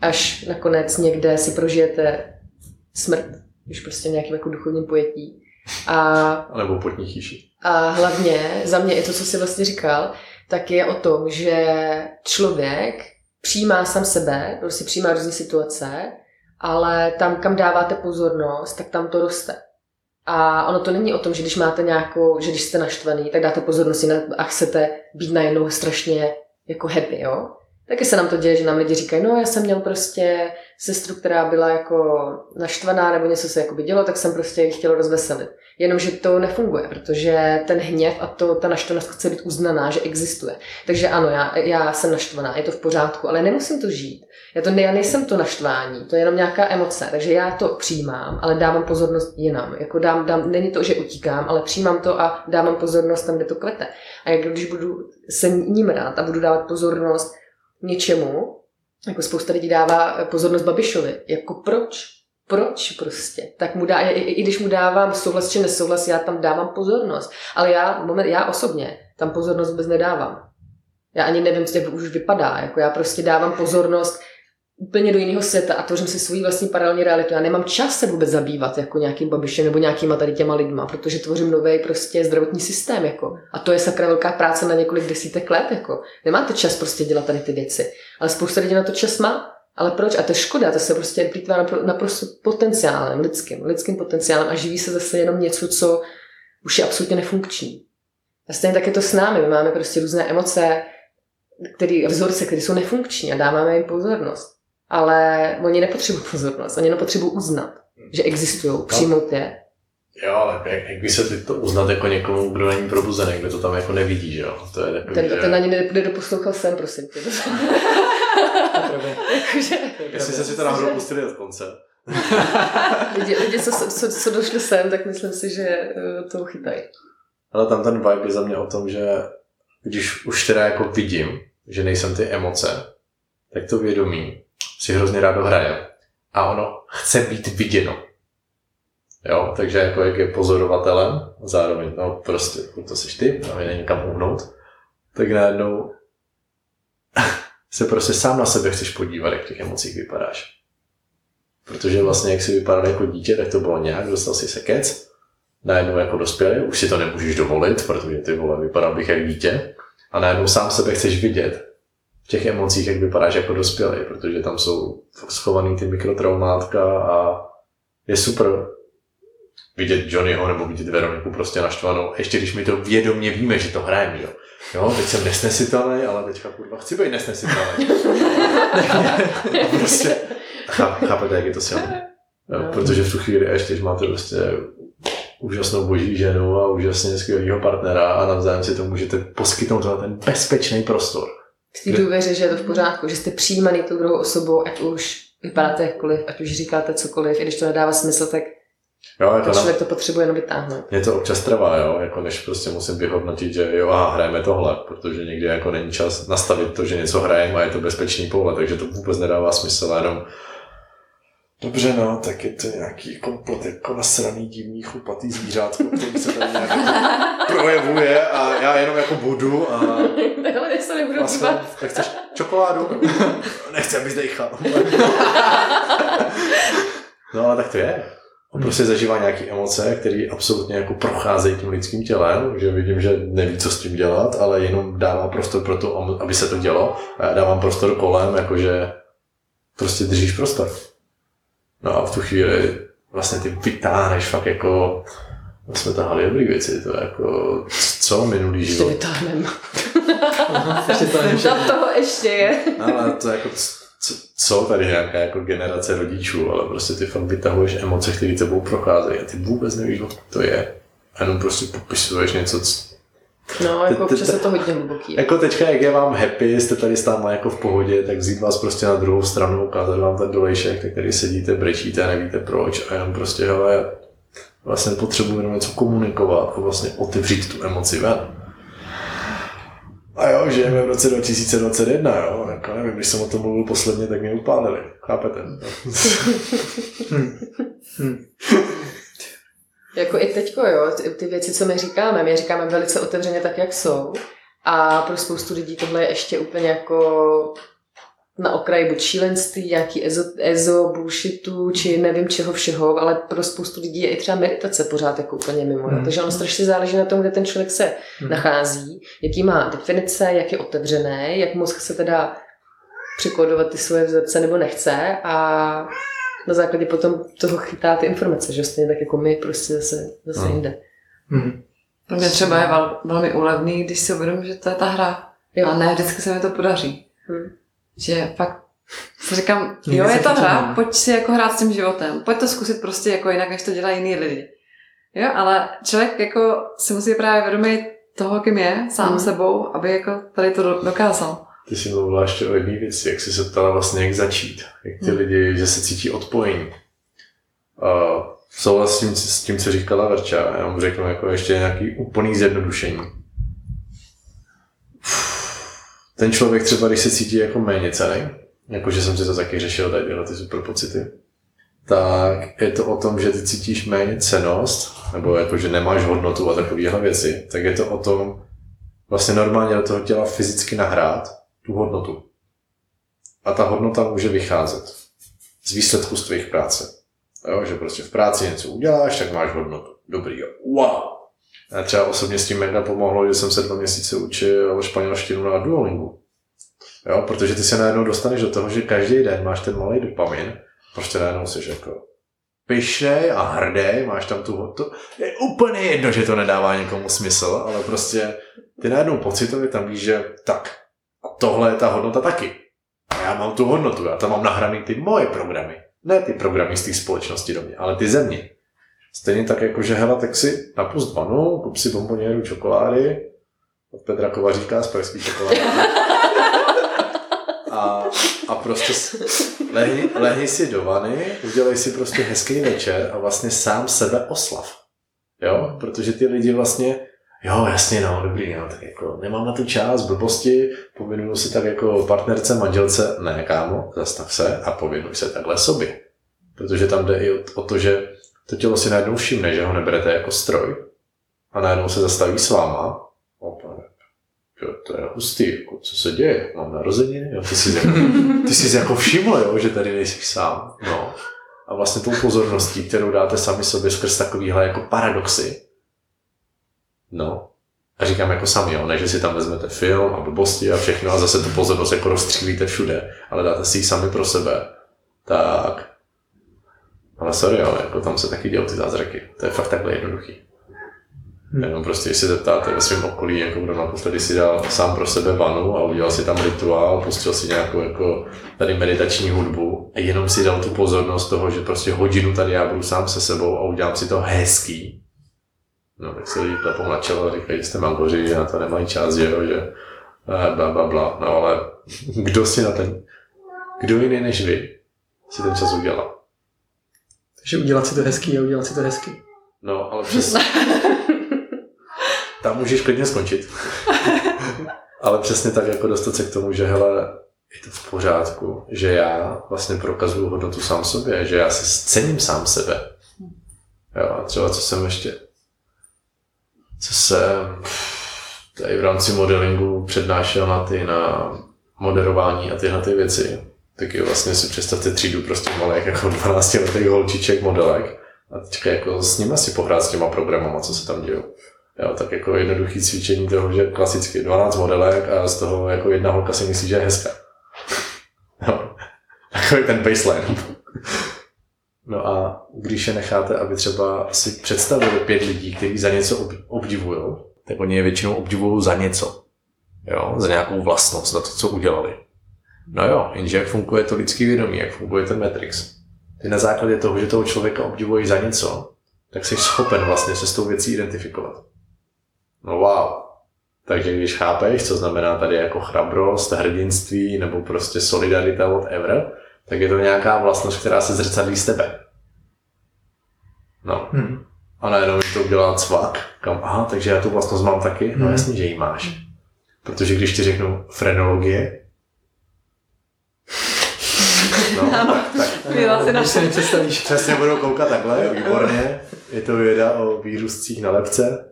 až nakonec někde si prožijete smrt, když prostě v nějakém jako duchovním pojetí. A, nebo potní chýši. A hlavně za mě i to, co jsi vlastně říkal, tak je o tom, že člověk přijímá sám sebe, prostě přijímá různé situace, ale tam, kam dáváte pozornost, tak tam to roste. A ono to není o tom, že když máte nějakou, že když jste naštvaný, tak dáte pozornost a chcete být najednou strašně jako happy, jo? Taky se nám to děje, že nám lidi říkají, no já jsem měl prostě sestru, která byla jako naštvaná nebo něco se jako by dělo, tak jsem prostě chtěl rozveselit. Jenomže to nefunguje, protože ten hněv a to, ta naštvanost chce být uznaná, že existuje. Takže ano, já, já jsem naštvaná, je to v pořádku, ale nemusím to žít. Já, to, já nejsem to naštvání, to je jenom nějaká emoce, takže já to přijímám, ale dávám pozornost jinam. Jako dám, dám, není to, že utíkám, ale přijímám to a dávám pozornost tam, kde to kvete. A jak když budu se ním rád a budu dávat pozornost něčemu, jako spousta lidí dává pozornost Babišovi, jako proč? Proč prostě? Tak mu dá, i, i když mu dávám souhlas či nesouhlas, já tam dávám pozornost. Ale já, moment, já osobně tam pozornost vůbec nedávám. Já ani nevím, jak už vypadá. Jako já prostě dávám pozornost úplně do jiného světa a tvořím si svůj vlastní paralelní realitu. Já nemám čas se vůbec zabývat jako nějakým babišem nebo nějakýma tady těma lidma, protože tvořím nový prostě zdravotní systém. Jako. A to je sakra velká práce na několik desítek let. Jako. Nemáte čas prostě dělat tady ty věci. Ale spousta lidí na to čas má. Ale proč? A to je škoda, to se prostě plýtvá naprosto potenciálem, lidským, lidským potenciálem a živí se zase jenom něco, co už je absolutně nefunkční. A stejně tak je to s námi. My máme prostě různé emoce, který, vzorce, které jsou nefunkční a dáváme jim pozornost ale oni nepotřebují pozornost, oni nepotřebují uznat, že existují, no. přijmout je. Jo, ale jak, jak by se to uznat jako někomu, kdo není probuzený, kdo to tam jako nevidí, že jo? To je takový, ten, že... ten ani nedoposlouchal sem, prosím tě. (laughs) Jestli se si to náhodou pustili od konce. (laughs) lidi, lidi co, co, co, došli sem, tak myslím si, že eh, to chytají. Ale tam ten vibe je za mě o tom, že když už teda jako vidím, že nejsem ty emoce, tak to vědomí si hrozně rádo hraje. A ono chce být viděno. Jo, takže jako jak je pozorovatelem, zároveň, no prostě, to seš ty, a není kam uhnout, tak najednou se prostě sám na sebe chceš podívat, jak v těch emocích vypadáš. Protože vlastně, jak si vypadal jako dítě, tak to bylo nějak, dostal si se kec, najednou jako dospělý, už si to nemůžeš dovolit, protože ty vole, vypadal bych jak dítě, a najednou sám sebe chceš vidět v těch emocích, jak vypadáš jako dospělý, protože tam jsou schovaný ty mikrotraumátka a je super vidět Johnnyho nebo vidět Veroniku prostě naštvanou, ještě když my to vědomě víme, že to hrajeme, jo. Jo, teď jsem nesnesitelný, ale teďka kurva chci být nesnesitelný. (laughs) prostě, chápete, jak je to silné. Jo, protože v tu chvíli ještě, když máte prostě úžasnou boží ženu a úžasně skvělého partnera a navzájem si to můžete poskytnout ten bezpečný prostor. V té důvěře, že je to v pořádku, že jste přijímaný tou druhou osobou, ať už vypadáte jakkoliv, ať už říkáte cokoliv, i když to nedává smysl, tak Jo, jako člověk na... to potřebuje jenom vytáhnout. Mě to občas trvá, jo, jako než prostě musím vyhodnotit, že jo, aha, hrajeme tohle, protože někdy jako není čas nastavit to, že něco hrajeme a je to bezpečný pohled, takže to vůbec nedává smysl, jenom Dobře, no, tak je to nějaký komplet jako nasraný, divný, chlupatý zvířátko, který se tady nějak jako projevuje a já jenom jako budu a... Nebudu dívat. Tak chceš čokoládu? (laughs) Nechci, abys dejchal. (laughs) no ale tak to je. On prostě zažívá nějaké emoce, které absolutně jako procházejí tím lidským tělem, že vidím, že neví, co s tím dělat, ale jenom dává prostor pro to, aby se to dělo. A já dávám prostor kolem, jakože prostě držíš prostor. No a v tu chvíli vlastně ty vytáhneš fakt jako jsme tahali dobrý věci, to je jako, co minulý život. Ještě vytáhneme. (laughs) ještě to toho ještě je. Ale to jako, co, co tady nějaká jako generace rodičů, ale prostě ty fakt vytahuješ emoce, které tebou procházejí a ty vůbec nevíš, co to je. A jenom prostě popisuješ něco, No, jako občas je to hodně hluboký. Jako teďka, jak je vám happy, jste tady stále jako v pohodě, tak vzít vás prostě na druhou stranu, ukázat vám ten dolejšek, tak tady sedíte, brečíte a nevíte proč a jenom prostě, hele, vlastně potřebuji jenom něco komunikovat a vlastně otevřít tu emoci ven. A jo, žijeme v roce 2021, jo, jako nevím, když jsem o tom mluvil posledně, tak mě upálili, chápete? (laughs) Jako i teďko, jo, ty, ty věci, co my říkáme, my říkáme velice otevřeně tak, jak jsou. A pro spoustu lidí tohle je ještě úplně jako na okraji buď šílenství, nějaký ezo, ezo bullshitu, či nevím čeho všeho, ale pro spoustu lidí je i třeba meditace pořád jako úplně mimo. Hmm. Takže on strašně záleží na tom, kde ten člověk se hmm. nachází, jaký má definice, jak je otevřené, jak moc chce teda překodovat ty svoje vzorce nebo nechce a na základě potom toho chytá ty informace, že stejně tak jako my prostě zase, zase no. jinde. Hmm. Pro mě třeba je vel, velmi úlevný, když si uvědomím, že to je ta hra. Jo. A ne vždycky se mi to podaří. Hmm. Že fakt si říkám, jo, je to hra, pojď si jako hrát s tím životem. Pojď to zkusit prostě jako jinak, než to dělají jiní lidi. Jo, ale člověk jako si musí právě vědomit toho, kým je, sám hmm. sebou, aby jako tady to dokázal. Ty jsi mluvila ještě o jedné věci, jak jsi se ptala vlastně, jak začít. Jak ty hmm. lidi, že se cítí odpojení. Uh, souhlasím s tím, co říkala Verča. Já mu řeknu jako ještě nějaký úplný zjednodušení. Ten člověk třeba, když se cítí jako méně cený, jakože jsem si to taky řešil, tady tyhle ty super pocity, tak je to o tom, že ty cítíš méně cenost, nebo jako, že nemáš hodnotu a takovéhle věci, tak je to o tom vlastně normálně do toho těla fyzicky nahrát tu hodnotu. A ta hodnota může vycházet z výsledku z tvých práce. Jo, že prostě v práci něco uděláš, tak máš hodnotu. Dobrý, jo. Wow. A třeba osobně s tím mega pomohlo, že jsem se dva měsíce učil španělštinu na Duolingu. Jo, protože ty se najednou dostaneš do toho, že každý den máš ten malý dopamin, prostě najednou jsi jako pyšnej a hrdý, máš tam tu hodnotu. Je úplně jedno, že to nedává někomu smysl, ale prostě ty najednou pocitově tam víš, že tak, tohle je ta hodnota taky. A já mám tu hodnotu, já tam mám nahraný ty moje programy. Ne ty programy z té společnosti do mě, ale ty země. Stejně tak jako, že hele, tak si napust vanu, kup si bomboněru čokolády, od Petra Kovaříka z pražský čokolády. A, a prostě lehni, lehni si do vany, udělej si prostě hezký večer a vlastně sám sebe oslav. Jo, protože ty lidi vlastně jo, jasně, no, dobrý, no, tak jako nemám na to čas, blbosti, povinuju si tak jako partnerce, manželce, ne, kámo, zastav se a povinuj se takhle sobě. Protože tam jde i o to, že to tělo si najednou všimne, že ho neberete jako stroj a najednou se zastaví s váma. Opa, jo, to je hustý, jako, co se děje, mám narozeniny, jo, ty jsi, jako, ty jsi jako všiml, jo, že tady nejsi sám, no. a vlastně tou pozorností, kterou dáte sami sobě skrz takovýhle jako paradoxy, no, a říkám jako sami, jo, ne, že si tam vezmete film a blbosti a všechno a zase tu pozornost jako rozstřílíte všude, ale dáte si ji sami pro sebe, tak ale sorry, ale jako tam se taky dělou ty zázraky. To je fakt takhle jednoduchý. Hmm. Jenom prostě, když se zeptáte ve svém okolí, jako kdo naposledy si dal sám pro sebe vanu a udělal si tam rituál, pustil si nějakou jako tady meditační hudbu a jenom si dal tu pozornost toho, že prostě hodinu tady já budu sám se sebou a udělám si to hezký. No, tak se lidi klepou na čelo a říkají, že jste mangoři a to nemají čas, že jo, že bla, bla, bla. No ale (laughs) kdo si na ten, kdo jiný než vy si ten čas udělal? Takže udělat si to hezký a udělat si to hezky. No, ale přesně. (laughs) Tam můžeš klidně skončit. (laughs) ale přesně tak jako dostat se k tomu, že hele, je to v pořádku, že já vlastně prokazuju hodnotu sám sobě, že já si cením sám sebe. Jo, a třeba co jsem ještě, co jsem tady v rámci modelingu přednášel na ty, na moderování a tyhle ty věci, taky vlastně si představte třídu prostě malých jako 12 letých holčiček, modelek a teďka jako s nimi si pohrát s těma programama, co se tam dějou. Jo, tak jako jednoduchý cvičení toho, že klasicky 12 modelek a z toho jako jedna holka si myslí, že je hezká. Jo, (laughs) takový ten baseline. No a když je necháte, aby třeba si představili pět lidí, kteří za něco obdivují, tak oni je většinou obdivují za něco. Jo, za nějakou vlastnost, za to, co udělali. No jo, jenže jak funguje to lidský vědomí, jak funguje ten Matrix. Ty na základě toho, že toho člověka obdivují za něco, tak jsi schopen vlastně se s tou věcí identifikovat. No wow. Takže když chápeš, co znamená tady jako chrabrost, hrdinství nebo prostě solidarita, whatever, tak je to nějaká vlastnost, která se zrcadlí z tebe. No. Hmm. A najednou to udělá cvak, kam, aha, takže já tu vlastnost mám taky, no hmm. jasně, že ji máš. Protože když ti řeknu frenologie, No, tak, si Když se nepředstavíš. Přesně budou koukat takhle, (laughs) výborně. Je to věda o výrůstcích na lepce,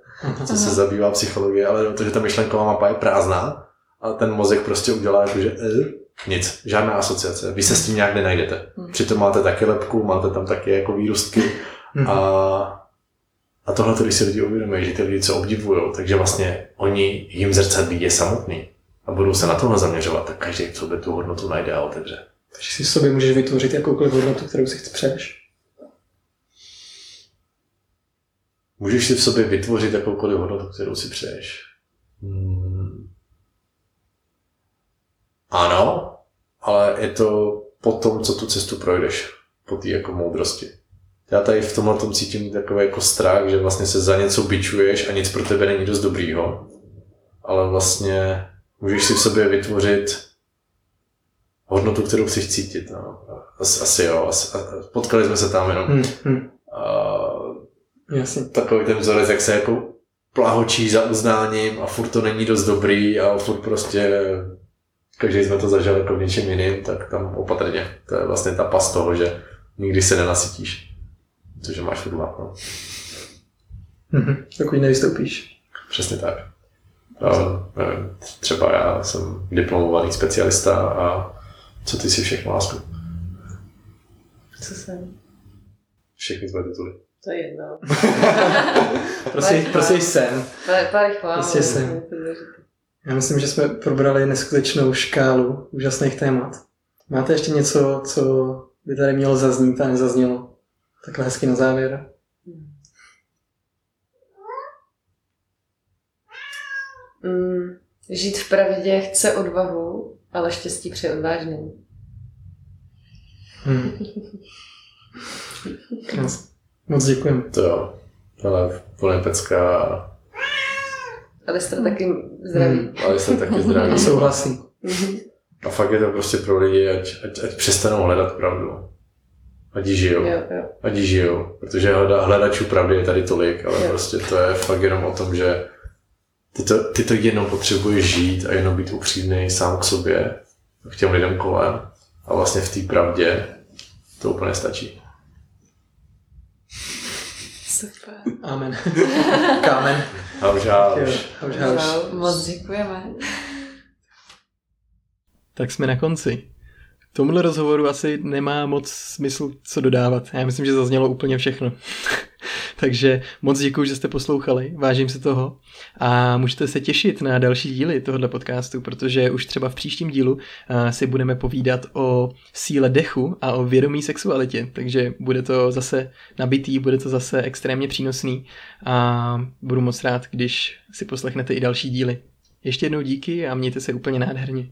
co se zabývá psychologie, ale to, že ta myšlenková mapa je prázdná a ten mozek prostě udělá jako, že eh, nic, žádná asociace. Vy se s tím nějak nenajdete. Hmm. Přitom máte taky lepku, máte tam taky jako výrůstky hmm. a a tohle, když si lidi uvědomují, že ty lidi co obdivují, takže vlastně oni jim zrcadlí je samotný a budou se na tohle zaměřovat, tak každý v sobě tu hodnotu najde a otevře. Takže si sobě můžeš vytvořit jakoukoliv hodnotu, kterou si přeješ. Můžeš si v sobě vytvořit jakoukoliv hodnotu, kterou si přeješ. Hmm. Ano, ale je to po tom, co tu cestu projdeš, po té jako moudrosti. Já tady v tomhle tom cítím takový jako strach, že vlastně se za něco bičuješ a nic pro tebe není dost dobrýho, ale vlastně můžeš si v sobě vytvořit hodnotu, kterou chceš cítit. No. Asi, asi jo, asi, potkali jsme se tam jenom. Hmm, hmm. A, Jasně. Takový ten vzorec, jak se jako plahočí za uznáním a furt to není dost dobrý a furt prostě každý jsme to zažili jako v něčem jiným, tak tam opatrně. To je vlastně ta pas toho, že nikdy se nenasytíš. Což máš furt no. Mm-hmm. Takový nevystoupíš. Přesně tak. A, nevím, třeba já jsem diplomovaný specialista a co ty si všechno, lásku? Co jsem? Všechny tvoje tituly. To je jedno. (laughs) prosím, prosím sen. Pár chvál. Prostě sen. Já myslím, že jsme probrali neskutečnou škálu úžasných témat. Máte ještě něco, co by tady mělo zaznít a nezaznělo? Takhle hezky na závěr. Mm, žít v pravdě chce odvahu, ale štěstí přeje odvážným. Hmm. Moc děkujeme. To jo. Ale plně pecka. Ale jste taky zdraví. Hmm. Ale jste taky zdraví. (laughs) Souhlasím. A fakt je to prostě pro lidi, ať, ať, ať přestanou hledat pravdu. Ať žijou. Jo, jo. Ať žijou. Protože hledačů pravdy je tady tolik, ale jo. prostě to je fakt jenom o tom, že ty to, ty to jenom potřebuješ žít a jenom být upřímný sám k sobě, k těm lidem kolem a vlastně v té pravdě to úplně stačí. Super. Amen. (laughs) Kámen. Hauž, hauž. Hauž, hauž. Moc děkujeme. Tak jsme na konci. Tomuhle rozhovoru asi nemá moc smysl co dodávat. Já myslím, že zaznělo úplně všechno. (laughs) Takže moc děkuji, že jste poslouchali, vážím se toho a můžete se těšit na další díly tohoto podcastu, protože už třeba v příštím dílu eh, si budeme povídat o síle dechu a o vědomí sexualitě, takže bude to zase nabitý, bude to zase extrémně přínosný a budu moc rád, když si poslechnete i další díly. Ještě jednou díky a mějte se úplně nádherně.